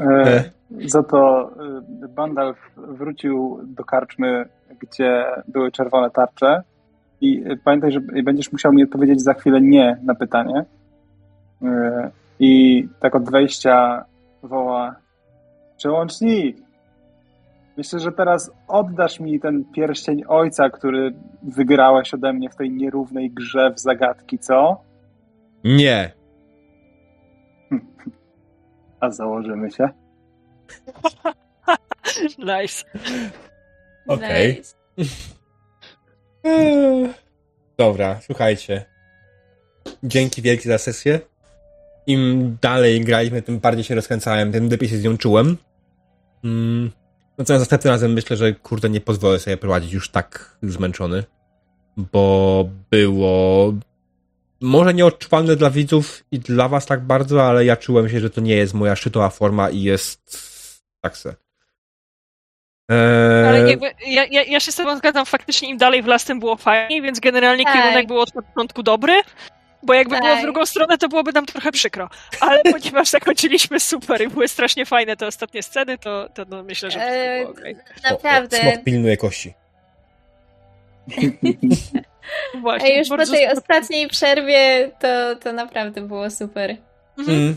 [SPEAKER 2] E, za to e, Bandalf wrócił do karczmy, gdzie były czerwone tarcze I y, pamiętaj, że będziesz musiał mi odpowiedzieć za chwilę nie na pytanie. Y, I tak od wejścia woła przełącznik. Myślę, że teraz oddasz mi ten pierścień ojca, który wygrałeś ode mnie w tej nierównej grze w zagadki, co?
[SPEAKER 1] Nie.
[SPEAKER 2] A założymy się.
[SPEAKER 3] Nice.
[SPEAKER 1] Okej.
[SPEAKER 4] Nice.
[SPEAKER 1] Dobra, słuchajcie. Dzięki wielkie za sesję. Im dalej graliśmy, tym bardziej się rozkręcałem, tym lepiej się z nią czułem. Mm. Natomiast następnym razem myślę, że kurde nie pozwolę sobie prowadzić już tak zmęczony. Bo było może nieodczuwalne dla widzów i dla was tak bardzo, ale ja czułem się, że to nie jest moja szczytowa forma i jest tak se. Eee,
[SPEAKER 3] Ale jakby, ja, ja, ja się z tobą zgadzam, faktycznie im dalej w las, tym było fajniej, więc generalnie
[SPEAKER 4] Tak.
[SPEAKER 3] kierunek był od początku dobry, bo jakby było w
[SPEAKER 4] Tak.
[SPEAKER 3] drugą stronę, to byłoby nam trochę przykro. Ale ponieważ zakończyliśmy super i były strasznie fajne te ostatnie sceny, to, to no, myślę, że
[SPEAKER 4] Eee,
[SPEAKER 3] było okej.
[SPEAKER 4] Naprawdę.
[SPEAKER 1] Smok pilnuje kości.
[SPEAKER 4] A
[SPEAKER 3] Właśnie,
[SPEAKER 4] już po tej
[SPEAKER 3] super.
[SPEAKER 4] ostatniej przerwie to, to naprawdę było super.
[SPEAKER 3] Mhm.
[SPEAKER 1] Mm.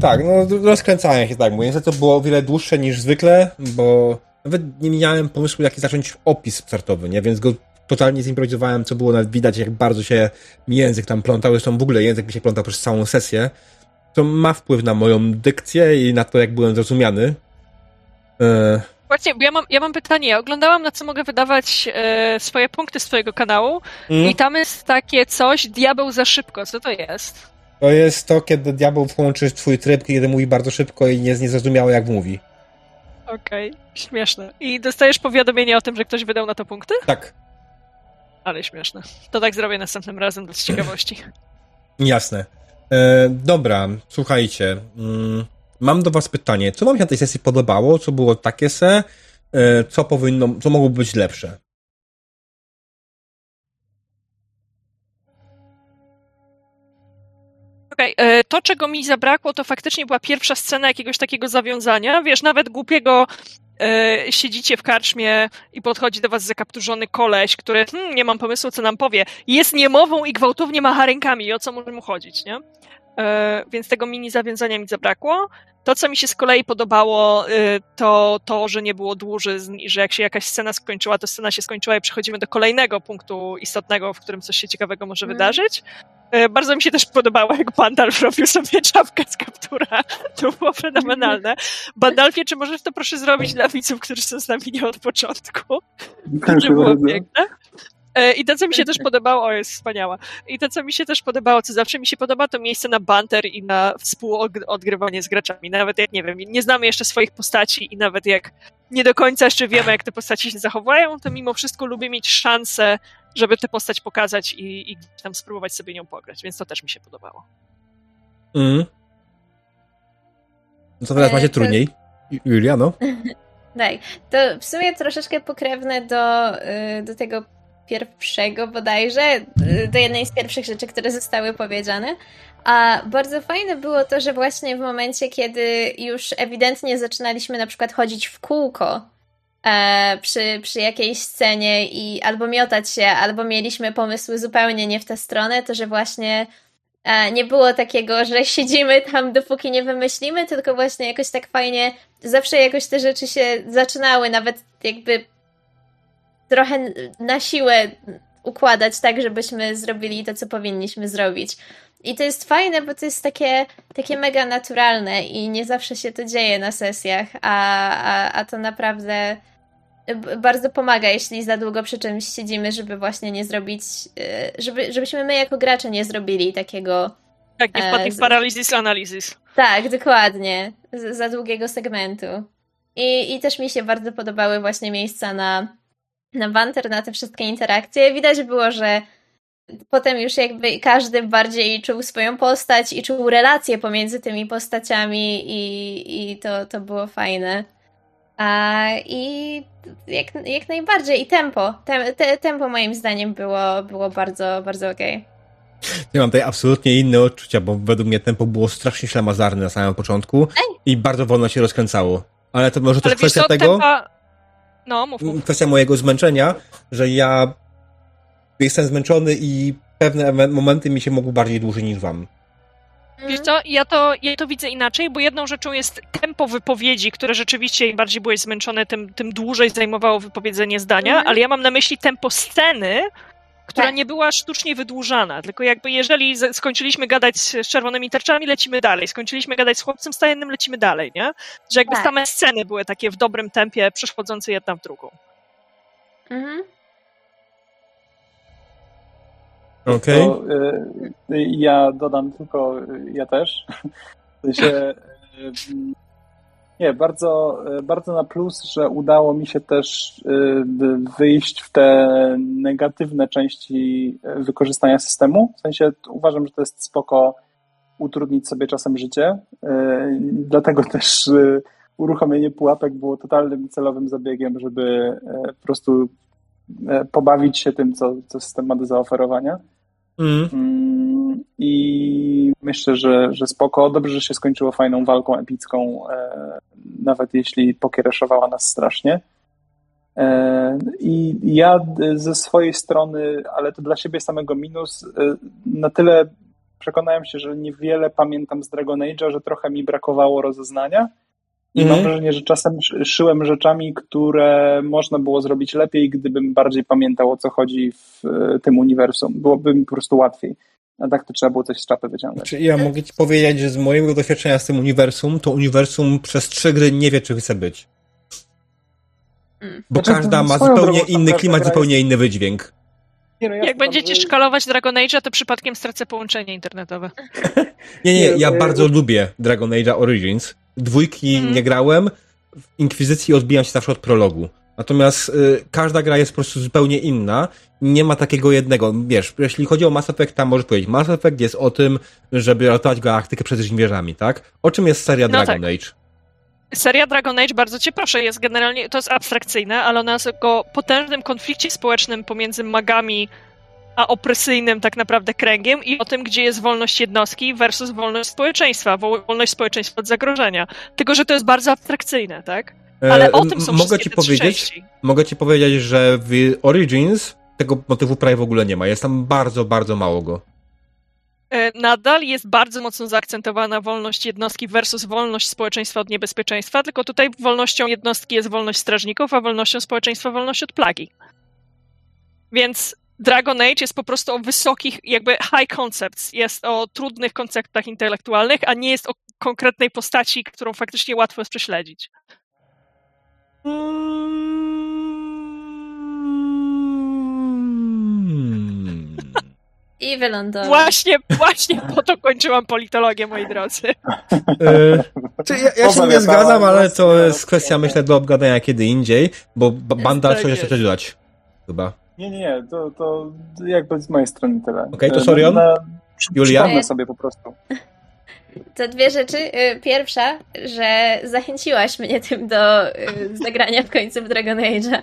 [SPEAKER 1] Tak, no rozkręcałem się, tak mówię. Niestety to było o wiele dłuższe niż zwykle, bo nawet nie miałem pomysłu, jaki zacząć opis startowy, nie? Więc go totalnie zimprowizowałem, co było nawet widać, jak bardzo się język tam plątał. Zresztą w ogóle język mi się plątał przez całą sesję. To ma wpływ na moją dykcję i na to, jak byłem zrozumiany. E,
[SPEAKER 3] Właśnie, bo ja mam, ja mam pytanie. Ja oglądałam, na co mogę wydawać e, swoje punkty z twojego kanału
[SPEAKER 1] mm.
[SPEAKER 3] i tam jest takie coś, diabeł za szybko. Co to jest?
[SPEAKER 1] To jest to, kiedy diabeł włączy twój tryb, kiedy mówi bardzo szybko i nie jest niezrozumiałe, jak mówi.
[SPEAKER 3] Okej, śmieszne. I dostajesz powiadomienie o tym, że ktoś wydał na to punkty?
[SPEAKER 1] Tak,
[SPEAKER 3] Ale śmieszne. To tak zrobię następnym razem dla ciekawości.
[SPEAKER 1] Jasne. E, dobra, słuchajcie. Mm, mam do was pytanie. Co wam się na tej sesji podobało? Co było takie se? E, co powinno, co mogło być lepsze?
[SPEAKER 3] E, to czego mi zabrakło, to faktycznie była pierwsza scena jakiegoś takiego zawiązania. Wiesz, nawet głupiego e, siedzicie w karczmie i podchodzi do was zakapturzony koleś, który, hmm, nie mam pomysłu, co nam powie. Jest niemową i gwałtownie macha rękami. O co może mu chodzić, nie? E, więc tego mini zawiązania mi zabrakło. To, co mi się z kolei podobało, e, to to, że nie było dłużyzn i że jak się jakaś scena skończyła, to scena się skończyła i przechodzimy do kolejnego punktu istotnego, w którym coś się ciekawego może
[SPEAKER 4] Mhm.
[SPEAKER 3] wydarzyć. E, Bardzo mi się też podobało, jak Bandalf robił sobie czapkę z kaptura. To było fenomenalne. Bandalfie, czy możesz to proszę zrobić dla widzów, którzy są z nami nie od początku?
[SPEAKER 2] Proszę
[SPEAKER 3] To było piękne. E, I to, co mi się też podobało, o jest wspaniała. I to, co mi się też podobało, co zawsze mi się podoba, to miejsce na banter i na współodgrywanie z graczami. Nawet jak, nie wiem, nie znamy jeszcze swoich postaci i nawet jak nie do końca jeszcze wiemy, jak te postaci się zachowują, to mimo wszystko lubię mieć szansę, żeby tę postać pokazać i, i tam spróbować sobie nią pograć, więc to też mi się podobało.
[SPEAKER 1] Mm. No to teraz
[SPEAKER 4] E,
[SPEAKER 1] macie trudniej. Ju- Julia, no?
[SPEAKER 4] Tak, to w sumie troszeczkę pokrewne do, y, do tego pierwszego bodajże, y, do jednej z pierwszych rzeczy, które zostały powiedziane. A bardzo fajne było to, że właśnie w momencie, kiedy już ewidentnie zaczynaliśmy na przykład chodzić w kółko e, przy, przy jakiejś scenie i albo miotać się, albo mieliśmy pomysły zupełnie nie w tę stronę, to że właśnie e, nie było takiego, że siedzimy tam dopóki nie wymyślimy, tylko właśnie jakoś tak fajnie zawsze jakoś te rzeczy się zaczynały, nawet jakby trochę na siłę układać tak, żebyśmy zrobili to, co powinniśmy zrobić. I to jest fajne, bo to jest takie, takie mega naturalne i nie zawsze się to dzieje na sesjach, a, a, a to naprawdę bardzo pomaga, jeśli za długo przy czymś siedzimy, żeby właśnie nie zrobić, y, żeby, żebyśmy my jako gracze nie zrobili takiego
[SPEAKER 3] Jak nie
[SPEAKER 4] E,
[SPEAKER 3] wpadli w paralizis analizis.
[SPEAKER 4] tak, dokładnie. Z, za długiego segmentu. I, I też mi się bardzo podobały właśnie miejsca na, na banter, na te wszystkie interakcje. Widać było, że potem już jakby każdy bardziej czuł swoją postać i czuł relacje pomiędzy tymi postaciami i, i to, to było fajne. A, I jak, jak najbardziej. I tempo. Tem, te, tempo moim zdaniem było, było bardzo, bardzo okej.
[SPEAKER 1] Ja mam tutaj absolutnie inne odczucia, bo według mnie tempo było strasznie ślamazarne na samym początku i bardzo wolno się rozkręcało. Ale to może też
[SPEAKER 3] Ale wiesz
[SPEAKER 1] kwestia
[SPEAKER 3] co,
[SPEAKER 1] tego,
[SPEAKER 3] tempa... No, mów, mów.
[SPEAKER 1] kwestia mojego zmęczenia, że ja jestem zmęczony i pewne momenty mi się mogły bardziej dłużyć niż wam.
[SPEAKER 3] Wiesz co, ja to, ja to widzę inaczej, bo jedną rzeczą jest tempo wypowiedzi, które rzeczywiście im bardziej byłeś zmęczony, tym, tym dłużej zajmowało wypowiedzenie zdania,
[SPEAKER 4] Mhm.
[SPEAKER 3] ale ja mam na myśli tempo sceny, która
[SPEAKER 4] Tak.
[SPEAKER 3] nie była sztucznie wydłużana. Tylko jakby jeżeli skończyliśmy gadać z czerwonymi tarczami, lecimy dalej. Skończyliśmy gadać z chłopcem stajennym, lecimy dalej, nie? Że jakby
[SPEAKER 4] Tak.
[SPEAKER 3] same sceny były takie w dobrym tempie, przechodzące jedna w drugą.
[SPEAKER 4] Mhm.
[SPEAKER 1] Okej.
[SPEAKER 2] To, y, ja dodam tylko, y, ja też. W sensie, y, nie, bardzo, y, bardzo na plus, że udało mi się też wy- wyjść w te negatywne części y, wykorzystania systemu. W sensie uważam, że to jest spoko utrudnić sobie czasem życie. Dlatego też uruchomienie pułapek było totalnym celowym zabiegiem, żeby po prostu pobawić się tym, co, co system ma do zaoferowania.
[SPEAKER 1] Mm.
[SPEAKER 2] Mm, I myślę, że, że spoko. Dobrze, że się skończyło fajną walką epicką, e, nawet jeśli pokiereszowała nas strasznie. E, I ja d- ze swojej strony, ale to dla siebie samego minus, e, na tyle przekonałem się, że niewiele pamiętam z Dragon Age'a, że trochę mi brakowało rozeznania. I
[SPEAKER 1] Mhm.
[SPEAKER 2] mam wrażenie, że czasem szy- szyłem rzeczami, które można było zrobić lepiej, gdybym bardziej pamiętał o co chodzi w e, tym uniwersum. Byłoby mi po prostu łatwiej. A tak to trzeba było coś z czapy wyciągać.
[SPEAKER 1] Znaczy, ja mogę ci powiedzieć, że z mojego doświadczenia z tym uniwersum, to uniwersum przez trzy gry nie wie, czy chce być.
[SPEAKER 4] Mm.
[SPEAKER 1] Bo
[SPEAKER 2] Znaczy,
[SPEAKER 1] każda ma zupełnie inny klimat, zupełnie inny wydźwięk.
[SPEAKER 2] Nie, no,
[SPEAKER 3] Jak
[SPEAKER 2] jasne,
[SPEAKER 3] będziecie
[SPEAKER 2] że-
[SPEAKER 3] szkalować Dragon Age'a, to przypadkiem stracę połączenie internetowe.
[SPEAKER 1] Nie, nie,
[SPEAKER 2] Nie,
[SPEAKER 1] ja bardzo lubię Dragon Age Origins. Dwójki
[SPEAKER 3] Mhm.
[SPEAKER 1] nie grałem, w Inkwizycji odbijam się zawsze od prologu. Natomiast y, każda gra jest po prostu zupełnie inna. Nie ma takiego jednego. Wiesz, jeśli chodzi o Mass Effect, tam możesz powiedzieć, Mass Effect jest o tym, żeby ratować galaktykę przed żniwierzami, tak? O czym jest seria
[SPEAKER 3] No
[SPEAKER 1] Dragon
[SPEAKER 3] tak.
[SPEAKER 1] Age?
[SPEAKER 3] Seria Dragon Age, bardzo cię proszę, jest generalnie, to jest abstrakcyjne, ale ona jest o potężnym konflikcie społecznym pomiędzy magami a opresyjnym tak naprawdę kręgiem i o tym, gdzie jest wolność jednostki versus wolność społeczeństwa, wo- wolność społeczeństwa od zagrożenia. Tylko, że to jest bardzo abstrakcyjne, tak?
[SPEAKER 1] E,
[SPEAKER 3] Ale o tym są
[SPEAKER 1] Mogę ci powiedzieć, mogę ci powiedzieć, że w Origins tego motywu prawie w ogóle nie ma. Jest tam bardzo, bardzo mało go.
[SPEAKER 3] E, Nadal jest bardzo mocno zaakcentowana wolność jednostki versus wolność społeczeństwa od niebezpieczeństwa, tylko tutaj wolnością jednostki jest wolność strażników, a wolnością społeczeństwa wolność od plagi. Więc Dragon Age jest po prostu o wysokich, jakby high concepts, jest o trudnych konceptach intelektualnych, a nie jest o konkretnej postaci, którą faktycznie łatwo jest prześledzić.
[SPEAKER 4] I wylądował.
[SPEAKER 3] Właśnie, właśnie po to kończyłam politologię, moi drodzy.
[SPEAKER 1] Czy ja, ja się nie zgadzam, ale to jest kwestia, myślę, do obgadania kiedy indziej, bo ba- Bandal
[SPEAKER 3] Tak
[SPEAKER 1] coś jeszcze dodać. Chyba.
[SPEAKER 2] Nie, nie, nie, to, to jakby z mojej strony tyle.
[SPEAKER 1] Okej, to
[SPEAKER 2] E,
[SPEAKER 1] Sorion?
[SPEAKER 2] na-
[SPEAKER 1] Julia?
[SPEAKER 2] Przypomnę sobie po prostu.
[SPEAKER 4] To dwie rzeczy. Y, Pierwsza, że zachęciłaś mnie tym do y, zagrania w końcu w Dragon Age'a.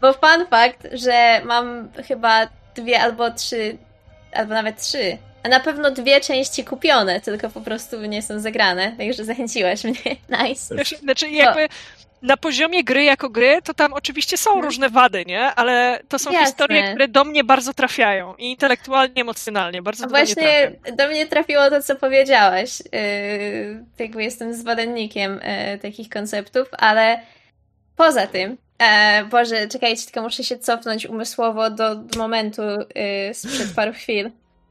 [SPEAKER 4] Bo fun fact, że mam chyba dwie albo trzy, albo nawet trzy, a na pewno dwie części kupione, tylko po prostu nie są zagrane. Także zachęciłaś mnie. Nice.
[SPEAKER 3] Znaczy, Znaczy, jakby na poziomie gry jako gry, to tam oczywiście są
[SPEAKER 4] Mhm.
[SPEAKER 3] różne wady, nie? Ale to są
[SPEAKER 4] Jasne.
[SPEAKER 3] historie, które do mnie bardzo trafiają. I intelektualnie, emocjonalnie. Bardzo
[SPEAKER 4] A
[SPEAKER 3] do mnie
[SPEAKER 4] właśnie
[SPEAKER 3] trafiają.
[SPEAKER 4] do mnie trafiło to, co powiedziałaś. Yy, jakby jestem zwolennikiem yy, takich konceptów, ale poza tym, e, Boże, czekajcie, tylko muszę się cofnąć umysłowo do, do momentu yy, sprzed paru chwil.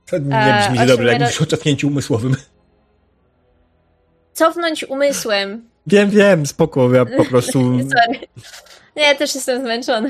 [SPEAKER 1] To nie
[SPEAKER 4] E,
[SPEAKER 1] brzmi
[SPEAKER 4] czym
[SPEAKER 1] dobrze, jak
[SPEAKER 4] ja
[SPEAKER 1] mówisz o cofnięciu umysłowym.
[SPEAKER 4] Cofnąć umysłem.
[SPEAKER 1] Wiem, wiem, spoko, ja po prostu...
[SPEAKER 4] Sorry. Nie, ja też jestem zmęczona.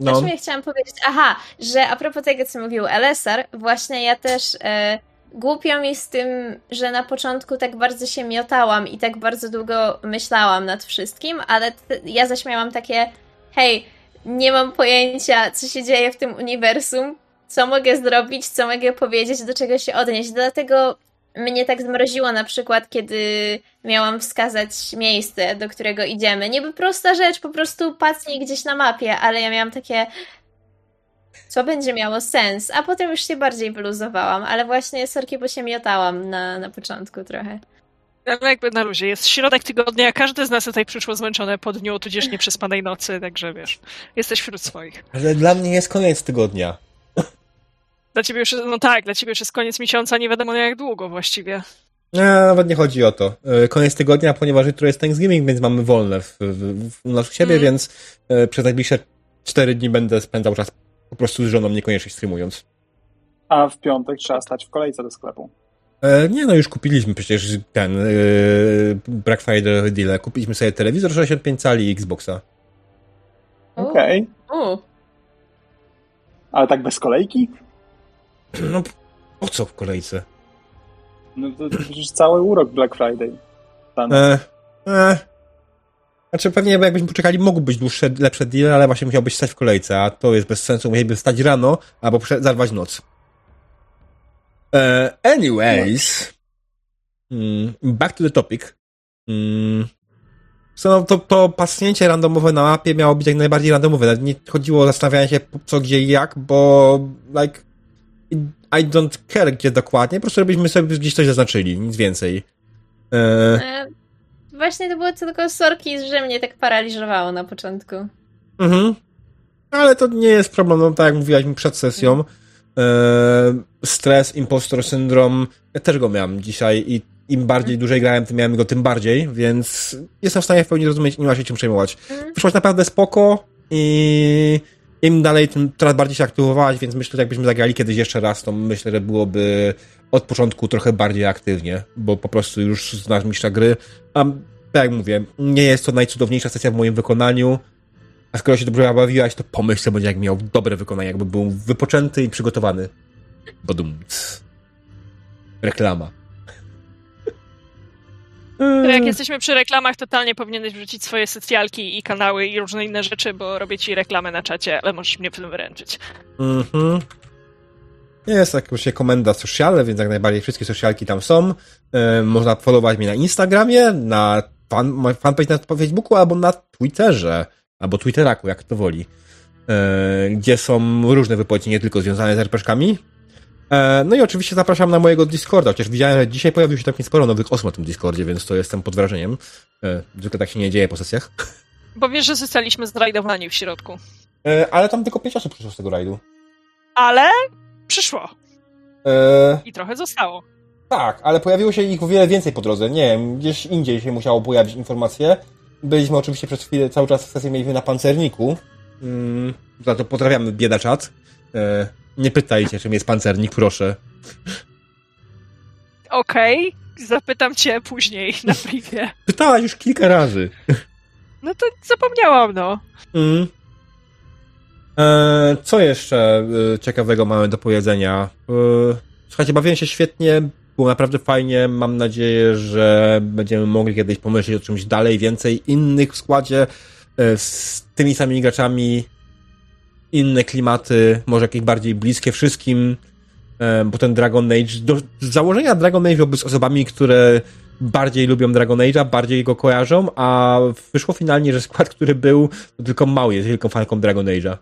[SPEAKER 1] No,
[SPEAKER 4] czym ja chciałam powiedzieć? Aha, że a propos tego, co mówił LSR, właśnie ja też e, głupio mi z tym, że na początku tak bardzo się miotałam i tak bardzo długo myślałam nad wszystkim, ale t- ja zaś miałam takie, hej, nie mam pojęcia, co się dzieje w tym uniwersum, co mogę zrobić, co mogę powiedzieć, do czego się odnieść. Dlatego mnie tak zmroziło na przykład, kiedy miałam wskazać miejsce, do którego idziemy. Niby prosta rzecz, po prostu pacnij gdzieś na mapie, ale ja miałam takie co będzie miało sens, a potem już się bardziej wyluzowałam, ale właśnie sorki, bo się miotałam na, na początku trochę.
[SPEAKER 3] Ale jakby na luzie. Jest środek tygodnia, każdy z nas tutaj przyszło zmęczone po dniu, tudzież nieprzespanej nocy, także wiesz, jesteś wśród swoich.
[SPEAKER 1] Ale dla mnie jest koniec tygodnia.
[SPEAKER 3] Dla ciebie już, no tak, dla ciebie już jest koniec miesiąca, nie wiadomo jak długo właściwie.
[SPEAKER 1] Nie, nawet nie chodzi o to. E, Koniec tygodnia, ponieważ jutro jest Thanksgiving, więc mamy wolne w, w, w, u nas u siebie,
[SPEAKER 3] Mm.
[SPEAKER 1] więc e, przez najbliższe cztery dni będę spędzał czas po prostu z żoną, niekoniecznie streamując.
[SPEAKER 2] A w piątek trzeba stać w kolejce do sklepu.
[SPEAKER 1] E, nie no, już kupiliśmy przecież ten e, Black Friday deal. Kupiliśmy sobie telewizor 65 cali i Xboxa.
[SPEAKER 2] Okej.
[SPEAKER 4] U,
[SPEAKER 2] Ale tak bez kolejki?
[SPEAKER 1] No, po co w kolejce?
[SPEAKER 2] No to, to przecież cały urok Black Friday. Tam.
[SPEAKER 1] E, e. Znaczy pewnie jakbyśmy poczekali, mogły być dłuższe, lepsze deale, ale właśnie musiałbyś stać w kolejce, a to jest bez sensu. Musieliby stać rano, albo zarwać noc. E, anyways, mm, back to the topic. Mm, so, no, to, to pasnięcie randomowe na mapie miało być jak najbardziej randomowe. Nawet nie chodziło o zastanawianie się co, gdzie i jak, bo like I don't care gdzie dokładnie, po prostu żebyśmy sobie gdzieś coś zaznaczyli, nic więcej. E,
[SPEAKER 4] e, właśnie to było tylko sorki, że mnie tak paraliżowało na początku.
[SPEAKER 1] Mhm. Ale to nie jest problem, no tak jak mówiłaś mi przed sesją. E, stres, impostor syndrom, ja też go miałem dzisiaj i im bardziej dłużej grałem, tym miałem go tym bardziej, więc jestem w stanie w pełni zrozumieć i nie ma się czym przejmować.
[SPEAKER 4] Mhm.
[SPEAKER 1] Wyszłaś naprawdę spoko i im dalej, tym coraz bardziej się aktywowałaś, więc myślę, że jakbyśmy zagrali kiedyś jeszcze raz, to myślę, że byłoby od początku trochę bardziej aktywnie, bo po prostu już znasz mistrza gry, a tak jak mówię, nie jest to najcudowniejsza sesja w moim wykonaniu, a skoro się dobrze bawiłaś, to pomyśl, co będzie, jak miał dobre wykonanie, jakby był wypoczęty i przygotowany. Bodum. Reklama.
[SPEAKER 3] Jak jesteśmy przy reklamach, totalnie powinieneś wrzucić swoje socjalki i kanały i różne inne rzeczy, bo robię ci reklamę na czacie, ale możesz mnie w tym wyręczyć.
[SPEAKER 1] Mhm. Jest jakaś komenda sociale, więc jak najbardziej wszystkie socialki tam są. E, można followować mnie na Instagramie, na fan, fanpage na Facebooku albo na Twitterze, albo Twitteraku, jak to woli. E, gdzie są różne wypowiedzi, nie tylko związane z RPG-kami. E, no i oczywiście zapraszam na mojego Discorda, chociaż widziałem, że dzisiaj pojawiło się tam sporo nowych osób na tym Discordzie, więc to jestem pod wrażeniem. E, zwykle tak się nie dzieje po sesjach.
[SPEAKER 3] Bo wiesz, że zostaliśmy zrajdowani w środku.
[SPEAKER 1] E, ale tam tylko pięć osób przyszło z tego rajdu.
[SPEAKER 3] Ale przyszło
[SPEAKER 1] E,
[SPEAKER 3] i trochę zostało.
[SPEAKER 1] Tak, ale pojawiło się ich o wiele więcej po drodze. Nie wiem, gdzieś indziej się musiało pojawić informacje. Byliśmy oczywiście przez chwilę, cały czas sesję mieliśmy na pancerniku. Mm, za to pozdrawiamy biedaczat. E, nie pytajcie, czym jest pancernik, proszę.
[SPEAKER 3] Okej, zapytam cię później na privie.
[SPEAKER 1] Pytałaś już kilka razy.
[SPEAKER 3] No to zapomniałam, no.
[SPEAKER 1] Mm. E, co jeszcze e, ciekawego mamy do powiedzenia? E, słuchajcie, bawiłem się świetnie, było naprawdę fajnie. Mam nadzieję, że będziemy mogli kiedyś pomyśleć o czymś dalej, więcej innych w składzie z tymi samymi graczami, inne klimaty, może jakieś bardziej bliskie wszystkim, e, bo ten Dragon Age, do założenia Dragon Age byłby z osobami, które bardziej lubią Dragon Age'a, bardziej go kojarzą, a wyszło finalnie, że skład, który był, to tylko mały jest wielką fanką Dragon Age'a.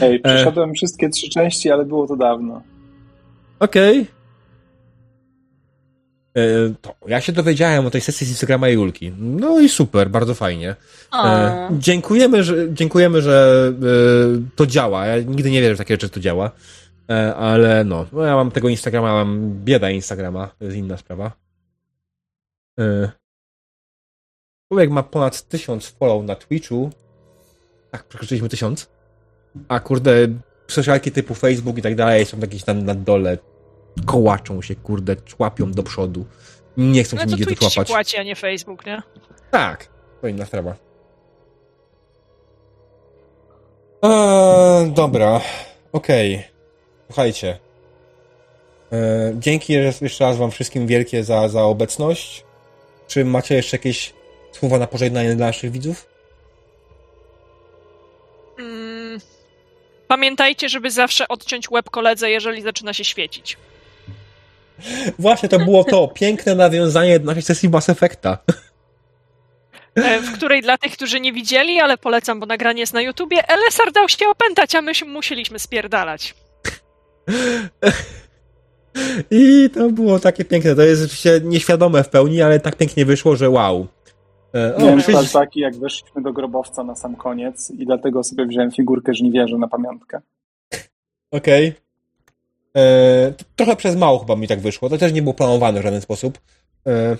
[SPEAKER 2] Ej, przeszedłem wszystkie trzy części, ale było to dawno.
[SPEAKER 1] Okej. E, To ja się dowiedziałem o tej sesji z Instagrama Julki. No i super, bardzo fajnie.
[SPEAKER 4] O,
[SPEAKER 1] E, dziękujemy, że, dziękujemy, że e, to działa. Ja nigdy nie wierzę w takie rzeczy, że to działa. E, ale no, no, ja mam tego Instagrama, mam bieda Instagrama, to jest inna sprawa. E, człowiek ma ponad tysiąc follow na Twitchu. Tak, przekroczyliśmy tysiąc. A kurde, socialki typu Facebook i tak dalej są jakieś tam na dole. Kołaczą się, kurde, człapią do przodu. Nie chcą
[SPEAKER 3] No
[SPEAKER 1] się nigdzie
[SPEAKER 3] Twitch
[SPEAKER 1] doczłapać.
[SPEAKER 3] płaci, a nie Facebook, nie?
[SPEAKER 1] Tak, to inna sprawa. Eee, dobra, okej. Słuchajcie. Eee, dzięki jeszcze raz wam wszystkim wielkie za, za obecność. Czy macie jeszcze jakieś słowa na pożegnanie dla naszych widzów?
[SPEAKER 3] Mm. Pamiętajcie, żeby zawsze odciąć łeb koledze, jeżeli zaczyna się świecić.
[SPEAKER 1] Właśnie, to było to piękne nawiązanie do naszej sesji Mass Effecta.
[SPEAKER 3] E, w której dla tych, którzy nie widzieli, ale polecam, bo nagranie jest na YouTubie, Elesar dał się opętać, a my się musieliśmy spierdalać.
[SPEAKER 1] I to było takie piękne. To jest oczywiście nieświadome w pełni, ale tak pięknie wyszło, że wow. E, O,
[SPEAKER 2] Miałem
[SPEAKER 1] przecież-
[SPEAKER 2] flashbacki, jak weszliśmy do grobowca na sam koniec i dlatego sobie wziąłem figurkę żniwierzy na pamiątkę.
[SPEAKER 1] Okej. E, Trochę przez mało chyba mi tak wyszło. To też nie było planowane w żaden sposób. E,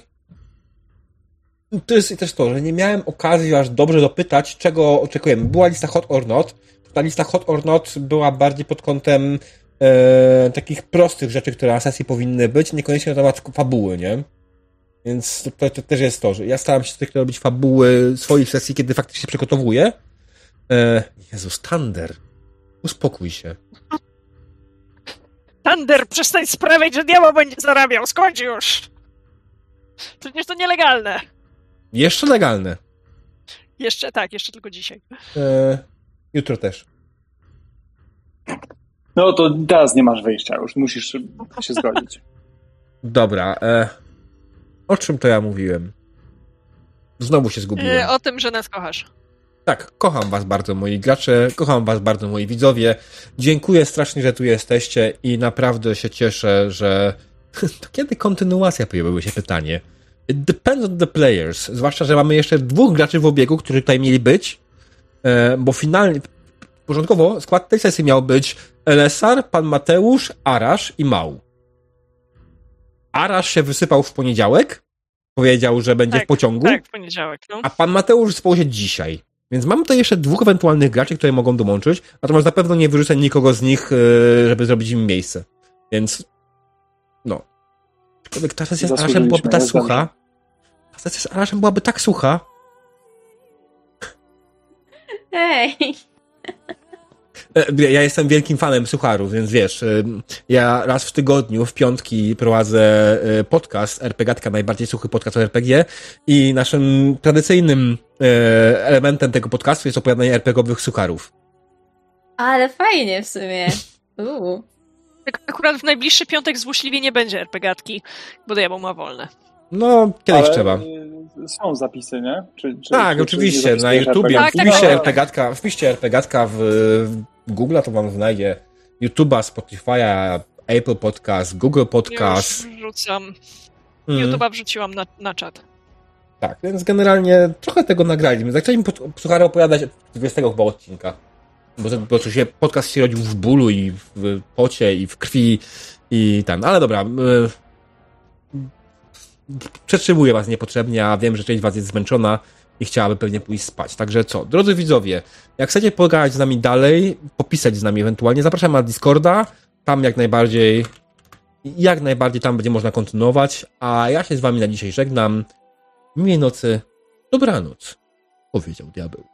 [SPEAKER 1] To jest też to, że nie miałem okazji aż dobrze dopytać, czego oczekujemy. Była lista hot or not. Ta lista hot or not była bardziej pod kątem e, takich prostych rzeczy, które na sesji powinny być, niekoniecznie na temat fabuły, nie? Więc to, to, to też jest to, że ja staram się zwykle robić fabuły swoich sesji, kiedy faktycznie przygotowuję. E, Jezus, Thunder. Uspokój się.
[SPEAKER 3] Thunder, przestań sprawiać, że diabeł będzie zarabiał. Skończ już! Przecież to nielegalne.
[SPEAKER 1] Jeszcze legalne.
[SPEAKER 3] Jeszcze tak, jeszcze tylko dzisiaj.
[SPEAKER 1] E, jutro też.
[SPEAKER 2] No to teraz nie masz wyjścia już, musisz się zgodzić.
[SPEAKER 1] Dobra. E, o czym to ja mówiłem? Znowu się zgubiłem.
[SPEAKER 3] E, o tym, że nas kochasz.
[SPEAKER 1] Tak, kocham was bardzo, moi gracze, kocham was bardzo, moi widzowie. Dziękuję strasznie, że tu jesteście i naprawdę się cieszę, że to kiedy kontynuacja pojawiło się pytanie. It depends on the players. Zwłaszcza, że mamy jeszcze dwóch graczy w obiegu, którzy tutaj mieli być, e, bo finalnie, porządkowo, skład tej sesji miał być Elesar, Pan Mateusz, Arasz i Mał. Arasz się wysypał w poniedziałek, powiedział, że będzie
[SPEAKER 3] Tak,
[SPEAKER 1] w pociągu,
[SPEAKER 3] Tak, w poniedziałek, no.
[SPEAKER 1] a pan Mateusz wyspał się dzisiaj. Więc mam tutaj jeszcze dwóch ewentualnych graczy, które mogą dołączyć, natomiast na pewno nie wyrzucę nikogo z nich, e, żeby zrobić im miejsce. Więc no. Aczkolwiek ta sesja z Araszem byłaby tak sucha. Ta sesja z Araszem byłaby tak sucha.
[SPEAKER 4] Ej,
[SPEAKER 1] E, Ja jestem wielkim fanem sucharów, więc wiesz, e, ja raz w tygodniu, w piątki prowadzę e, podcast RPGatka, najbardziej suchy podcast o RPG i naszym tradycyjnym e, elementem tego podcastu jest opowiadanie RPGowych sucharów.
[SPEAKER 4] ale fajnie w sumie.
[SPEAKER 3] Tak Akurat w najbliższy piątek złośliwie nie będzie RPGatki, bo diabeł ma wolne.
[SPEAKER 1] No, kiedyś
[SPEAKER 2] Ale,
[SPEAKER 1] trzeba.
[SPEAKER 2] y, Są zapisy, nie? Czy, czy,
[SPEAKER 1] Tak,
[SPEAKER 2] czy,
[SPEAKER 1] oczywiście,
[SPEAKER 2] czy nie
[SPEAKER 1] na YouTubie.
[SPEAKER 3] Tak, tak,
[SPEAKER 1] wpiszcie
[SPEAKER 3] tak.
[SPEAKER 1] RPGatka, wpiszcie RPGatka w, w Google, to wam znajdzie YouTube'a, Spotify'a, Apple Podcast, Google Podcast.
[SPEAKER 3] Już wrzucam.
[SPEAKER 1] Mm,
[SPEAKER 3] YouTube'a wrzuciłam na, na czat.
[SPEAKER 1] tak, więc generalnie trochę tego nagraliśmy. Zaczęliśmy suchary opowiadać od 20 chyba odcinka. Bo, to- bo to się, podcast się rodził w bólu i w pocie i w krwi i tam. Ale dobra. y, Przetrzymuję was niepotrzebnie, a wiem, że część was jest zmęczona i chciałaby pewnie pójść spać. Także co, drodzy widzowie, jak chcecie pogadać z nami dalej, popisać z nami ewentualnie, zapraszam na Discorda, tam jak najbardziej jak najbardziej tam będzie można kontynuować, a ja się z wami na dzisiaj żegnam. Miłej nocy, dobranoc, powiedział diabeł.